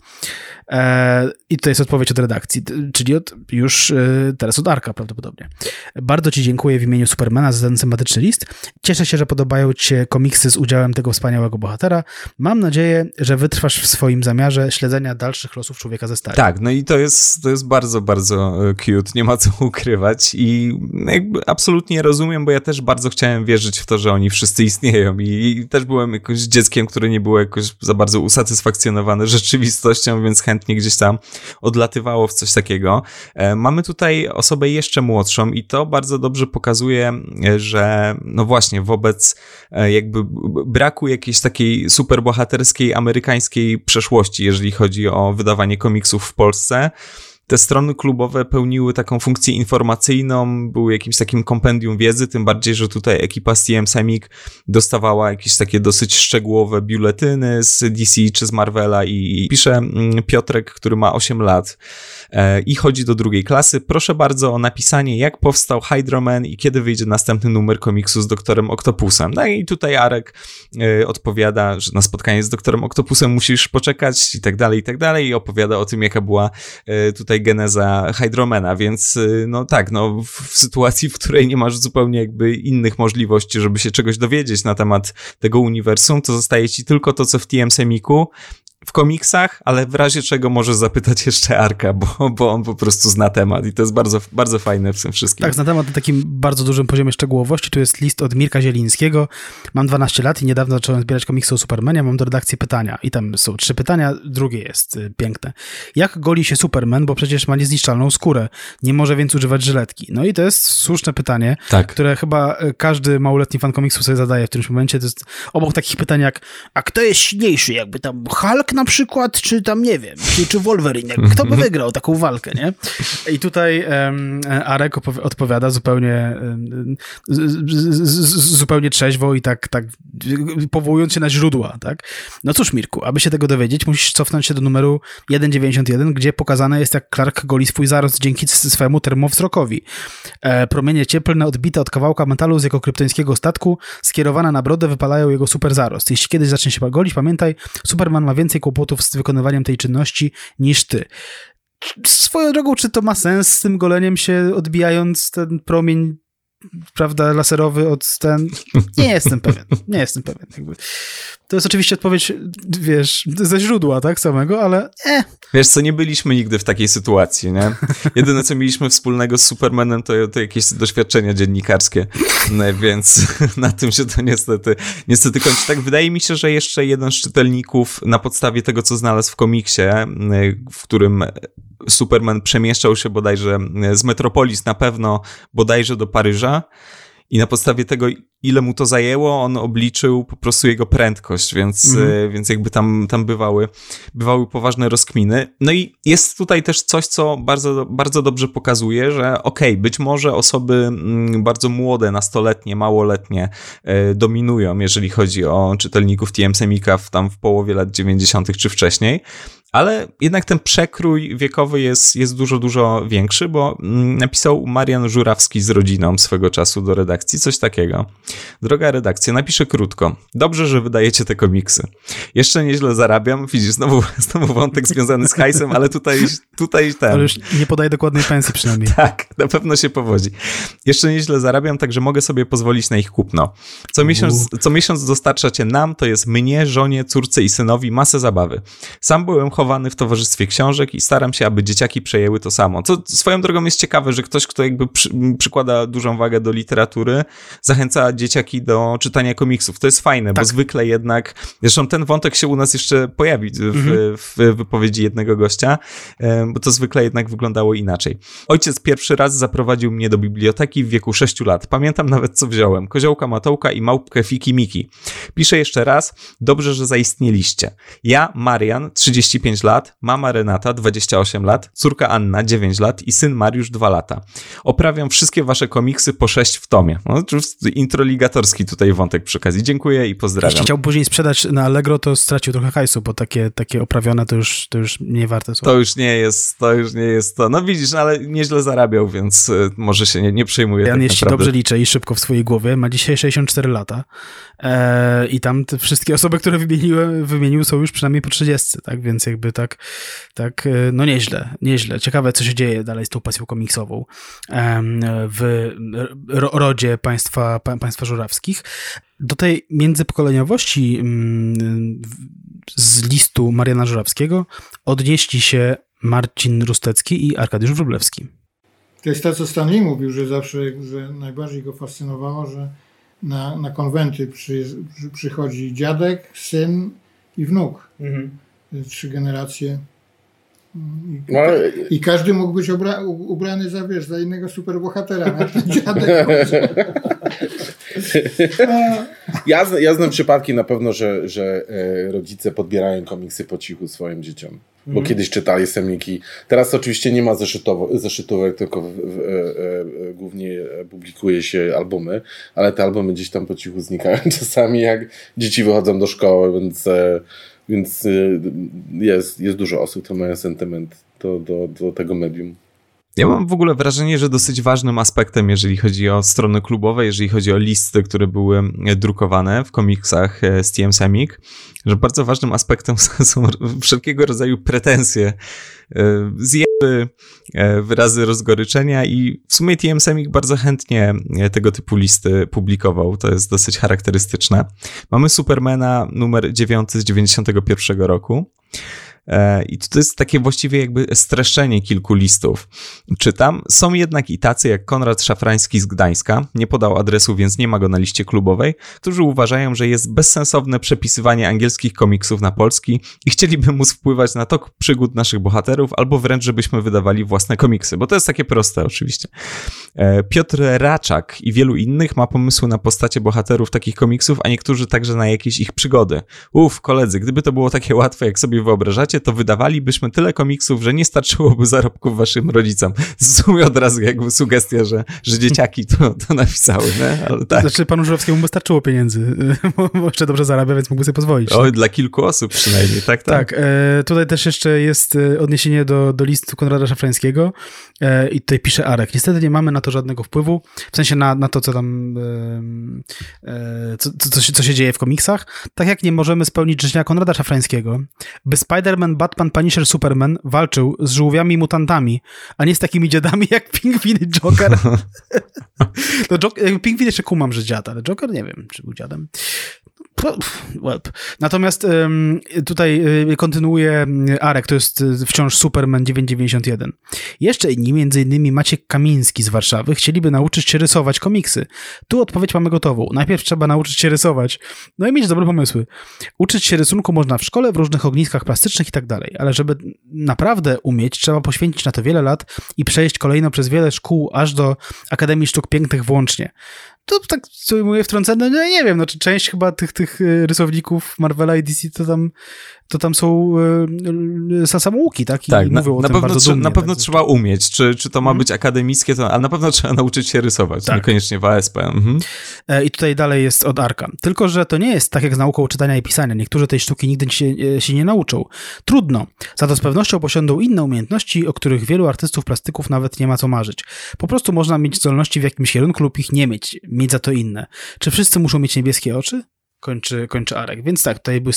E, I to jest odpowiedź od redakcji, czyli od, już e, teraz od Arka prawdopodobnie. Bardzo Ci dziękuję imieniu Supermana za ten sympatyczny list. Cieszę się, że podobają Ci się komiksy z udziałem tego wspaniałego bohatera. Mam nadzieję, że wytrwasz w swoim zamiarze śledzenia dalszych losów człowieka ze stali. Tak, no i to jest, to jest bardzo, bardzo e, cute, nie ma co ukrywać i jakby absolutnie rozumiem, bo ja też bardzo chciałem wierzyć w to, że oni wszyscy istnieją i, i też byłem jakoś dzieckiem, które nie było jakoś za bardzo usatysfakcjonowane rzeczywistością, więc chętnie gdzieś tam odlatywało w coś takiego. E, mamy tutaj osobę jeszcze młodszą i to bardzo dobrze pokazuje, e, że no właśnie wobec e, jakby braku jakiejś takiej superbohaterskiej amerykańskiej przeszłości, jeżeli chodzi o wydawanie komiksów w Polsce, te strony klubowe pełniły taką funkcję informacyjną, były jakimś takim kompendium wiedzy, tym bardziej, że tutaj ekipa z TM dostawała jakieś takie dosyć szczegółowe biuletyny z DC czy z Marvela i pisze mm, Piotrek, który ma 8 lat e, i chodzi do drugiej klasy. Proszę bardzo o napisanie, jak powstał Hydroman i kiedy wyjdzie następny numer komiksu z doktorem Octopusem. No i tutaj Arek e, odpowiada, że na spotkanie z doktorem Octopusem musisz poczekać i tak dalej, i tak dalej i opowiada o tym, jaka była e, tutaj geneza Hydromana, więc no tak, no w sytuacji, w której nie masz zupełnie jakby innych możliwości, żeby się czegoś dowiedzieć na temat tego uniwersum, to zostaje ci tylko to, co w TM Semiku, w komiksach, ale w razie czego może zapytać jeszcze Arka, bo, bo on po prostu zna temat i to jest bardzo, bardzo fajne w tym wszystkim. Tak, zna temat na takim bardzo dużym poziomie szczegółowości. Tu jest list od Mirka Zielińskiego. Mam 12 lat i niedawno zacząłem zbierać komiksy o Supermanie. Mam do redakcji pytania i tam są trzy pytania. Drugie jest y, piękne. Jak goli się Superman, bo przecież ma niezniszczalną skórę. Nie może więc używać żyletki. No i to jest słuszne pytanie, tak. które chyba y, każdy małoletni fan komiksu sobie zadaje w którymś momencie. To jest obok takich pytań jak, a kto jest silniejszy? Jakby tam Hulk na przykład, czy tam, nie wiem, czy, czy Wolverine, kto by wygrał taką walkę, nie? I tutaj um, Arek odpowiada zupełnie um, z, z, zupełnie trzeźwo i tak, tak powołując się na źródła, tak? No cóż, Mirku, aby się tego dowiedzieć, musisz cofnąć się do numeru 1.91, gdzie pokazane jest, jak Clark goli swój zarost dzięki swojemu termowzrokowi. E, promienie cieplne odbite od kawałka metalu z jego kryptońskiego statku skierowane na brodę wypalają jego super zarost. Jeśli kiedyś zacznie się golić, pamiętaj, Superman ma więcej kłopotów z wykonywaniem tej czynności niż ty. Swoją drogą, czy to ma sens z tym goleniem się odbijając ten promień prawda, laserowy od ten... Nie jestem pewien, nie jestem pewien. Jakby. To jest oczywiście odpowiedź, wiesz, ze źródła, tak, samego, ale nie. Wiesz co, nie byliśmy nigdy w takiej sytuacji, nie? Jedyne, co mieliśmy wspólnego z Supermanem, to, to jakieś doświadczenia dziennikarskie, no, więc na tym się to niestety, niestety kończy. Tak, wydaje mi się, że jeszcze jeden z czytelników na podstawie tego, co znalazł w komiksie, w którym Superman przemieszczał się bodajże z Metropolis na pewno bodajże do Paryża i na podstawie tego, ile mu to zajęło, on obliczył po prostu jego prędkość, więc, mm. więc jakby tam, tam bywały, bywały poważne rozkminy. No i jest tutaj też coś, co bardzo, bardzo dobrze pokazuje, że okej, okay, być może osoby mm, bardzo młode, nastoletnie, małoletnie e, dominują, jeżeli chodzi o czytelników TM Semika w, tam w połowie lat 90. czy wcześniej, ale jednak ten przekrój wiekowy jest, jest dużo, dużo większy, bo mm, napisał Marian Żurawski z rodziną swego czasu do redakcji coś takiego. Droga redakcja, napiszę krótko. Dobrze, że wydajecie te komiksy. Jeszcze nieźle zarabiam. Widzisz, znowu, znowu wątek związany z hajsem, ale tutaj, tutaj ten. Ale już nie podaję dokładnej pensji przynajmniej. tak, na pewno się powodzi. Jeszcze nieźle zarabiam, także mogę sobie pozwolić na ich kupno. Co miesiąc, co miesiąc dostarczacie nam, to jest mnie, żonie, córce i synowi masę zabawy. Sam byłem chowany w towarzystwie książek i staram się, aby dzieciaki przejęły to samo. Co swoją drogą jest ciekawe, że ktoś, kto jakby przy, przykłada dużą wagę do literatury, zachęca dzieciaki do czytania komiksów. To jest fajne, tak. bo zwykle jednak, zresztą ten wątek się u nas jeszcze pojawi w, mhm. w wypowiedzi jednego gościa, bo to zwykle jednak wyglądało inaczej. Ojciec pierwszy raz zaprowadził mnie do biblioteki w wieku 6 lat. Pamiętam nawet, co wziąłem. Koziołka Matołka i małpkę Fiki Miki. Piszę jeszcze raz, dobrze, że zaistnieliście. Ja, Marian, 35 lat, mama Renata, 28 lat, córka Anna, 9 lat i syn Mariusz, 2 lata. Oprawiam wszystkie wasze komiksy po 6 w tomie. No, introligatorski tutaj wątek przy okazji. Dziękuję i pozdrawiam. Jeśli chciał później sprzedać na Allegro, to stracił trochę hajsu, bo takie, takie oprawione to już, to już nie warte są. To już nie jest, to już nie jest to. No widzisz, ale nieźle zarabiał, więc y, może się nie, nie przejmuje. Jan, tak jeśli naprawdę. dobrze liczę i szybko w swojej głowie, ma dzisiaj 64 lata i tam te wszystkie osoby, które wymieniłem, wymienił są już przynajmniej po 30, tak? Więc jakby tak, tak, e, no nieźle, nieźle. Ciekawe, co się dzieje dalej z tą pasją komiksową e, w rodzie państwa, państwa żurawskich. Do tej międzypokoleniowości mm, z listu Mariana Żurawskiego odnieśli się Marcin Rustecki i Arkadiusz Wróblewski. To jest to, co Stanley mówił, że zawsze że najbardziej go fascynowało, że na, na konwenty przy, przychodzi dziadek, syn i wnuk. Mhm. Trzy generacje. I, no, I, każdy mógł być ubra, ubrany za, wiesz, za innego superbohatera. dziadek. ja, ja znam przypadki na pewno, że, że e, rodzice podbierają komiksy po cichu swoim dzieciom. Bo Mhm. kiedyś czytali semiki. Teraz oczywiście nie ma zeszytówek, tylko w, w, e, e, głównie publikuje się albumy, ale te albumy gdzieś tam po cichu znikają czasami, jak dzieci wychodzą do szkoły, więc, e, więc e, jest, jest dużo osób, które mają sentyment do, do, do tego medium. Ja mam w ogóle wrażenie, że dosyć ważnym aspektem, jeżeli chodzi o strony klubowe, jeżeli chodzi o listy, które były e, drukowane w komiksach e, z TM Semik, że bardzo ważnym aspektem są wszelkiego rodzaju pretensje, e, zjeby, wyrazy rozgoryczenia i w sumie TM Semik bardzo chętnie tego typu listy publikował. To jest dosyć charakterystyczne. Mamy Supermana numer 9 z 91 roku. E, I to jest takie właściwie jakby streszczenie kilku listów. Czytam. Są jednak i tacy jak Konrad Szafrański z Gdańska, nie podał adresu, więc nie ma go na liście klubowej, którzy uważają, że jest bezsensowne przepisywanie angielskich komiksów na polski i chcieliby móc wpływać na tok przygód naszych bohaterów, albo wręcz, żebyśmy wydawali własne komiksy, bo to jest takie proste oczywiście. E, Piotr Raczak i wielu innych ma pomysły na postacie bohaterów takich komiksów, a niektórzy także na jakieś ich przygody. Uf, koledzy, gdyby to było takie łatwe, jak sobie wyobrażacie, to wydawalibyśmy tyle komiksów, że nie starczyłoby zarobków waszym rodzicom. W sumie od razu jakby sugestia, że, że dzieciaki to, to napisały, nie? Ale tak. Znaczy panu Żurowskiemu wystarczyło pieniędzy, bo jeszcze dobrze zarabia, więc mógłby sobie pozwolić. Oj, dla kilku osób przynajmniej, tak? Tak. Tak, e, tutaj też jeszcze jest e, odniesienie do, do listu Konrada Szafrańskiego e, i tutaj pisze Arek. Niestety nie mamy na to żadnego wpływu, w sensie na, na to, co tam, e, e, co, co, co, się, co się dzieje w komiksach, tak jak nie możemy spełnić życzenia Konrada Szafrańskiego, by Spider-Man, Batman, Punisher, Superman walczył z żółwiami i mutantami, a nie z takimi dziadami jak Pingwin i Joker. no, Joker Pingwin jeszcze kumam, że dziad, ale Joker nie wiem, czy był dziadem. Natomiast tutaj y, kontynuuje Arek, to jest y, wciąż Superman 991. Jeszcze inni, między innymi Maciek Kamiński z Warszawy, chcieliby nauczyć się rysować komiksy. Tu odpowiedź mamy gotową. Najpierw trzeba nauczyć się rysować, no i mieć dobre pomysły. Uczyć się rysunku można w szkole, w różnych ogniskach plastycznych i tak dalej, ale żeby naprawdę umieć, trzeba poświęcić na to wiele lat i przejść kolejno przez wiele szkół, aż do Akademii Sztuk Pięknych włącznie to tak sobie mówię wtrącone, no nie wiem, no czy część chyba tych, tych y, rysowników Marvela i DC to tam, to tam są y, samouki, tak? I tak, na, na tym pewno, dumnie, na pewno tak? trzeba umieć, czy, czy to ma być akademickie, to, ale na pewno trzeba nauczyć się rysować, Tak. niekoniecznie w ASP. Mhm. E, I tutaj dalej jest od Arka. Tylko, że to nie jest tak jak z nauką czytania i pisania. Niektórzy tej sztuki nigdy się, się nie nauczą. Trudno. Za to z pewnością posiądą inne umiejętności, o których wielu artystów plastyków nawet nie ma co marzyć. Po prostu można mieć zdolności w jakimś kierunku lub ich nie mieć. Mieć za to inne. Czy wszyscy muszą mieć niebieskie oczy? Kończy, kończy Arek. Więc tak, tutaj był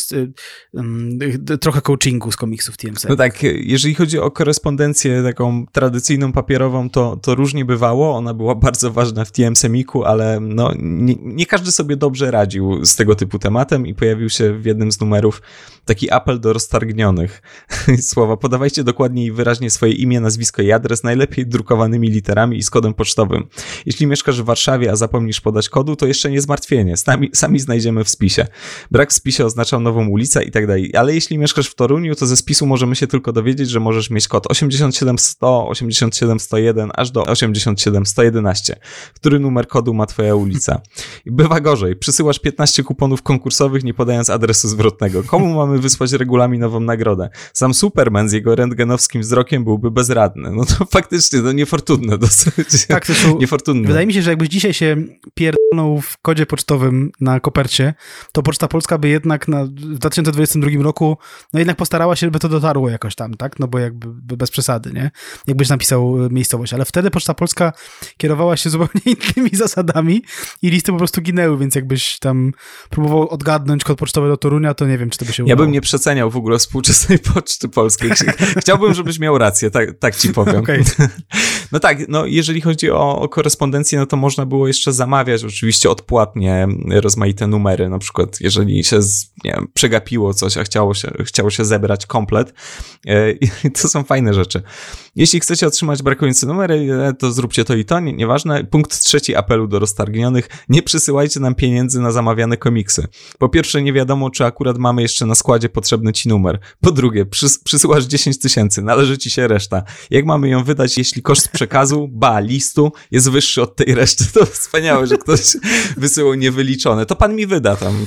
trochę coachingu z komiksów TMC. No tak, jeżeli chodzi o korespondencję taką tradycyjną, papierową, to, to różnie bywało. Ona była bardzo ważna w TM Semiku, ale no, nie, nie każdy sobie dobrze radził z tego typu tematem i pojawił się w jednym z numerów taki apel do roztargnionych. Słowa, podawajcie dokładnie i wyraźnie swoje imię, nazwisko i adres, najlepiej drukowanymi literami i z kodem pocztowym. Jeśli mieszkasz w Warszawie, a zapomnisz podać kodu, to jeszcze nie zmartwienie. Sami, sami znajdziemy w spisie. Brak w spisie oznaczał nową ulicę i tak dalej. Ale jeśli mieszkasz w Toruniu, to ze spisu możemy się tylko dowiedzieć, że możesz mieć kod 87100, 87101 aż do 87111. Który numer kodu ma twoja ulica? I bywa gorzej. Przysyłasz 15 kuponów konkursowych, nie podając adresu zwrotnego. Komu mamy wysłać regulaminową nagrodę? Sam Superman z jego rentgenowskim wzrokiem byłby bezradny. No to faktycznie, to niefortunne dosyć. Tak, to są, niefortunne. Wydaje mi się, że jakbyś dzisiaj się pierdolnął w kodzie pocztowym na kopercie, to Poczta Polska by jednak na, w 2022 roku no jednak postarała się, żeby to dotarło jakoś tam, tak? No bo jakby bez przesady, nie? Jakbyś napisał e, miejscowość. Ale wtedy Poczta Polska kierowała się zupełnie innymi zasadami i listy po prostu ginęły, więc jakbyś tam próbował odgadnąć kod pocztowy do Torunia, to nie wiem, czy to by się Ja udało. bym nie przeceniał w ogóle współczesnej Poczty Polskiej. Chciałbym, żebyś miał rację, tak, tak ci powiem. Okej. No tak, no jeżeli chodzi o, o korespondencję, no to można było jeszcze zamawiać oczywiście odpłatnie rozmaite numery, na przykład jeżeli się nie wiem, przegapiło coś, a chciało się, chciało się zebrać komplet. E, to są fajne rzeczy. Jeśli chcecie otrzymać brakujące numery, e, to zróbcie to i to, nie, nieważne. Punkt trzeci apelu do roztargnionych. Nie przysyłajcie nam pieniędzy na zamawiane komiksy. Po pierwsze, nie wiadomo, czy akurat mamy jeszcze na składzie potrzebny ci numer. Po drugie, przys przysyłasz 10 tysięcy, należy ci się reszta. Jak mamy ją wydać, jeśli koszt przekazu, ba, listu jest wyższy od tej reszty? To wspaniałe, że ktoś wysyłał niewyliczone. To pan mi wyda tam.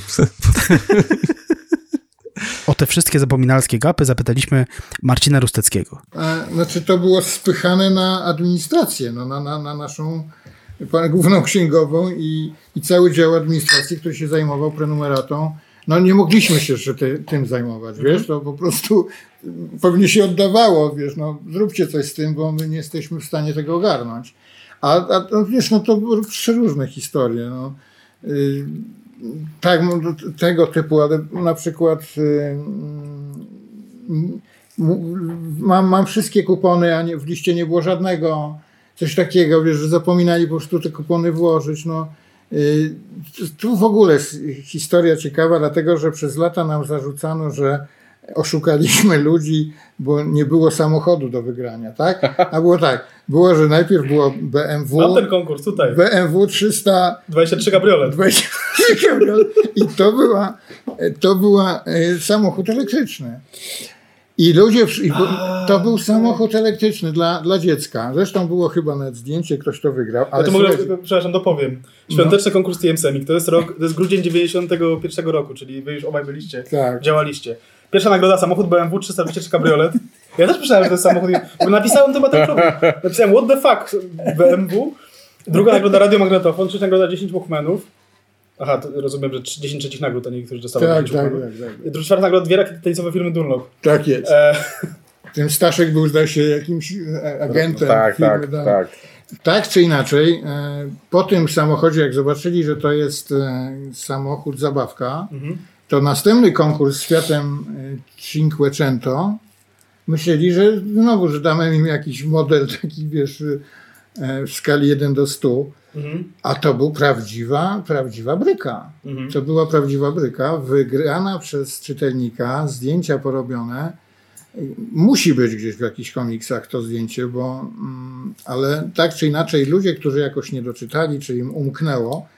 O te wszystkie zapominalskie gapy zapytaliśmy Marcina Rusteckiego. A, znaczy to było spychane na administrację, no, na, na, na naszą główną księgową i, i cały dział administracji, który się zajmował prenumeratą. No nie mogliśmy się jeszcze ty, tym zajmować, Mhm. wiesz, to po prostu pewnie się oddawało, wiesz, no zróbcie coś z tym, bo my nie jesteśmy w stanie tego ogarnąć. A, a wiesz, no to przeróżne historie, no. Y, tak, no, tego typu, ale na przykład y, mam, mam wszystkie kupony, a nie, w liście nie było żadnego. Coś takiego, wiesz, że zapominali po prostu te kupony włożyć. No, y, tu w ogóle jest historia ciekawa, dlatego że przez lata nam zarzucano, że oszukaliśmy ludzi, bo nie było samochodu do wygrania, tak? A było tak, było, że najpierw było BMW, Mam ten konkurs tutaj. BMW 300 23 kabriolet. 23 kabriolet i to była, to była e, samochód elektryczny. I ludzie, i to był samochód elektryczny dla, dla dziecka. Zresztą było chyba nawet zdjęcie, ktoś to wygrał. Ja Ale to mogę, słuchajcie, przepraszam, dopowiem. Świąteczny konkurs TM Semik. To jest rok, to jest grudzień 91 roku, czyli wy już obaj byliście, Tak. działaliście. Pierwsza nagroda samochód BMW 323 kabriolet. Ja też myślałem, że to jest samochód, bo napisałem to chyba ten problem. Napisałem what the fuck BMW. Druga nagroda radiomagnetofon, trzecia nagroda 10 Walkmanów. Aha, to rozumiem, że 10 trzecich nagród, a nie niektórzy dostali Tak, 10 tak, tak, tak. Druga czwarta nagroda, dwie rakiety tenisowe firmy Dunlop. tak jest. E, Ten Staszek był, zdaje się, jakimś e, agentem. Tak, firmy tak, tak. Tak czy inaczej, e, po tym samochodzie, jak zobaczyli, że to jest e, samochód zabawka, to następny konkurs z Fiatem e, Cinquecento myśleli, że znowu, że damy im jakiś model taki, wiesz, e, w skali 1 do 100, mhm. a to był prawdziwa, prawdziwa bryka. Mhm. To była prawdziwa bryka, wygrana przez czytelnika, zdjęcia porobione. Musi być gdzieś w jakichś komiksach to zdjęcie, bo mm, ale tak czy inaczej ludzie, którzy jakoś nie doczytali, czy im umknęło,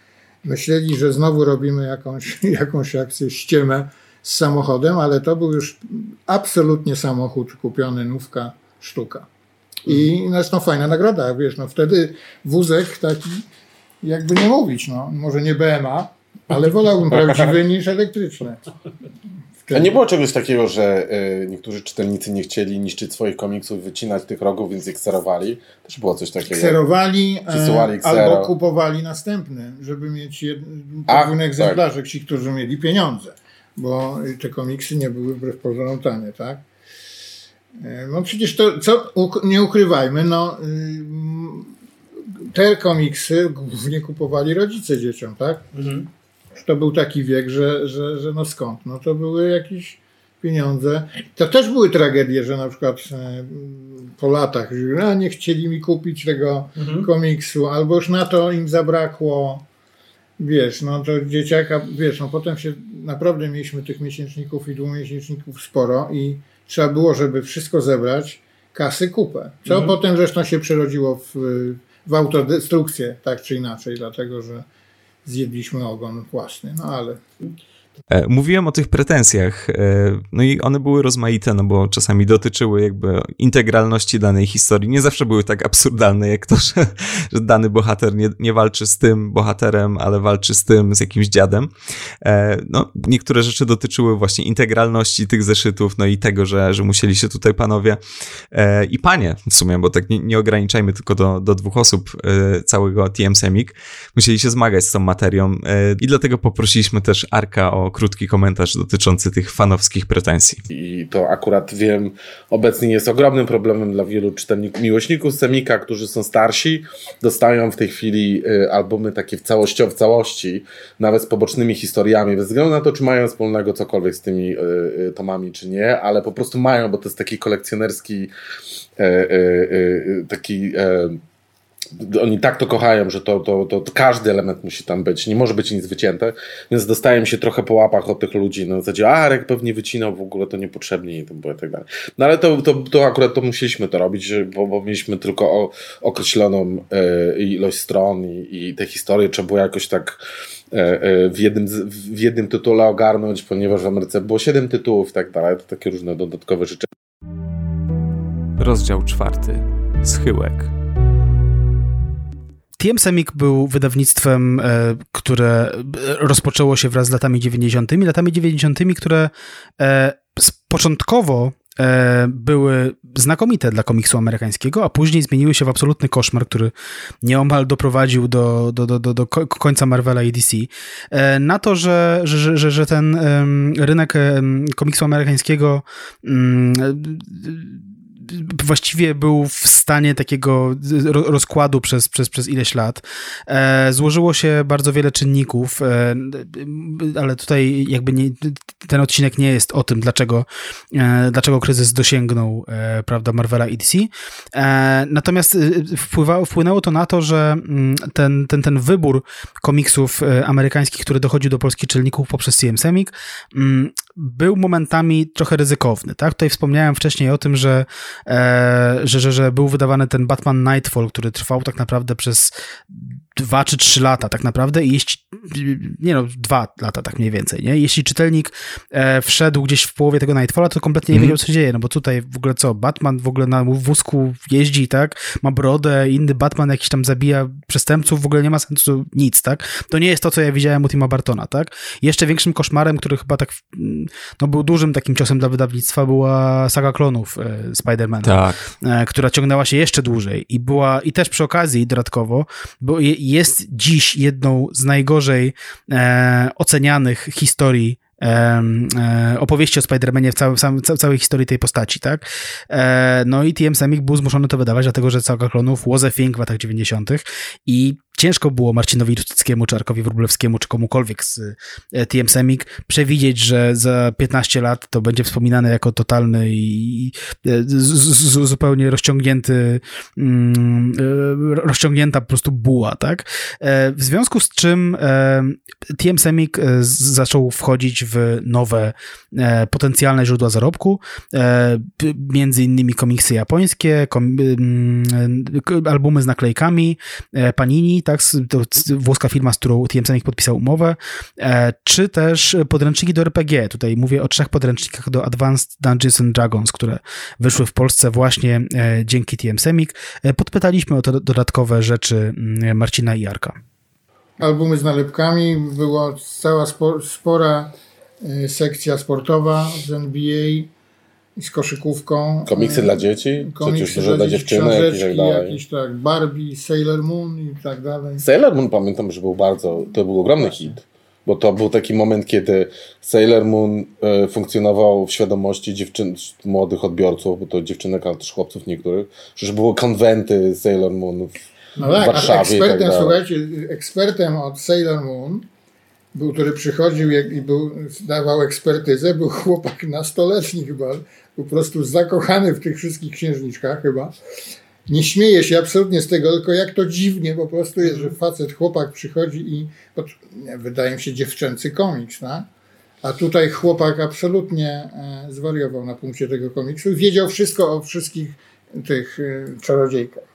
myśleli, że znowu robimy jakąś, jakąś akcję ściemę z samochodem, ale to był już absolutnie samochód kupiony, nówka, sztuka. I zresztą fajna nagroda, wiesz, no wtedy wózek taki, jakby nie mówić, no, może nie BMA, ale wolałbym prawdziwy niż elektryczny. A nie było czegoś takiego, że y, niektórzy czytelnicy nie chcieli niszczyć swoich komiksów, wycinać tych rogów, więc je kserowali? Też było coś takiego. Kserowali e, Przysyłali ksero. albo kupowali następny, żeby mieć jed... Ach, podwójne tak. egzemplarze, ci, którzy mieli pieniądze, bo te komiksy nie były wbrew pozorom tanie, tak? E, No przecież to, co nie ukrywajmy, no ym, te komiksy głównie kupowali rodzice dzieciom, tak? Mhm. To był taki wiek, że, że, że no skąd? No to były jakieś pieniądze. To też były tragedie, że na przykład e, po latach, a, nie chcieli mi kupić tego Mhm. komiksu, albo już na to im zabrakło. Wiesz, no to dzieciaka, wiesz, no potem się naprawdę mieliśmy tych miesięczników i dwumiesięczników sporo i trzeba było, żeby wszystko zebrać, kasy kupę. Co Mhm. potem zresztą się przerodziło w, w autodestrukcję, tak czy inaczej, dlatego że zjedliśmy ogon własny, no ale Mówiłem o tych pretensjach, e, no i one były rozmaite, no bo czasami dotyczyły jakby integralności danej historii. Nie zawsze były tak absurdalne, jak to, że, że dany bohater nie, nie walczy z tym bohaterem, ale walczy z tym, z jakimś dziadem. E, No, niektóre rzeczy dotyczyły właśnie integralności tych zeszytów, no i tego, że, że musieli się tutaj panowie e, i panie w sumie, bo tak nie, nie ograniczajmy tylko do, do dwóch osób e, całego TM Semik, musieli się zmagać z tą materią e, i dlatego poprosiliśmy też Arka o krótki komentarz dotyczący tych fanowskich pretensji. I to akurat wiem, obecnie jest ogromnym problemem dla wielu czytelników, miłośników Semika, którzy są starsi, dostają w tej chwili y, albumy takie w całości, w całości, nawet z pobocznymi historiami, bez względu na to, czy mają wspólnego cokolwiek z tymi y, y, tomami, czy nie, ale po prostu mają, bo to jest taki kolekcjonerski taki y, oni tak to kochają, że to, to, to, to każdy element musi tam być, nie może być nic wycięte, więc dostaję się trochę po łapach od tych ludzi, na zasadzie, a Arek pewnie wycinał w ogóle to niepotrzebnie i i tak dalej. No ale to, to, to akurat to musieliśmy to robić, bo, bo mieliśmy tylko o, określoną e, ilość stron i, i te historie trzeba było jakoś tak e, e, w jednym, w jednym tytule ogarnąć, ponieważ w Ameryce było 7 tytułów i tak dalej, to takie różne dodatkowe rzeczy. Rozdział czwarty. Schyłek. TM Semik był wydawnictwem, e, które rozpoczęło się wraz z latami 90., latami 90., które e, początkowo e, były znakomite dla komiksu amerykańskiego, a później zmieniły się w absolutny koszmar, który nieomal doprowadził do, do, do, do, do końca Marvela i DC. Na to, że, że, że, że ten rynek komiksu amerykańskiego mm, właściwie był w stanie takiego rozkładu przez, przez, przez ileś lat. E, złożyło się bardzo wiele czynników, e, ale tutaj jakby nie, ten odcinek nie jest o tym, dlaczego, e, dlaczego kryzys dosięgnął prawda, Marvela i DC. Natomiast wpłynęło to na to, że mm, ten, ten, ten wybór komiksów amerykańskich, który dochodził do polskich czytelników poprzez CM Semik, mm, był momentami trochę ryzykowny. Tak? Tutaj wspomniałem wcześniej o tym, że e, że, że, że był wydawany ten Batman Nightfall, który trwał tak naprawdę przez dwa czy trzy lata tak naprawdę i jeśli, nie no, dwa lata tak mniej więcej, nie? Jeśli czytelnik e, wszedł gdzieś w połowie tego Nightfalla, to kompletnie nie mm. wiedział, co się dzieje, no bo tutaj w ogóle co, Batman w ogóle na wózku jeździ, tak? Ma brodę, inny Batman jakiś tam zabija przestępców, w ogóle nie ma sensu nic, tak? To nie jest to, co ja widziałem u Tima Bartona, tak? Jeszcze większym koszmarem, który chyba tak, no był dużym takim ciosem dla wydawnictwa, była saga klonów e, Spidermana, tak. e, która ciągnęła się jeszcze dłużej i była, i też przy okazji dodatkowo, bo je, jest dziś jedną z najgorzej e, ocenianych historii opowieści o Spider-Manie w całej, całej historii tej postaci, tak? E, no i TM Semik był zmuszony to wydawać, dlatego że Saga Klonów was a w latach 90. i ciężko było Marcinowi Rustyckiemu, czy Arkowi Wróblewskiemu, czy komukolwiek z e, TM Semik przewidzieć, że za 15 lat to będzie wspominane jako totalny i e, zupełnie rozciągnięty, mm, e, rozciągnięta po prostu buła, tak? W związku z czym TM Semik zaczął wchodzić w nowe potencjalne źródła zarobku, między innymi komiksy japońskie, albumy z naklejkami, Panini, tak, to włoska firma, z którą TM Semik podpisał umowę, e, czy też podręczniki do RPG. Tutaj mówię o trzech podręcznikach do Advanced Dungeons and Dragons, które wyszły w Polsce właśnie e, dzięki TM Semik. E, podpytaliśmy o te dodatkowe rzeczy mm, Marcina i Jarka. Albumy z nalepkami, była cała spora sekcja sportowa z NBA, z koszykówką. Komiksy dla dzieci? Komiksy coś dla, dziewczynek i tak dalej? Jakieś tak, Barbie, Sailor Moon i tak dalej. Sailor Moon pamiętam, że był bardzo, to był ogromny Właśnie. hit. Bo to był taki moment, kiedy Sailor Moon e, funkcjonował w świadomości dziewczyn, młodych odbiorców, bo to dziewczynek, ale też chłopców niektórych, że były konwenty Sailor Moon w, no tak, Warszawie. Ekspertem, tak słuchajcie, ekspertem od Sailor Moon był, który przychodził i był, dawał ekspertyzę, był chłopak nastoletni chyba, po prostu zakochany w tych wszystkich księżniczkach chyba. Nie śmieje się absolutnie z tego, tylko jak to dziwnie po prostu jest, że facet, chłopak przychodzi i wydaje mi się dziewczęcy komiks, no? a tutaj chłopak absolutnie e, zwariował na punkcie tego komiksu i wiedział wszystko o wszystkich tych e, czarodziejkach.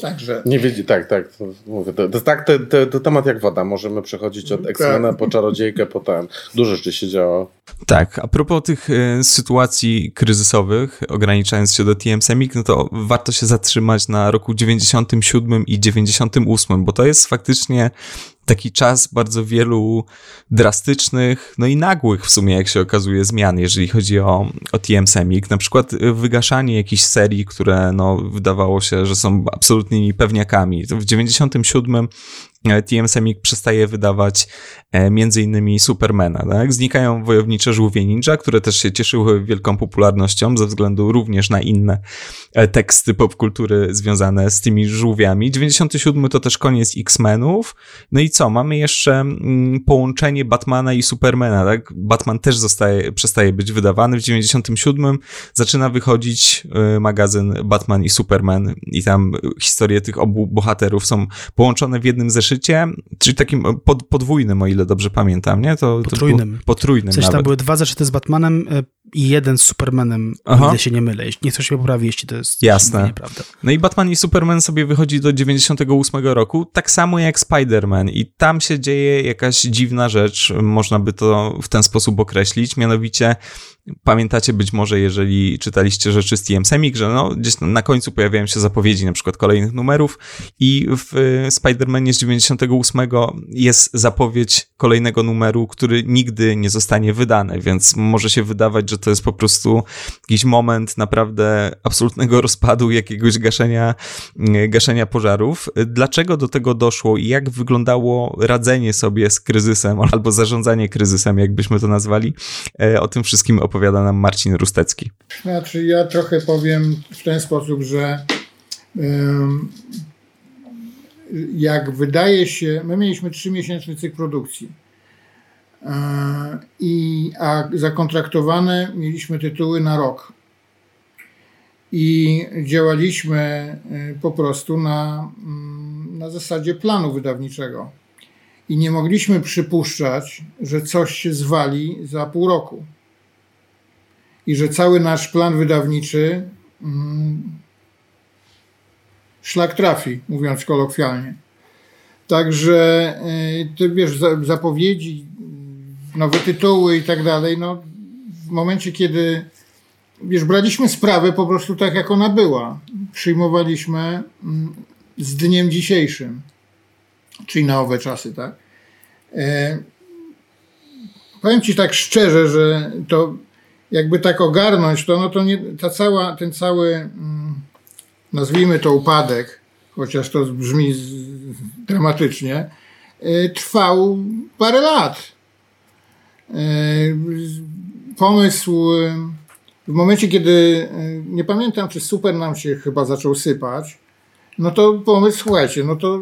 Także. Nie wiedzie, tak, tak. To, mówię, to, to, tak, to, to, to, temat jak woda. Możemy przechodzić od X-Mena tak. po czarodziejkę, potem dużo rzeczy się działo. Tak, a propos tych y, sytuacji kryzysowych, ograniczając się do TM Semik, no to warto się zatrzymać na roku 97 i 98, bo to jest faktycznie taki czas bardzo wielu drastycznych, no i nagłych w sumie, jak się okazuje, zmian, jeżeli chodzi o, o TM Semik. Na przykład wygaszanie jakichś serii, które no, wydawało się, że są absolutnymi pewniakami. W 97 E, TM Semik przestaje wydawać e, między innymi Supermana. Tak? Znikają wojownicze żółwie ninja, które też się cieszyły wielką popularnością ze względu również na inne e, teksty popkultury związane z tymi żółwiami. 97 to też koniec X-Menów. No i co? Mamy jeszcze mm, połączenie Batmana i Supermana. Tak? Batman też zostaje, przestaje być wydawany. W 97 zaczyna wychodzić magazyn Batman i Superman i tam historie tych obu bohaterów są połączone w jednym zeszycie zeszycie, czyli takim pod, podwójnym, o ile dobrze pamiętam, nie? To, potrójnym. To potrójnym Coś tam były dwa zeszyty z Batmanem e, i jeden z Supermanem, Aha. ile się nie mylę. Nie chcę się poprawić, jeśli to jest Jasne. nieprawda. No i Batman i Superman sobie wychodzi do 98 roku, tak samo jak Spider-Man i tam się dzieje jakaś dziwna rzecz, można by to w ten sposób określić, mianowicie Pamiętacie być może, jeżeli czytaliście rzeczy z TM Semik, że no, gdzieś na końcu pojawiają się zapowiedzi na przykład kolejnych numerów i w Spider-Manie z 98 jest zapowiedź kolejnego numeru, który nigdy nie zostanie wydany, więc może się wydawać, że to jest po prostu jakiś moment naprawdę absolutnego rozpadu, jakiegoś gaszenia, gaszenia pożarów. Dlaczego do tego doszło i jak wyglądało radzenie sobie z kryzysem albo zarządzanie kryzysem, jakbyśmy to nazwali? E, o tym wszystkim opowiada nam Marcin Rustecki. Znaczy, ja trochę powiem w ten sposób, że jak wydaje się, my mieliśmy trzymiesięczny cykl produkcji. E, I, a zakontraktowane mieliśmy tytuły na rok. I działaliśmy e, po prostu na, mm, na zasadzie planu wydawniczego. I nie mogliśmy przypuszczać, że coś się zwali za pół roku. I że cały nasz plan wydawniczy mm, szlak trafi, mówiąc kolokwialnie. Także e, ty wiesz, zapowiedzi, nowe tytuły i tak dalej, no w momencie, kiedy wiesz, braliśmy sprawę po prostu tak, jak ona była. Przyjmowaliśmy mm, z dniem dzisiejszym, czyli na owe czasy, tak? E, powiem ci tak szczerze, że to jakby tak ogarnąć, to no to nie, ta cała, ten cały, mm, nazwijmy to upadek, chociaż to brzmi dramatycznie, e, trwał parę lat. E, pomysł w momencie, kiedy nie pamiętam, czy super nam się chyba zaczął sypać, no to pomysł, słuchajcie, no to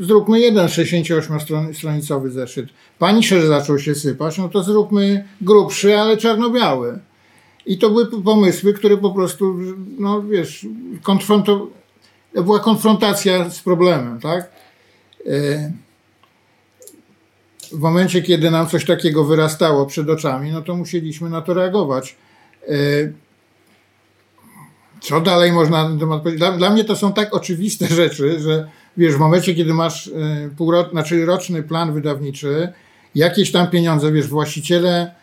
zróbmy jeden 68-stronicowy zeszyt. Paniszerz zaczął się sypać, no to zróbmy grubszy, ale czarno-biały. I to były pomysły, które po prostu, no wiesz, konfronto... była konfrontacja z problemem, tak? E, w momencie, kiedy nam coś takiego wyrastało przed oczami, no to musieliśmy na to reagować. E, co dalej można na ten temat powiedzieć? Dla, dla mnie to są tak oczywiste rzeczy, że wiesz, w momencie, kiedy masz e, półroczny, znaczy roczny plan wydawniczy, jakieś tam pieniądze, wiesz, właściciele,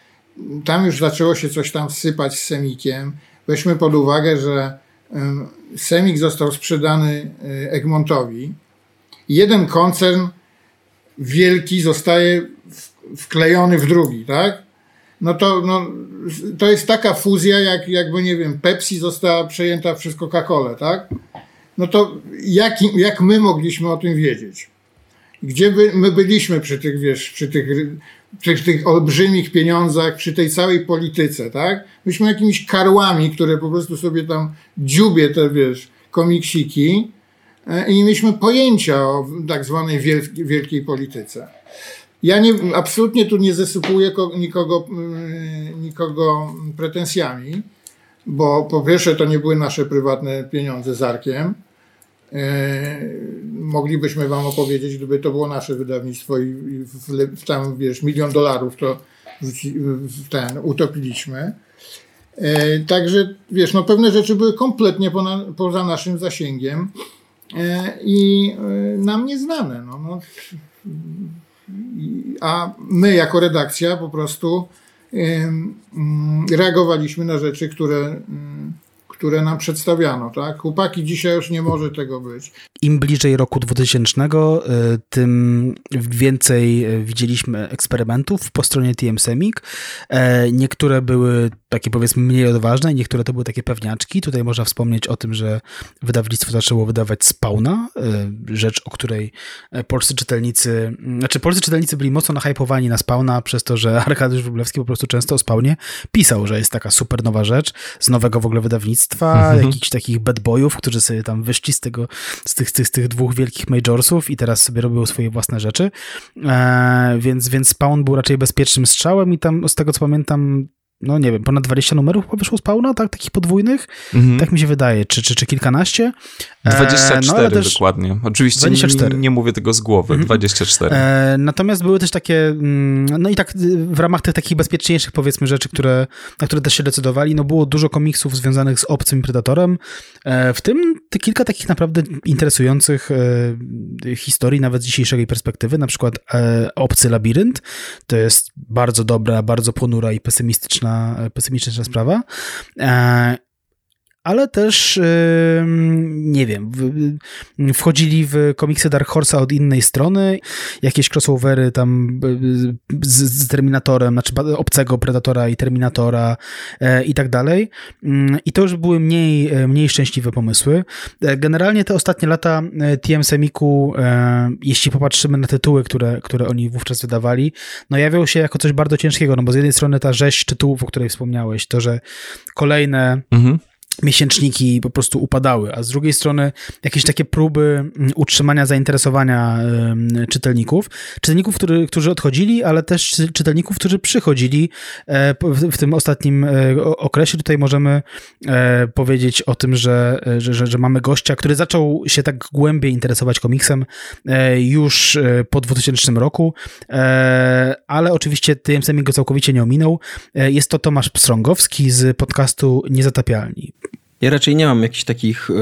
tam już zaczęło się coś tam sypać z Semikiem. Weźmy pod uwagę, że Semik został sprzedany e, Egmontowi. Jeden koncern wielki zostaje wklejony w drugi, tak? No to, no, to jest taka fuzja, jak, jakby, nie wiem, Pepsi została przejęta przez Coca-Colę, tak? No to jak, jak my mogliśmy o tym wiedzieć? Gdzie by, my byliśmy przy tych, wiesz, przy tych, przy tych olbrzymich pieniądzach, przy tej całej polityce, tak? Myśmy jakimiś karłami, które po prostu sobie tam dziubie te, wiesz, komiksiki e, i nie mieliśmy pojęcia o tak zwanej wielkiej, wielkiej polityce. Ja nie, absolutnie tu nie zasypuję nikogo, mm, nikogo pretensjami, bo po pierwsze to nie były nasze prywatne pieniądze z Arkiem. E, moglibyśmy wam opowiedzieć, gdyby to było nasze wydawnictwo i, w, w, tam, wiesz, milion dolarów to w ten, utopiliśmy. E, także, wiesz, no pewne rzeczy były kompletnie pona, poza naszym zasięgiem e, i nam nieznane. No, no, a my jako redakcja po prostu Mm, reagowaliśmy na rzeczy, które, mm, które nam przedstawiano. Tak? Chłopaki, dzisiaj już nie może tego być. Im bliżej roku 2000, y, tym więcej y, widzieliśmy eksperymentów po stronie TM Semik. E, niektóre były takie powiedzmy mniej odważne, niektóre to były takie pewniaczki. Tutaj można wspomnieć o tym, że wydawnictwo zaczęło wydawać Spawna, rzecz, o której e, polscy czytelnicy, znaczy polscy czytelnicy byli mocno nahypowani na Spawna przez to, że Arkadiusz Wróblewski po prostu często o Spawnie pisał, że jest taka super nowa rzecz z nowego w ogóle wydawnictwa, mhm. jakichś takich bad boyów, którzy sobie tam wyszli z tego, z tych, z tych, z tych dwóch wielkich majorsów i teraz sobie robią swoje własne rzeczy. E, więc, więc Spawn był raczej bezpiecznym strzałem i tam z tego co pamiętam no nie wiem, ponad 20 numerów wyszło z Spawna, tak, takich podwójnych, mhm. tak mi się wydaje, czy, czy, czy kilkanaście, 24 no, też... dokładnie. Oczywiście 24. Nie, nie, mówię tego z głowy, mhm. 24. E, natomiast były też takie, mm, no i tak w ramach tych takich bezpieczniejszych powiedzmy rzeczy, które, na które też się decydowali, no było dużo komiksów związanych z obcym Predatorem, e, w tym kilka takich naprawdę interesujących e, historii, nawet z dzisiejszej perspektywy, na przykład e, Obcy Labirynt, to jest bardzo dobra, bardzo ponura i pesymistyczna, pesymistyczna sprawa. Ale też, nie wiem, wchodzili w komiksy Dark Horse'a od innej strony, jakieś crossovery tam z, z Terminatorem, znaczy obcego Predatora i Terminatora e, i tak dalej. Mm, I to już były mniej, e, mniej szczęśliwe pomysły. E, generalnie te ostatnie lata TM Semiku, jeśli popatrzymy na tytuły, które, które oni wówczas wydawali, no jawią się jako coś bardzo ciężkiego, no bo z jednej strony ta rzeź tytułów, o której wspomniałeś, to, że kolejne mhm miesięczniki po prostu upadały, a z drugiej strony jakieś takie próby mm, utrzymania zainteresowania czytelników. Czytelników, który, którzy odchodzili, ale też czytelników, którzy przychodzili e, w, tym ostatnim e, okresie. Tutaj możemy e, powiedzieć o tym, że, że, że, mamy gościa, który zaczął się tak głębiej interesować komiksem już po 2000 roku, ale oczywiście tym samym go całkowicie nie ominął. Jest to Tomasz Pstrągowski z podcastu Niezatapialni. Ja raczej nie mam jakichś takich y,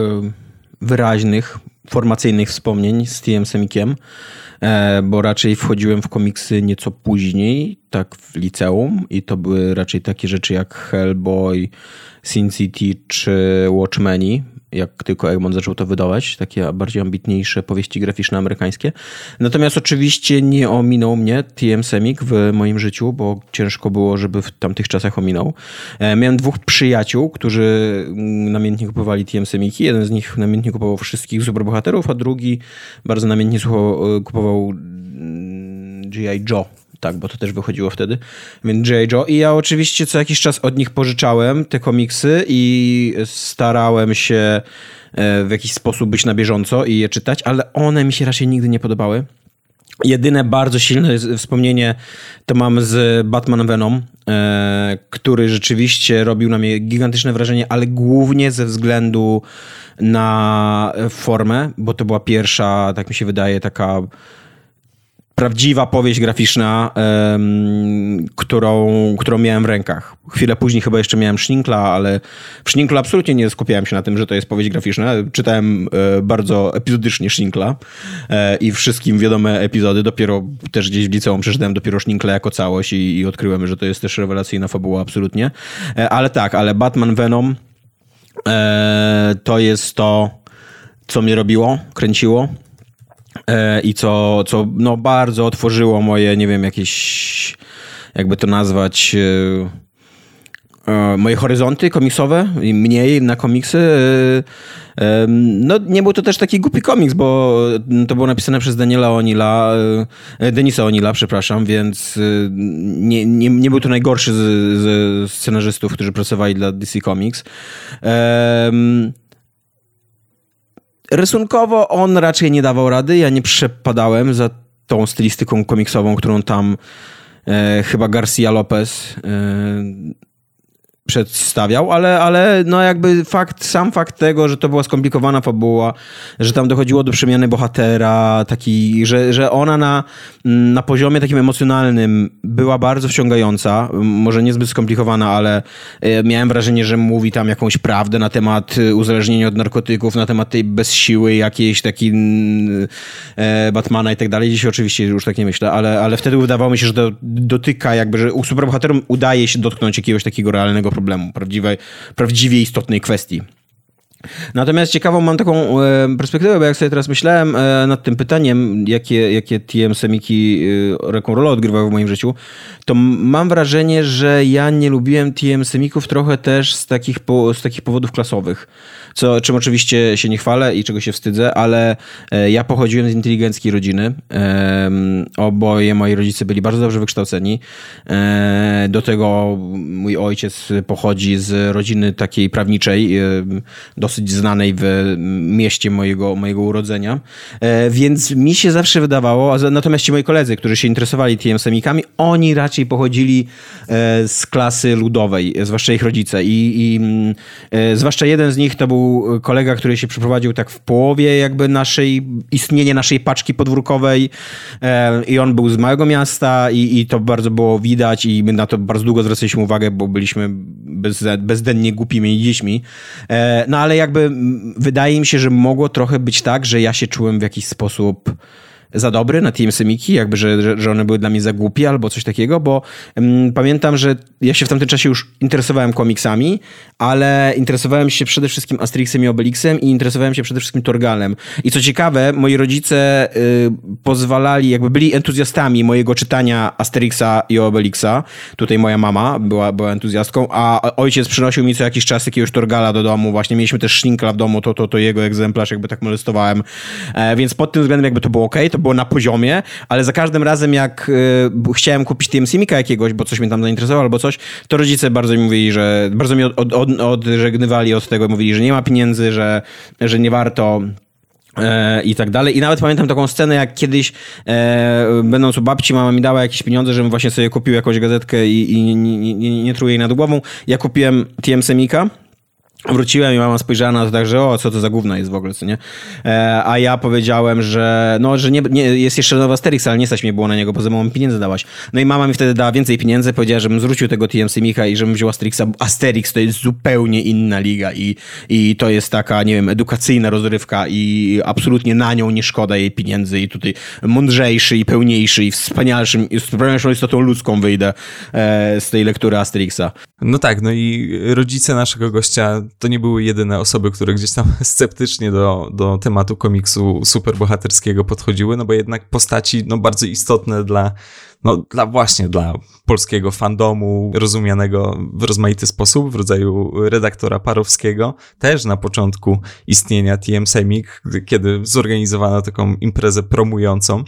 wyraźnych, formacyjnych wspomnień z TM Semikiem, e, bo raczej wchodziłem w komiksy nieco później, tak w liceum i to były raczej takie rzeczy jak Hellboy, Sin City czy Watchmeni jak tylko Egmont zaczął to wydawać, takie bardziej ambitniejsze powieści graficzne amerykańskie. Natomiast oczywiście nie ominął mnie TM Semik w moim życiu, bo ciężko było, żeby w tamtych czasach ominął. E, miałem dwóch przyjaciół, którzy mm, namiętnie kupowali TM Semiki. Jeden z nich namiętnie kupował wszystkich superbohaterów, a drugi bardzo namiętnie e, kupował mm, G.I. Joe tak, bo to też wychodziło wtedy. Więc J. Joe. I ja oczywiście co jakiś czas od nich pożyczałem te komiksy i starałem się e, w jakiś sposób być na bieżąco i je czytać, ale one mi się raczej nigdy nie podobały. Jedyne bardzo silne wspomnienie to mam z Batman Venom, e, który rzeczywiście robił na mnie gigantyczne wrażenie, ale głównie ze względu na formę, bo to była pierwsza, tak mi się wydaje, taka prawdziwa powieść graficzna, um, którą, którą miałem w rękach. Chwilę później chyba jeszcze miałem Szninkla, ale w Szninklu absolutnie nie skupiałem się na tym, że to jest powieść graficzna. Czytałem e, bardzo epizodycznie Szninkla e, i wszystkim wiadome epizody. Dopiero też gdzieś w liceum przeczytałem dopiero Szninkla jako całość i, i odkryłem, że to jest też rewelacyjna fabuła absolutnie. E, ale tak, ale Batman Venom e, to jest to, co mnie robiło, kręciło. E, i co, co no bardzo otworzyło moje, nie wiem, jakieś, jakby to nazwać, e, e, moje horyzonty komiksowe mniej na komiksy. No, nie był to też taki głupi komiks, bo to było napisane przez Daniela Onila, Denisa Onila, przepraszam, więc nie, nie, nie był to najgorszy z scenarzystów, którzy pracowali dla DC Comics. Rysunkowo on raczej nie dawał rady. Ja nie przepadałem za tą stylistyką komiksową, którą tam e, chyba Garcia Lopez e, przedstawiał, ale, ale no jakby fakt, sam fakt tego, że to była skomplikowana fabuła, że tam dochodziło do przemiany bohatera, taki, że, że ona na, na poziomie takim emocjonalnym była bardzo wciągająca, może niezbyt skomplikowana, ale e, miałem wrażenie, że mówi tam jakąś prawdę na temat e, uzależnienia od narkotyków, na temat tej bezsiły jakiejś takiej e, Batmana i tak dalej. Dzisiaj oczywiście już tak nie myślę, ale, ale wtedy wydawało mi się, że to dotyka jakby, że u superbohaterom udaje się dotknąć jakiegoś takiego realnego problemu, prawdziwej, prawdziwie istotnej kwestii. Natomiast ciekawą mam taką e, perspektywę, bo jak sobie teraz myślałem e, nad tym pytaniem, jakie, jakie TM Semiki e, jaką rolę odgrywały w moim życiu, to mam wrażenie, że ja nie lubiłem TM Semików trochę też z takich, z takich powodów klasowych co, czym oczywiście się nie chwalę i czego się wstydzę, ale e, ja pochodziłem z inteligenckiej rodziny. Oboje moi rodzice byli bardzo dobrze wykształceni. E, do tego mój ojciec pochodzi z rodziny takiej prawniczej, dosyć dosyć znanej w mieście mojego, mojego urodzenia. E, więc mi się zawsze wydawało, natomiast ci moi koledzy, którzy się interesowali TM-semikami, oni raczej pochodzili e, z klasy ludowej, zwłaszcza ich rodzice. I, i mm, zwłaszcza jeden z nich to był kolega, który się przeprowadził tak w połowie jakby naszej, istnienia naszej paczki podwórkowej i on był z małego miasta i, i to bardzo było widać i my na to bardzo długo zwracaliśmy uwagę, bo byliśmy bez, bezdennie głupimi dziećmi. E, no ale jakby wydaje mi się, że mogło trochę być tak, że ja się czułem w jakiś sposób za dobry na Team Semiki, jakby, że, że, one były dla mnie za głupie albo coś takiego, bo um, pamiętam, że ja się w tamtym czasie już interesowałem komiksami, ale interesowałem się przede wszystkim Asterixem i Obelixem i interesowałem się przede wszystkim Torgalem. I co ciekawe, moi rodzice y, pozwalali, jakby byli entuzjastami mojego czytania Asterixa i Obelixa. Tutaj moja mama była, była entuzjastką, a ojciec przynosił mi co jakiś czas jakiegoś Torgala do domu. Właśnie mieliśmy też Schninkla w domu, to, to, to jego egzemplarz, jakby tak molestowałem. E, więc pod tym względem jakby to było ok, to było na poziomie, ale za każdym razem jak y, chciałem kupić TMC Mika jakiegoś, bo coś mnie tam zainteresowało albo coś, to rodzice bardzo mi mówili, że bardzo mi od, od, odżegnywali od tego, mówili, że nie ma pieniędzy, że, że nie warto e, i tak dalej. I nawet pamiętam taką scenę, jak kiedyś e, będąc u babci, mama mi dała jakieś pieniądze, żebym właśnie sobie kupił jakąś gazetkę i, i nie, nie, nie, nie jej nad głową. Ja kupiłem TM Semika Wróciłem i mama spojrzała na to tak, że o, co to za gówno jest w ogóle, co nie? E, a ja powiedziałem, że no, że nie, nie, jest jeszcze nowy Asterix, ale nie stać mnie było na niego, bo za mało pieniędzy dałaś. No i mama mi wtedy dała więcej pieniędzy, powiedziała, żebym zwrócił tego TMC Micha i żebym wziął Asterixa. Asterix to jest zupełnie inna liga i, i to jest taka, nie wiem, edukacyjna rozrywka i absolutnie na nią nie szkoda jej pieniędzy i tutaj mądrzejszy i pełniejszy i wspanialszym, i wspanialszą istotą ludzką wyjdę e, z tej lektury Asterixa. No tak, no i rodzice naszego gościa to nie były jedyne osoby, które gdzieś tam sceptycznie do, do tematu komiksu superbohaterskiego podchodziły, no bo jednak postaci no, bardzo istotne dla no, dla właśnie dla polskiego fandomu, rozumianego w rozmaity sposób, w rodzaju redaktora Parowskiego, też na początku istnienia TM Semik, kiedy zorganizowano taką imprezę promującą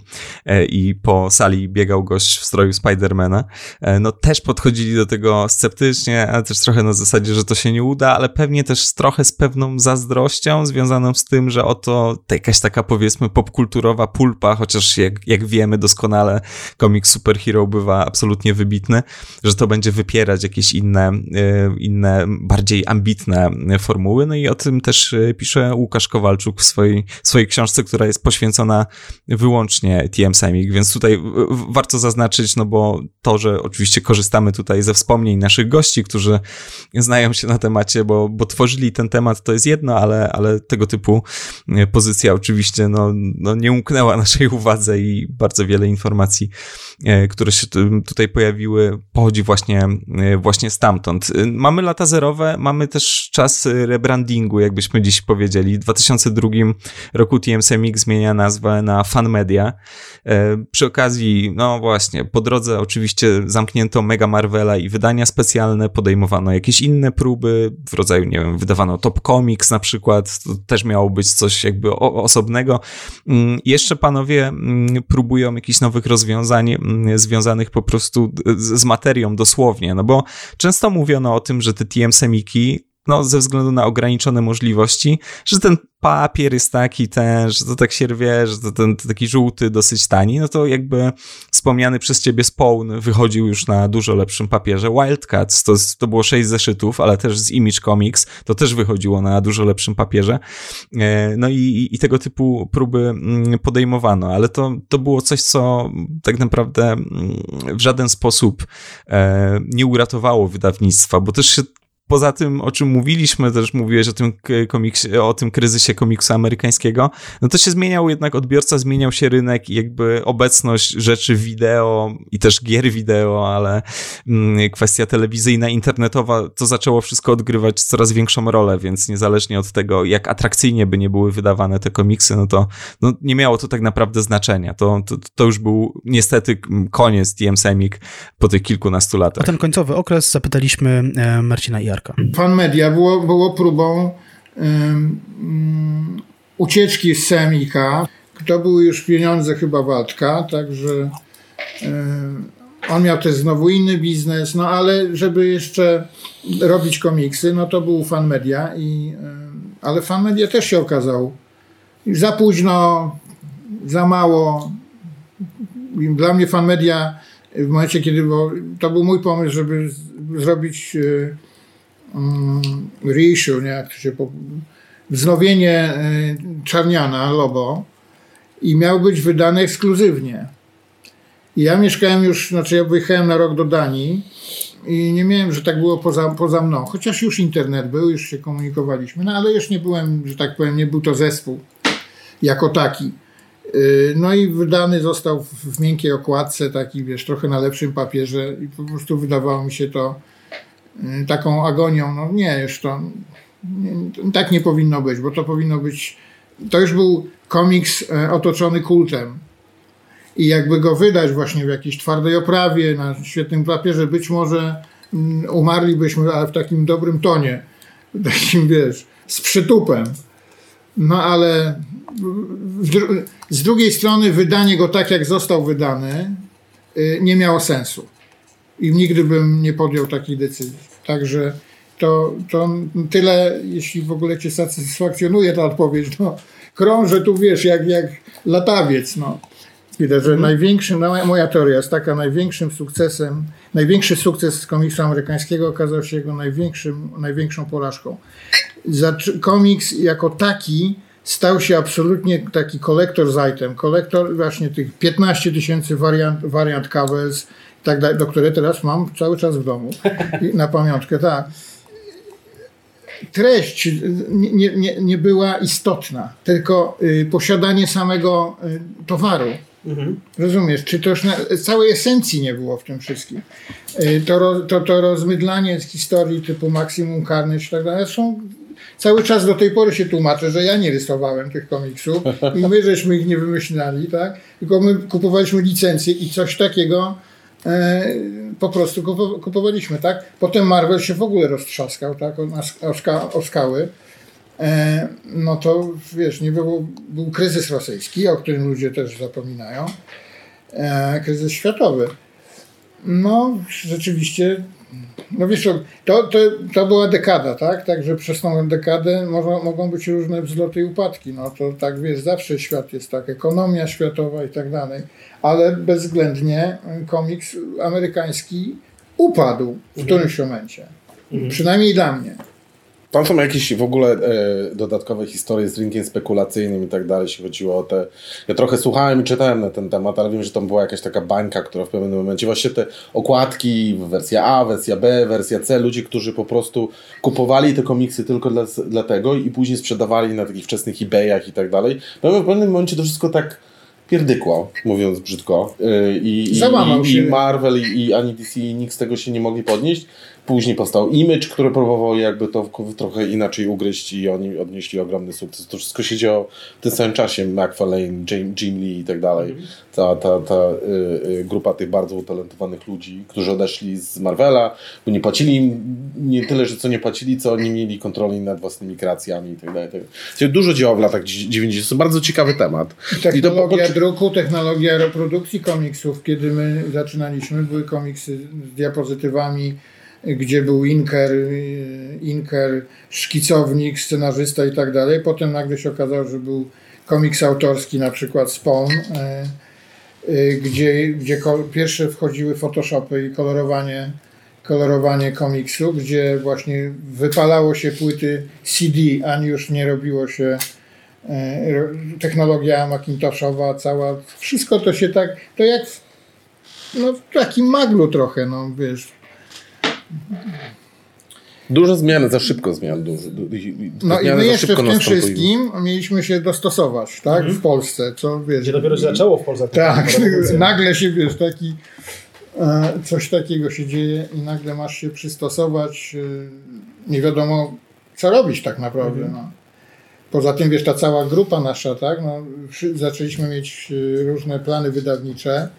e, i po sali biegał gość w stroju Spidermana, e, no też podchodzili do tego sceptycznie, ale też trochę na zasadzie, że to się nie uda, ale pewnie też trochę z pewną zazdrością związaną z tym, że oto jakaś taka powiedzmy popkulturowa pulpa, chociaż jak, jak wiemy doskonale komiks superhero bywa absolutnie wybitny, że to będzie wypierać jakieś inne, e, inne bardziej ambitne formuły. No i o tym też e, pisze Łukasz Kowalczuk w swojej, swojej książce, która jest poświęcona wyłącznie TM Semik, więc tutaj warto zaznaczyć, no bo to, że oczywiście korzystamy tutaj ze wspomnień naszych gości, którzy znają się na temacie, bo, bo tworzyli ten temat, to jest jedno, ale, ale tego typu e, pozycja oczywiście no, no nie umknęła naszej uwadze i bardzo wiele informacji, które które się tutaj pojawiły, pochodzi właśnie, e, właśnie stamtąd. E, mamy lata zerowe, mamy też czas rebrandingu, jakbyśmy dziś powiedzieli. W 2002 roku TMSMX zmienia nazwę na Fan Media. E, przy okazji, no właśnie, po drodze oczywiście zamknięto Mega Marvela i wydania specjalne, podejmowano jakieś inne próby w rodzaju, nie wiem, wydawano Top Comics na przykład, to też miało być coś jakby osobnego. Mm, jeszcze panowie mm, próbują jakichś nowych rozwiązań mm, związanych związanych po prostu z, materią dosłownie, no bo często mówiono o tym, że te TM semiki no, ze względu na ograniczone możliwości, że ten papier jest taki ten, że to tak się rwie, że to ten to taki żółty, dosyć tani, no to jakby wspomniany przez ciebie Spawn wychodził już na dużo lepszym papierze. Wildcats to, to było sześć zeszytów, ale też z Image Comics to też wychodziło na dużo lepszym papierze. E, no i, i tego typu próby mm, podejmowano, ale to, to było coś, co tak naprawdę mm, w żaden sposób e, nie uratowało wydawnictwa, bo też się poza tym, o czym mówiliśmy, też mówiłeś o tym komiksie, o tym kryzysie komiksu amerykańskiego, no to się zmieniał jednak odbiorca, zmieniał się rynek i jakby obecność rzeczy wideo i też gier wideo, ale mm, kwestia telewizyjna, internetowa, to zaczęło wszystko odgrywać coraz większą rolę, więc niezależnie od tego, jak atrakcyjnie by nie były wydawane te komiksy, no to no, nie miało to tak naprawdę znaczenia. To, to, to już był niestety koniec TM Semik po tych kilkunastu latach. O ten końcowy okres zapytaliśmy e, Marcina Jarka. Fan Media było, było próbą um, ucieczki z Semika. To były już pieniądze chyba Waldka, także um, on miał też znowu inny biznes, no ale żeby jeszcze robić komiksy, no to był Fan Media i um, ale fan media też się okazał za późno, za mało. Dla mnie fan media w momencie, kiedy bo to był mój pomysł, żeby z- zrobić e, mm, reissue, nie, jak to się po, wznowienie e, Czarniana, Lobo i miał być wydany ekskluzywnie. I ja mieszkałem już, znaczy ja wyjechałem na rok do Danii i nie miałem, że tak było poza, poza mną. Chociaż już internet był, już się komunikowaliśmy, no ale już nie byłem, że tak powiem, nie był to zespół jako taki. Yy, No i wydany został w, miękkiej okładce, taki wiesz, trochę na lepszym papierze i po prostu wydawało mi się to taką agonią. No nie, już to nie, tak nie powinno być, bo to powinno być, to już był komiks e, otoczony kultem. I jakby go wydać właśnie w jakiejś twardej oprawie, na świetnym papierze, być może mm, umarlibyśmy, ale w takim dobrym tonie. Takim, wiesz, z przytupem. No ale z drugiej strony wydanie go tak, jak został wydany, y, nie miało sensu. I nigdy bym nie podjął takiej decyzji. Także to, to tyle, jeśli w ogóle cię satysfakcjonuje ta odpowiedź. No, krążę tu, wiesz, jak, jak latawiec. No. Widać, że największym, no, moja teoria jest taka, największym sukcesem, największy sukces komiksu amerykańskiego okazał się jego największym, największą porażką. Zaczy- Komiks jako taki stał się absolutnie taki kolektor z item, kolektor właśnie tych 15 tysięcy wariant, wariant covers, tak dalej, do które teraz mam cały czas w domu I na pamiątkę, tak. Treść nie, nie- nie, była istotna, tylko y, posiadanie samego y, towaru. Rozumiesz? Czy to już na, całej esencji nie było w tym wszystkim. Y, To, ro, to, to rozmydlanie z historii typu Maksimum Carnage i tak dalej są cały czas do tej pory się tłumaczę, że ja nie rysowałem tych komiksów i my żeśmy ich nie wymyślali, tak? Tylko my kupowaliśmy licencje i coś takiego po prostu kupo- kupowaliśmy, tak? Potem Marvel się w ogóle roztrzaskał, tak? O, ska, o skały. E, no to wiesz, nie było, był kryzys rosyjski, o którym ludzie też zapominają. E, kryzys światowy. No, rzeczywiście, no wiesz, to, to, to była dekada, tak? Także przez tą dekadę mogą, mogą być różne wzloty i upadki. No to tak wiesz, zawsze świat jest tak, ekonomia światowa i tak dalej, ale bezwzględnie komiks amerykański upadł w którymś momencie. Przynajmniej dla mnie. Tam są jakieś w ogóle e, dodatkowe historie z rynkiem spekulacyjnym i tak dalej, jeśli chodziło o te... Ja trochę słuchałem i czytałem na ten temat, ale wiem, że tam była jakaś taka bańka, która w pewnym momencie właśnie te okładki, wersja A, wersja B, wersja C, ludzie, którzy po prostu kupowali te komiksy tylko dla, dlatego i później sprzedawali na takich wczesnych eBayach i tak dalej. No w pewnym momencie to wszystko tak pierdykło, mówiąc brzydko. Yy, I, i, i Marvel i, i ani DC i nikt z tego się nie mogli podnieść. Później powstał Image, który próbował jakby to trochę inaczej ugryźć i oni odnieśli ogromny sukces. To wszystko się działo w tym samym czasie. McFarlane, Jim, Jim Lee i tak dalej. Ta, ta, ta y, y, grupa tych bardzo utalentowanych ludzi, którzy odeszli z Marvela, bo nie płacili im nie tyle, że co nie płacili, co oni mieli kontroli nad własnymi kreacjami i tak dalej. Tak. Dużo działo w latach 90. To bardzo ciekawy temat. I to Technologia druku, technologia reprodukcji komiksów. Kiedy my zaczynaliśmy, były komiksy z diapozytywami, gdzie był inker, inker, szkicownik, scenarzysta i tak dalej. Potem nagle się okazało, że był komiks autorski, na przykład Spawn, y, y, gdzie, gdzie pierwsze wchodziły Photoshopy i kolorowanie, kolorowanie komiksu, gdzie właśnie wypalało się płyty CD, a już nie robiło się e, technologia Macintoshowa, cała, wszystko to się tak, to jak w, no, w takim maglu trochę, no wiesz. Dużo zmian, za szybko zmian. Dużo, No i my jeszcze w tym wszystkim mieliśmy się dostosować, tak, w Polsce, co wiesz. Gdzie dopiero się zaczęło w Polsce. Tak, rewolucja. nagle się, wiesz, taki e, coś takiego się dzieje i nagle masz się przystosować, e, nie wiadomo co robić tak naprawdę, no. Poza tym, wiesz, ta cała grupa nasza, tak, no, zaczęliśmy mieć e, różne plany wydawnicze,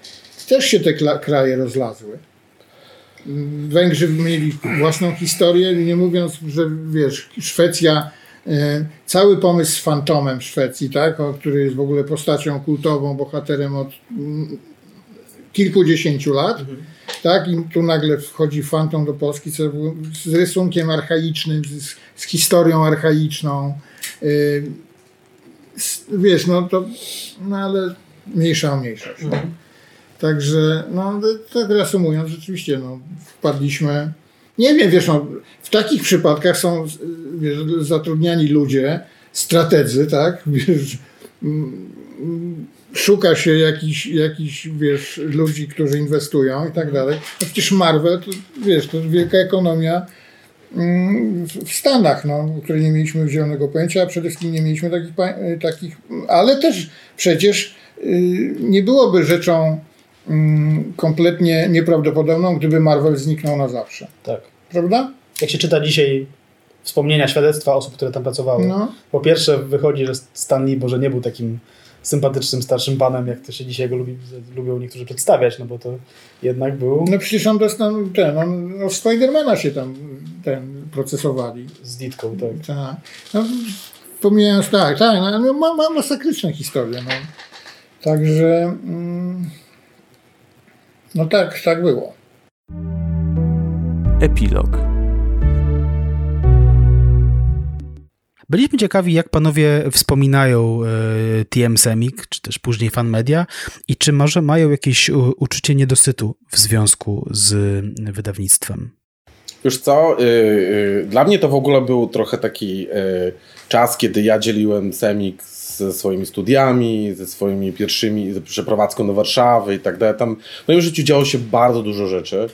też się te kraje rozlazły. Węgrzy mieli własną historię, nie mówiąc, że wiesz, Szwecja, e, cały pomysł z Fantomem Szwecji, tak, który jest w ogóle postacią kultową, bohaterem od mm, kilkudziesięciu lat, tak, i tu nagle wchodzi Fantom do Polski z rysunkiem archaicznym, z, z historią archaiczną. S- wiesz, no to, no ale mniejsza o mniejszość. No. Także, no tak reasumując, rzeczywiście, no, wpadliśmy. Nie wiem, wiesz, no, w takich przypadkach są wiesz, zatrudniani ludzie, strategzy, tak? Wiesz, mm, szuka się jakichś, jakichś, wiesz, ludzi, którzy inwestują i tak dalej. No przecież Marvel, to, wiesz, to wielka ekonomia mm, w Stanach, no, o której nie mieliśmy zielonego pojęcia, a przede wszystkim nie mieliśmy takich, takich ale też przecież y, nie byłoby rzeczą kompletnie nieprawdopodobną, gdyby Marvel zniknął na zawsze. Tak. Prawda? Jak się czyta dzisiaj wspomnienia, świadectwa osób, które tam pracowały, No. po pierwsze wychodzi, że Stan Lee może nie był takim sympatycznym starszym panem, jak to się dzisiaj go lubi, lubią niektórzy przedstawiać, no bo to jednak był No przecież on dostał ten, on, o Spidermana się tam ten procesowali. z Ditką, tak. Tak. No, pomijając, tak, tak, no, no, ma, ma masakryczne historie. No. Także mm, no tak, tak było. Epilog. Byliśmy ciekawi, jak panowie wspominają e, TM Semik, czy też później Fan Media i czy może mają jakieś u, uczucie niedosytu w związku z wydawnictwem. Już co, y, y, dla mnie to w ogóle był trochę taki y, czas, kiedy ja dzieliłem Semik ze swoimi studiami, ze swoimi pierwszymi, ze przeprowadzką do Warszawy i tak dalej. Tam w moim życiu działo się bardzo dużo rzeczy.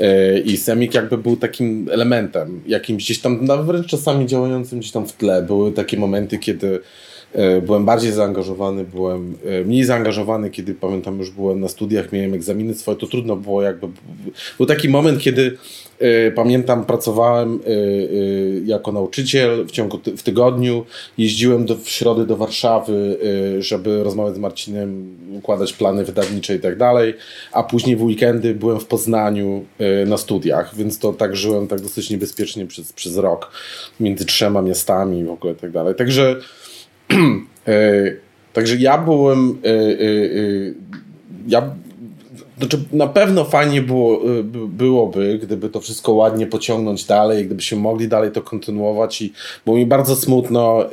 y, I Semik jakby był takim elementem, jakimś gdzieś tam, wręcz czasami działającym gdzieś tam w tle. Były takie momenty, kiedy byłem bardziej zaangażowany, byłem y, mniej zaangażowany, kiedy pamiętam już byłem na studiach, miałem egzaminy swoje, to trudno było jakby. Był taki moment, kiedy y, pamiętam, pracowałem jako nauczyciel w ciągu w tygodniu, jeździłem do, w środę do Warszawy, żeby rozmawiać z Marcinem, układać plany wydawnicze i tak dalej, a później w weekendy byłem w Poznaniu na studiach, więc to tak żyłem tak dosyć niebezpiecznie przez, przez rok między trzema miastami i w ogóle tak dalej. Także E, Także ja byłem. e, e, e, Ja. Znaczy, na pewno fajnie było, by- byłoby, gdyby to wszystko ładnie pociągnąć dalej, gdybyśmy mogli dalej to kontynuować i było mi bardzo smutno. e,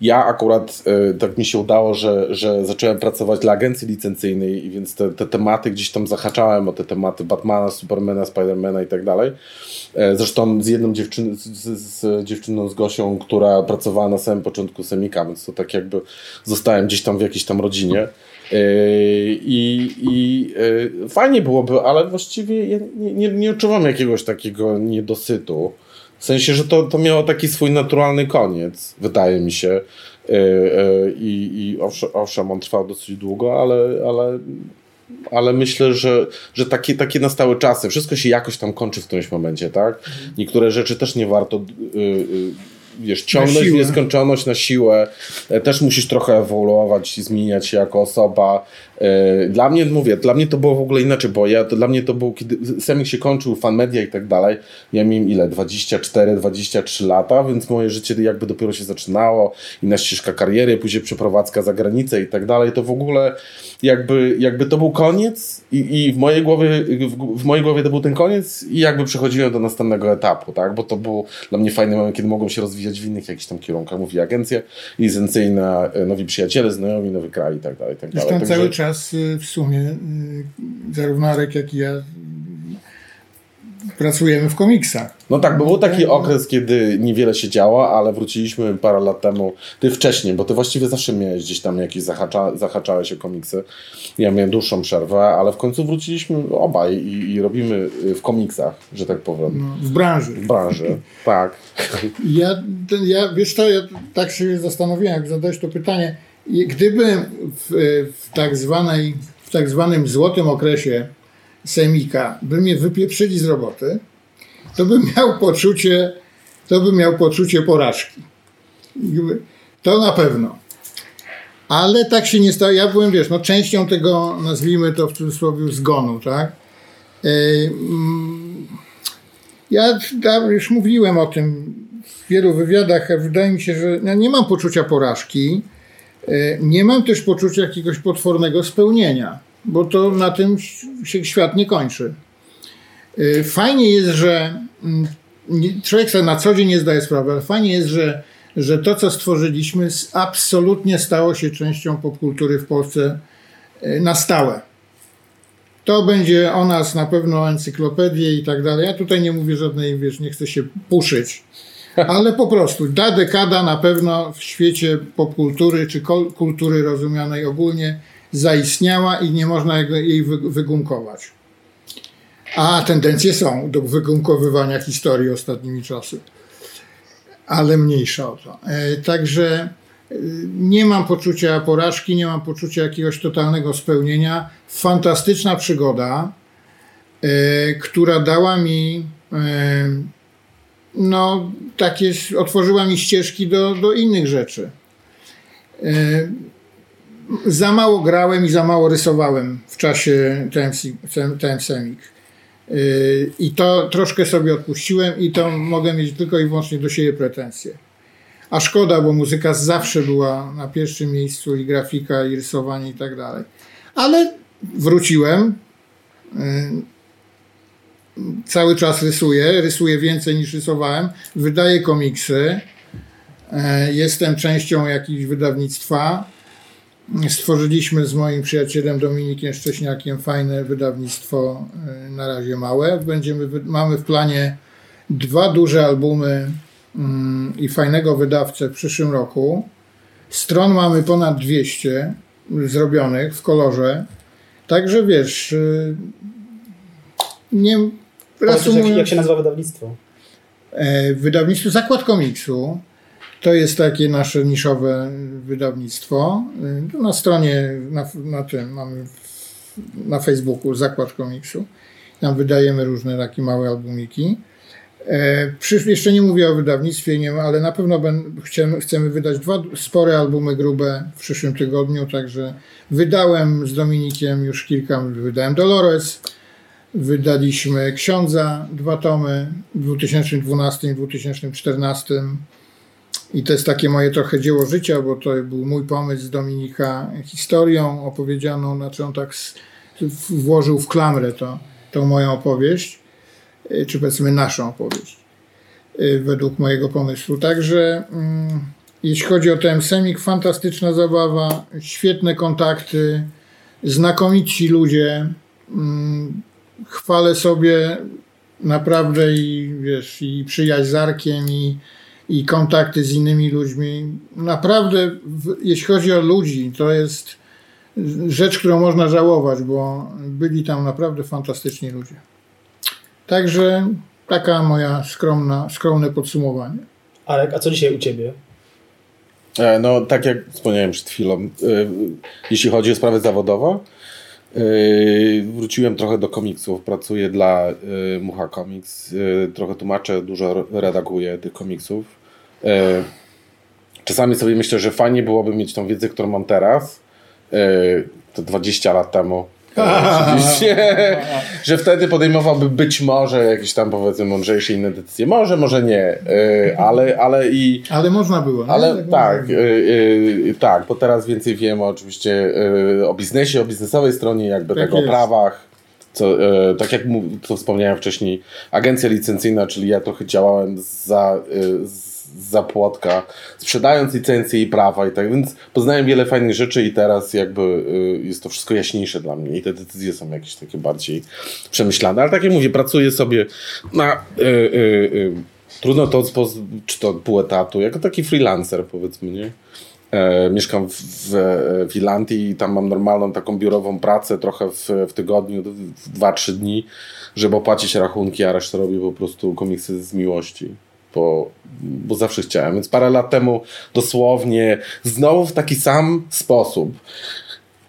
Ja akurat e, tak mi się udało, że, że zacząłem pracować dla agencji licencyjnej więc te, te tematy gdzieś tam zahaczałem o te tematy Batmana, Supermana, Spidermana i tak dalej. E, Zresztą z jedną dziewczyną, z, z, z dziewczyną, z Gosią, która pracowała na samym początku Semika, więc to tak jakby zostałem gdzieś tam w jakiejś tam rodzinie. E, I, i e, fajnie byłoby, ale właściwie ja nie, nie, nie odczuwam jakiegoś takiego niedosytu. W sensie, że to, to miało taki swój naturalny koniec, wydaje mi się. E, I, i owszem, owszem, on trwał dosyć długo, ale, ale ale myślę, że, że takie, takie nastały czasy. Wszystko się jakoś tam kończy w którymś momencie, tak? Niektóre rzeczy też nie warto y, y, wiesz, ciągnąć w nieskończoność na siłę. E, Też musisz trochę ewoluować i zmieniać się jako osoba. E, Dla mnie, mówię, dla mnie to było w ogóle inaczej, bo ja, to dla mnie to było, kiedy Semik się kończył, fan media i tak dalej, ja miałem ile? 24, 23 lata, więc moje życie jakby dopiero się zaczynało, inna ścieżka kariery, później przeprowadzka za granicę i tak dalej, to w ogóle jakby, jakby to był koniec i, i w, mojej głowie, w, w mojej głowie to był ten koniec i jakby przechodziłem do następnego etapu, tak? Bo to był dla mnie fajny moment, kiedy mogłem się rozwijać w innych jakichś tam kierunkach. Mówię, agencje licencyjne, e, nowi przyjaciele, znajomi, nowy kraj i tak dalej. i Tak dalej. Zresztą Także- cały czas y, w sumie y, zarówno Arek, jak i ja pracujemy w komiksach. No tak, bo był taki okres, kiedy niewiele się działo, ale wróciliśmy parę lat temu, ty wcześniej, bo ty właściwie zawsze miałeś gdzieś tam jakieś zahacza, zahaczałeś o komiksy. Ja miałem dłuższą przerwę, ale w końcu wróciliśmy obaj i, i robimy y, w komiksach, że tak powiem. No, w branży. W branży, tak. Ja, ten- ja, wiesz co, ja tak się zastanowiłem, jak zadałeś to pytanie. I Gdyby w, w, tak zwanej, w tak zwanym złotym okresie Semika by mnie wypieprzyli z roboty, to bym miał poczucie, to bym miał poczucie porażki. To na pewno. Ale tak się nie stało. Ja byłem, wiesz, no częścią tego, nazwijmy to w cudzysłowie, zgonu, tak? Ja już mówiłem o tym w wielu wywiadach, a wydaje mi się, że ja nie mam poczucia porażki. e, Nie mam też poczucia jakiegoś potwornego spełnienia. Bo to na tym się świat nie kończy. Y, fajnie jest, że mm, człowiek sobie na co dzień nie zdaje sprawy, ale fajnie jest, że, że to, co stworzyliśmy, absolutnie stało się częścią popkultury w Polsce y, na stałe. To będzie o nas na pewno encyklopedie i tak dalej. Ja tutaj nie mówię żadnej, wiesz, nie chcę się puszyć, ale po prostu ta dekada na pewno w świecie popkultury czy kultury rozumianej ogólnie zaistniała i nie można jej wy- wygumkować. A tendencje są do wygumkowywania historii ostatnimi czasy. Ale mniejsza o to. E, Także e, nie mam poczucia porażki, nie mam poczucia jakiegoś totalnego spełnienia. Fantastyczna przygoda, e, która dała mi no, takie, otworzyła mi ścieżki do, do innych rzeczy. Za mało grałem i za mało rysowałem w czasie TM Semik. Yy, I to troszkę sobie odpuściłem i to mogę mieć tylko i wyłącznie do siebie pretensje. A szkoda, bo muzyka zawsze była na pierwszym miejscu i grafika, i rysowanie i tak dalej. Ale wróciłem. Yy, Cały czas rysuję, rysuję więcej niż rysowałem. Wydaję komiksy. Yy, Jestem częścią jakiegoś wydawnictwa. Stworzyliśmy z moim przyjacielem Dominikiem Szcześniakiem fajne wydawnictwo, y, na razie małe. Będziemy, mamy w planie dwa duże albumy mm, i fajnego wydawcę w przyszłym roku. Stron mamy ponad 200 zrobionych w kolorze. Także wiesz, y, nie Powiedz, jak, reasumując, jak się nazywa wydawnictwo? E, Wydawnictwo Zakład Komiksu. To jest takie nasze niszowe wydawnictwo. E, Na stronie, na, na tym mamy na Facebooku Zakład Komiksu. Tam wydajemy różne takie małe albumiki. E, Przysz, jeszcze nie mówię o wydawnictwie, nie, ale na pewno ben, chcemy, chcemy wydać dwa spore albumy grube w przyszłym tygodniu, także wydałem z Dominikiem już kilka, wydałem Dolores, Wydaliśmy Ksiądza, dwa tomy w 2012 i 2014. I to jest takie moje trochę dzieło życia, bo to był mój pomysł z Dominika historią opowiedzianą, znaczy on tak włożył w klamrę to, tą moją opowieść, y, czy powiedzmy naszą opowieść, y, według mojego pomysłu. Także mm, jeśli chodzi o ten semik, fantastyczna zabawa, świetne kontakty, znakomici ludzie. Mm, chwalę sobie naprawdę i wiesz, i przyjaźń z Arkiem, i, i kontakty z innymi ludźmi. Naprawdę, w, jeśli chodzi o ludzi, to jest rzecz, którą można żałować, bo byli tam naprawdę fantastyczni ludzie. Także taka moja skromna, skromne podsumowanie. Arek, a co dzisiaj u ciebie? E, No, tak jak wspomniałem przed chwilą, e, jeśli chodzi o sprawy zawodowe, e, wróciłem trochę do komiksów. Pracuję dla e, Mucha Comics. e, Trochę tłumaczę, dużo redaguję tych komiksów. Czasami sobie myślę, że fajnie byłoby mieć tą wiedzę, którą mam teraz. To 20 lat temu. E, Oczywiście, że wtedy podejmowałby być może jakieś tam powiedzmy mądrzejsze inne decyzje. Może, może nie, e, ale, ale i. Ale można było. Ale tak, było. y, y, tak, bo teraz więcej wiem oczywiście o biznesie, o biznesowej stronie, jakby Tak tego o jest. prawach. Co, tak jak co wspomniałem wcześniej, agencja licencyjna, czyli ja trochę działałem za, z- za płotka, sprzedając licencje i prawa i tak, więc poznałem wiele fajnych rzeczy i teraz jakby y, jest to wszystko jaśniejsze dla mnie i te decyzje są jakieś takie bardziej przemyślane, ale tak jak mówię, pracuję sobie na y, y, y, trudno to czy to pół etatu, jako taki freelancer powiedzmy, nie? E, mieszkam w, w, w Irlandii i tam mam normalną taką biurową pracę trochę w, w tygodniu, w 2-3 dni, żeby opłacić rachunki, a resztę robię po prostu komiksy z miłości. Bo, bo zawsze chciałem. Więc parę lat temu dosłownie znowu w taki sam sposób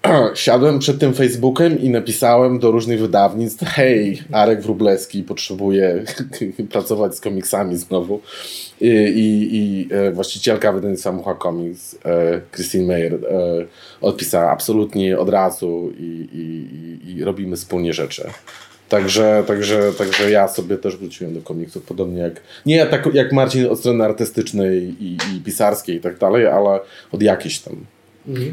siadłem przed tym Facebookiem i napisałem do różnych wydawnictw hej, Arek Wróblewski potrzebuje pracować z komiksami znowu. I, i, i e, właścicielka wydawnictwa Mucha Comics, e, Christine Meyer, e, odpisała absolutnie od razu i, i robimy wspólnie rzeczy. Także, także, także ja sobie też wróciłem do komiksów, podobnie jak, nie tak jak Marcin od strony artystycznej i, i pisarskiej i tak dalej, ale od jakiejś tam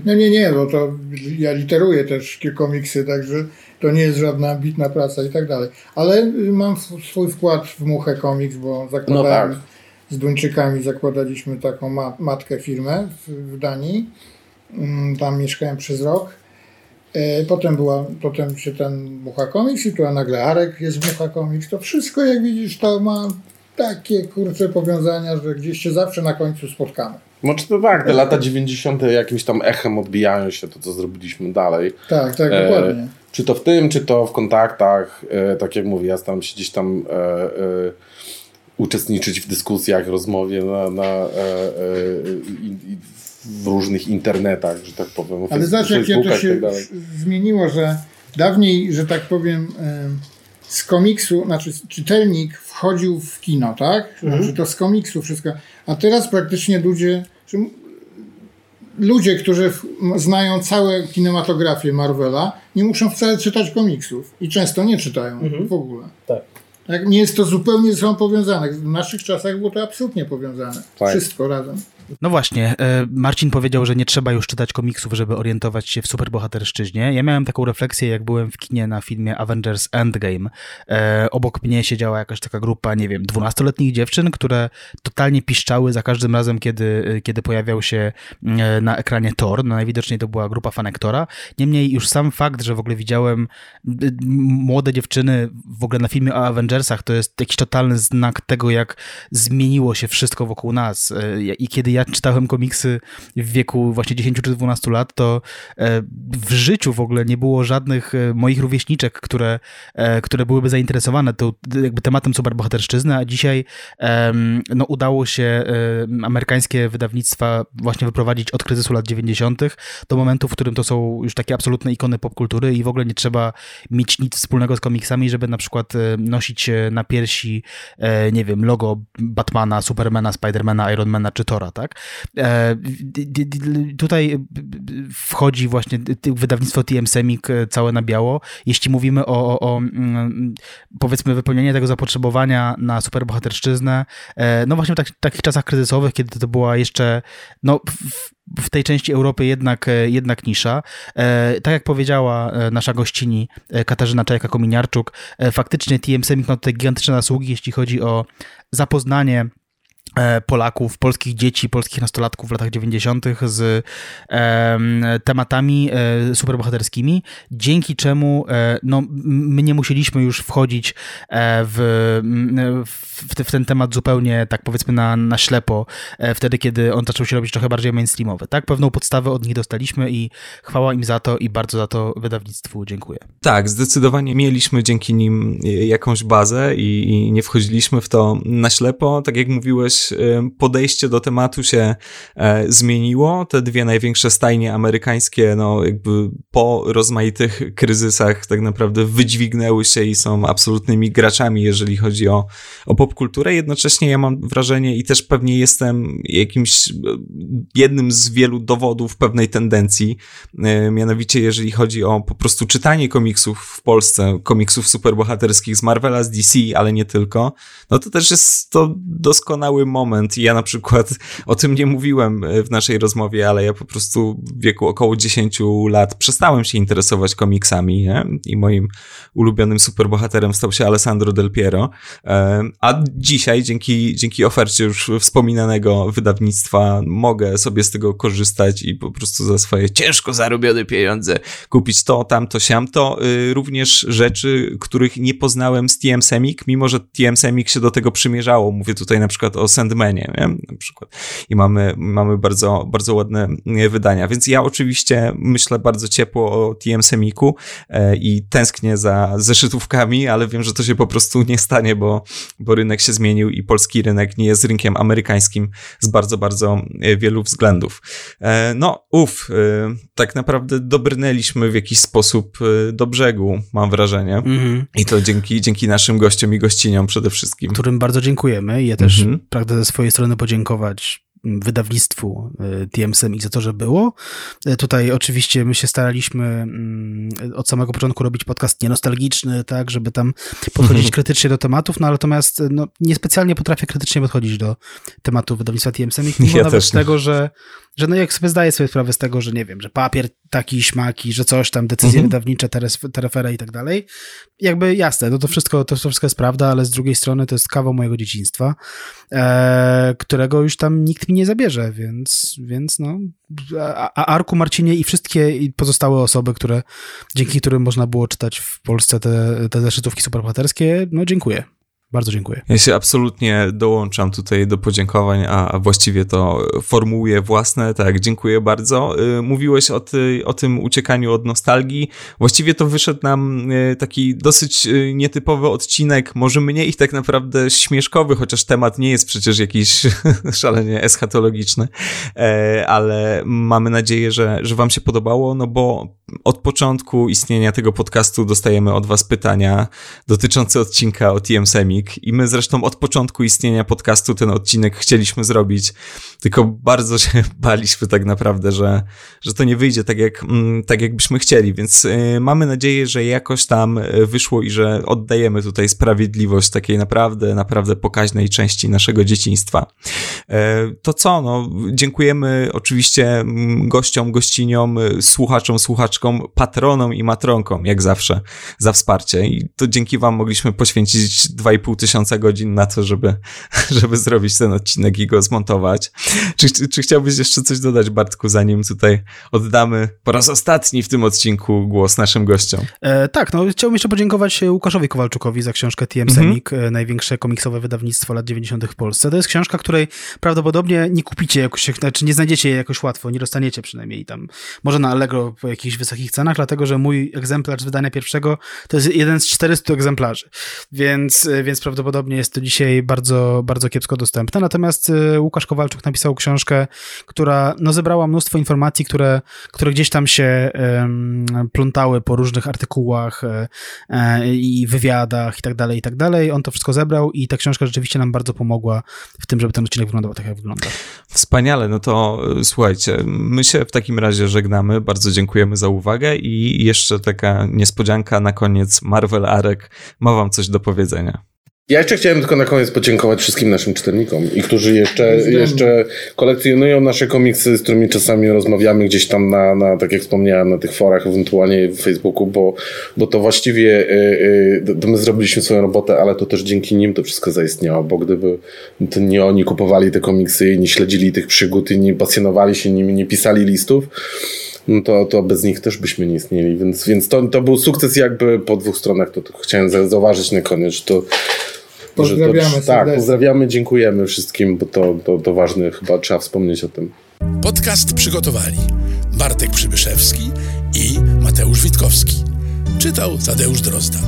No nie, nie, bo to ja literuję też komiksy, także to nie jest żadna ambitna praca i tak dalej. Ale mam sw- swój wkład w Muchę Komiks, bo zakładałem No tak. z Duńczykami, zakładaliśmy taką ma matkę firmę w, w Danii. Mm, Tam mieszkałem przez rok. E, Potem była, potem się ten Mucha Comics i tu a nagle Arek jest Mucha Comics. To wszystko, jak widzisz, to ma takie kurcze powiązania, że gdzieś się zawsze na końcu spotkamy. Może to tak, te lata 90. jakimś tam echem odbijają się to, co zrobiliśmy dalej. Tak, tak, E, dokładnie. Czy to w tym, czy to w kontaktach, e, tak jak mówię, ja staram się gdzieś tam e, e, uczestniczyć w dyskusjach, rozmowie na, na, e, e, i, i w różnych internetach, że tak powiem, Ale zobacz, jakie to się tak zmieniło, że dawniej, że tak powiem, em, z komiksu, znaczy czytelnik wchodził w kino, tak? Mhm. Znaczy to z komiksu wszystko. A teraz praktycznie ludzie, ludzie, którzy znają całe kinematografię Marvela, nie muszą wcale czytać komiksów. I często nie czytają Mhm. w ogóle. Tak. Tak, nie jest to zupełnie ze sobą powiązane. W naszych czasach było to absolutnie powiązane. Tak. Wszystko razem. No właśnie, e, Marcin powiedział, że nie trzeba już czytać komiksów, żeby orientować się w superbohaterszczyźnie. Ja miałem taką refleksję, jak byłem w kinie na filmie Avengers Endgame. E, obok mnie siedziała jakaś taka grupa, nie wiem, dwunastoletnich dziewczyn, które totalnie piszczały za każdym razem, kiedy, kiedy pojawiał się e, na ekranie Thor. No najwidoczniej to była grupa fanek Tora. Niemniej już sam fakt, że w ogóle widziałem młode dziewczyny w ogóle na filmie o Avengersach, to jest jakiś totalny znak tego, jak zmieniło się wszystko wokół nas. E, I kiedy ja czytałem komiksy w wieku właśnie 10 czy 12 lat, to e, w życiu w ogóle nie było żadnych e, moich rówieśniczek, które, e, które byłyby zainteresowane tą jakby tematem superbohaterszczyzny, a dzisiaj no, udało się amerykańskie wydawnictwa właśnie wyprowadzić od kryzysu lat 90. do momentu, w którym to są już takie absolutne ikony popkultury i w ogóle nie trzeba mieć nic wspólnego z komiksami, żeby na przykład nosić na piersi, nie wiem, logo Batmana, Supermana, Spidermana, Ironmana czy Tora, tak? E, d- d- Tutaj b- wchodzi właśnie wydawnictwo TM Semik e, całe na biało. Jeśli mówimy o, o, o mm, powiedzmy wypełnienie tego zapotrzebowania na superbohaterszczyznę, e, no właśnie w tak, takich czasach kryzysowych, kiedy to była jeszcze no, w, tej części Europy jednak, e, jednak nisza. E, tak jak powiedziała e, nasza gościni e, Katarzyna Czajka-Kominiarczuk, e, faktycznie TM Semik ma tutaj gigantyczne zasługi, jeśli chodzi o zapoznanie e, Polaków, polskich dzieci, polskich nastolatków w latach 90. z em, tematami e, superbohaterskimi, dzięki czemu e, no, my nie musieliśmy już wchodzić e, w, w, w ten temat zupełnie tak powiedzmy na, na ślepo, e, wtedy kiedy on zaczął się robić trochę bardziej mainstreamowy. Tak, pewną podstawę od nich dostaliśmy i chwała im za to i bardzo za to wydawnictwu dziękuję. Tak, zdecydowanie mieliśmy dzięki nim jakąś bazę i, i nie wchodziliśmy w to na ślepo. Tak jak mówiłeś, podejście do tematu się e, zmieniło. Te dwie największe stajnie amerykańskie, no jakby po rozmaitych kryzysach tak naprawdę wydźwignęły się i są absolutnymi graczami, jeżeli chodzi o, o popkulturę. Jednocześnie ja mam wrażenie i też pewnie jestem jakimś e, jednym z wielu dowodów pewnej tendencji, e, mianowicie jeżeli chodzi o po prostu czytanie komiksów w Polsce, komiksów superbohaterskich z Marvela, z DC, ale nie tylko, no to też jest to doskonały moment ja na przykład o tym nie mówiłem e, w naszej rozmowie, ale ja po prostu w wieku około 10 lat przestałem się interesować komiksami nie? i moim ulubionym superbohaterem stał się Alessandro Del Piero, E, a dzisiaj dzięki, dzięki ofercie już wspominanego wydawnictwa mogę sobie z tego korzystać i po prostu za swoje ciężko zarobione pieniądze kupić to, tamto, siamto. Y, Również rzeczy, których nie poznałem z TM Semik, mimo że TM Semik się do tego przymierzało. Mówię tutaj na przykład o Sandmanie, nie? na przykład. I mamy, mamy bardzo, bardzo ładne e, wydania. Więc ja oczywiście myślę bardzo ciepło o TM Semiku e, i tęsknię za zeszytówkami, ale wiem, że to się po prostu nie stanie, bo, bo rynek się zmienił i polski rynek nie jest rynkiem amerykańskim z bardzo, bardzo e, wielu względów. No, uff, tak naprawdę dobrnęliśmy w jakiś sposób do brzegu, mam wrażenie. Mhm. I to dzięki, dzięki naszym gościom i gościniom przede wszystkim. Którym bardzo dziękujemy. Ja też Mhm. Pragnę ze swojej strony podziękować wydawnictwu y, TMSM i za to, że było. Y, Tutaj oczywiście my się staraliśmy mm, od samego początku robić podcast nienostalgiczny, tak, żeby tam podchodzić krytycznie do tematów, no natomiast no, niespecjalnie potrafię krytycznie podchodzić do tematu wydawnictwa TMSM, mimo Ja nawet tego, że że no jak sobie zdaję sobie sprawę z tego, że nie wiem, że papier taki, śmaki, że coś tam, decyzje mhm. wydawnicze, terefere i tak dalej, jakby jasne, no to wszystko, to wszystko jest prawda, ale z drugiej strony to jest kawał mojego dzieciństwa, e, którego już tam nikt mi nie zabierze, więc, więc no, a, a Arku, Marcinie i wszystkie pozostałe osoby, które, dzięki którym można było czytać w Polsce te, te zeszytówki superbohaterskie, no dziękuję. Bardzo dziękuję. Ja się absolutnie dołączam tutaj do podziękowań, a właściwie to formułuję własne. Tak, dziękuję bardzo. Y, mówiłeś o, ty, o tym uciekaniu od nostalgii. Właściwie to wyszedł nam y, taki dosyć y, nietypowy odcinek, może mniej tak naprawdę śmieszkowy, chociaż temat nie jest przecież jakiś szalenie eschatologiczny, e, ale mamy nadzieję, że, że wam się podobało, no bo od początku istnienia tego podcastu dostajemy od was pytania dotyczące odcinka o TM i my zresztą od początku istnienia podcastu ten odcinek chcieliśmy zrobić, tylko bardzo się baliśmy tak naprawdę, że, że to nie wyjdzie tak jak, mm, tak jakbyśmy chcieli, więc y, mamy nadzieję, że jakoś tam y, wyszło i że oddajemy tutaj sprawiedliwość takiej naprawdę, naprawdę pokaźnej części naszego dzieciństwa. E, to co, no, dziękujemy oczywiście mm, gościom, gościniom, y, słuchaczom, słuchaczkom, patronom i matronkom, jak zawsze, za wsparcie i to dzięki wam mogliśmy poświęcić 2,5 pół tysiąca godzin na to, żeby, żeby zrobić ten odcinek i go zmontować. Czy, czy chciałbyś jeszcze coś dodać, Bartku, zanim tutaj oddamy po raz ostatni w tym odcinku głos naszym gościom? E, tak, no chciałbym jeszcze podziękować Łukaszowi Kowalczukowi za książkę TM mhm. Semik, -hmm. największe komiksowe wydawnictwo lat 90. w Polsce. To jest książka, której prawdopodobnie nie kupicie jakoś, znaczy nie znajdziecie jej jakoś łatwo, nie dostaniecie przynajmniej tam, może na Allegro po jakichś wysokich cenach, dlatego że mój egzemplarz z wydania pierwszego to jest jeden z 400 egzemplarzy, więc, więc prawdopodobnie jest to dzisiaj bardzo, bardzo kiepsko dostępne. Natomiast y, Łukasz Kowalczuk napisał książkę, która no, zebrała mnóstwo informacji, które, które gdzieś tam się um, plątały po różnych artykułach um, i wywiadach i tak dalej, i tak dalej. On to wszystko zebrał i ta książka rzeczywiście nam bardzo pomogła w tym, żeby ten odcinek wyglądał tak, jak wygląda. Wspaniale, no to słuchajcie, my się w takim razie żegnamy. Bardzo dziękujemy za uwagę i jeszcze taka niespodzianka na koniec. Marvel Arek ma wam coś do powiedzenia. Ja jeszcze chciałem tylko na koniec podziękować wszystkim naszym czytelnikom i którzy jeszcze, jeszcze kolekcjonują nasze komiksy, z którymi czasami rozmawiamy gdzieś tam na, na tak jak wspomniałem, na tych forach, ewentualnie w Facebooku, bo, bo to właściwie y, y, my zrobiliśmy swoją robotę, ale to też dzięki nim to wszystko zaistniało, bo gdyby to nie oni kupowali te komiksy i nie śledzili tych przygód i nie pasjonowali się nimi, nie pisali listów, no to, to bez nich też byśmy nie istnieli, więc, więc to, to był sukces jakby po dwóch stronach, to, to chciałem zauważyć na koniec, że to Pozdrawiamy to, Tak, pozdrawiamy, dziękujemy wszystkim, bo to, to, to ważne, chyba trzeba wspomnieć o tym. Podcast przygotowali Bartek Przybyszewski i Mateusz Witkowski. Czytał Tadeusz Drozda.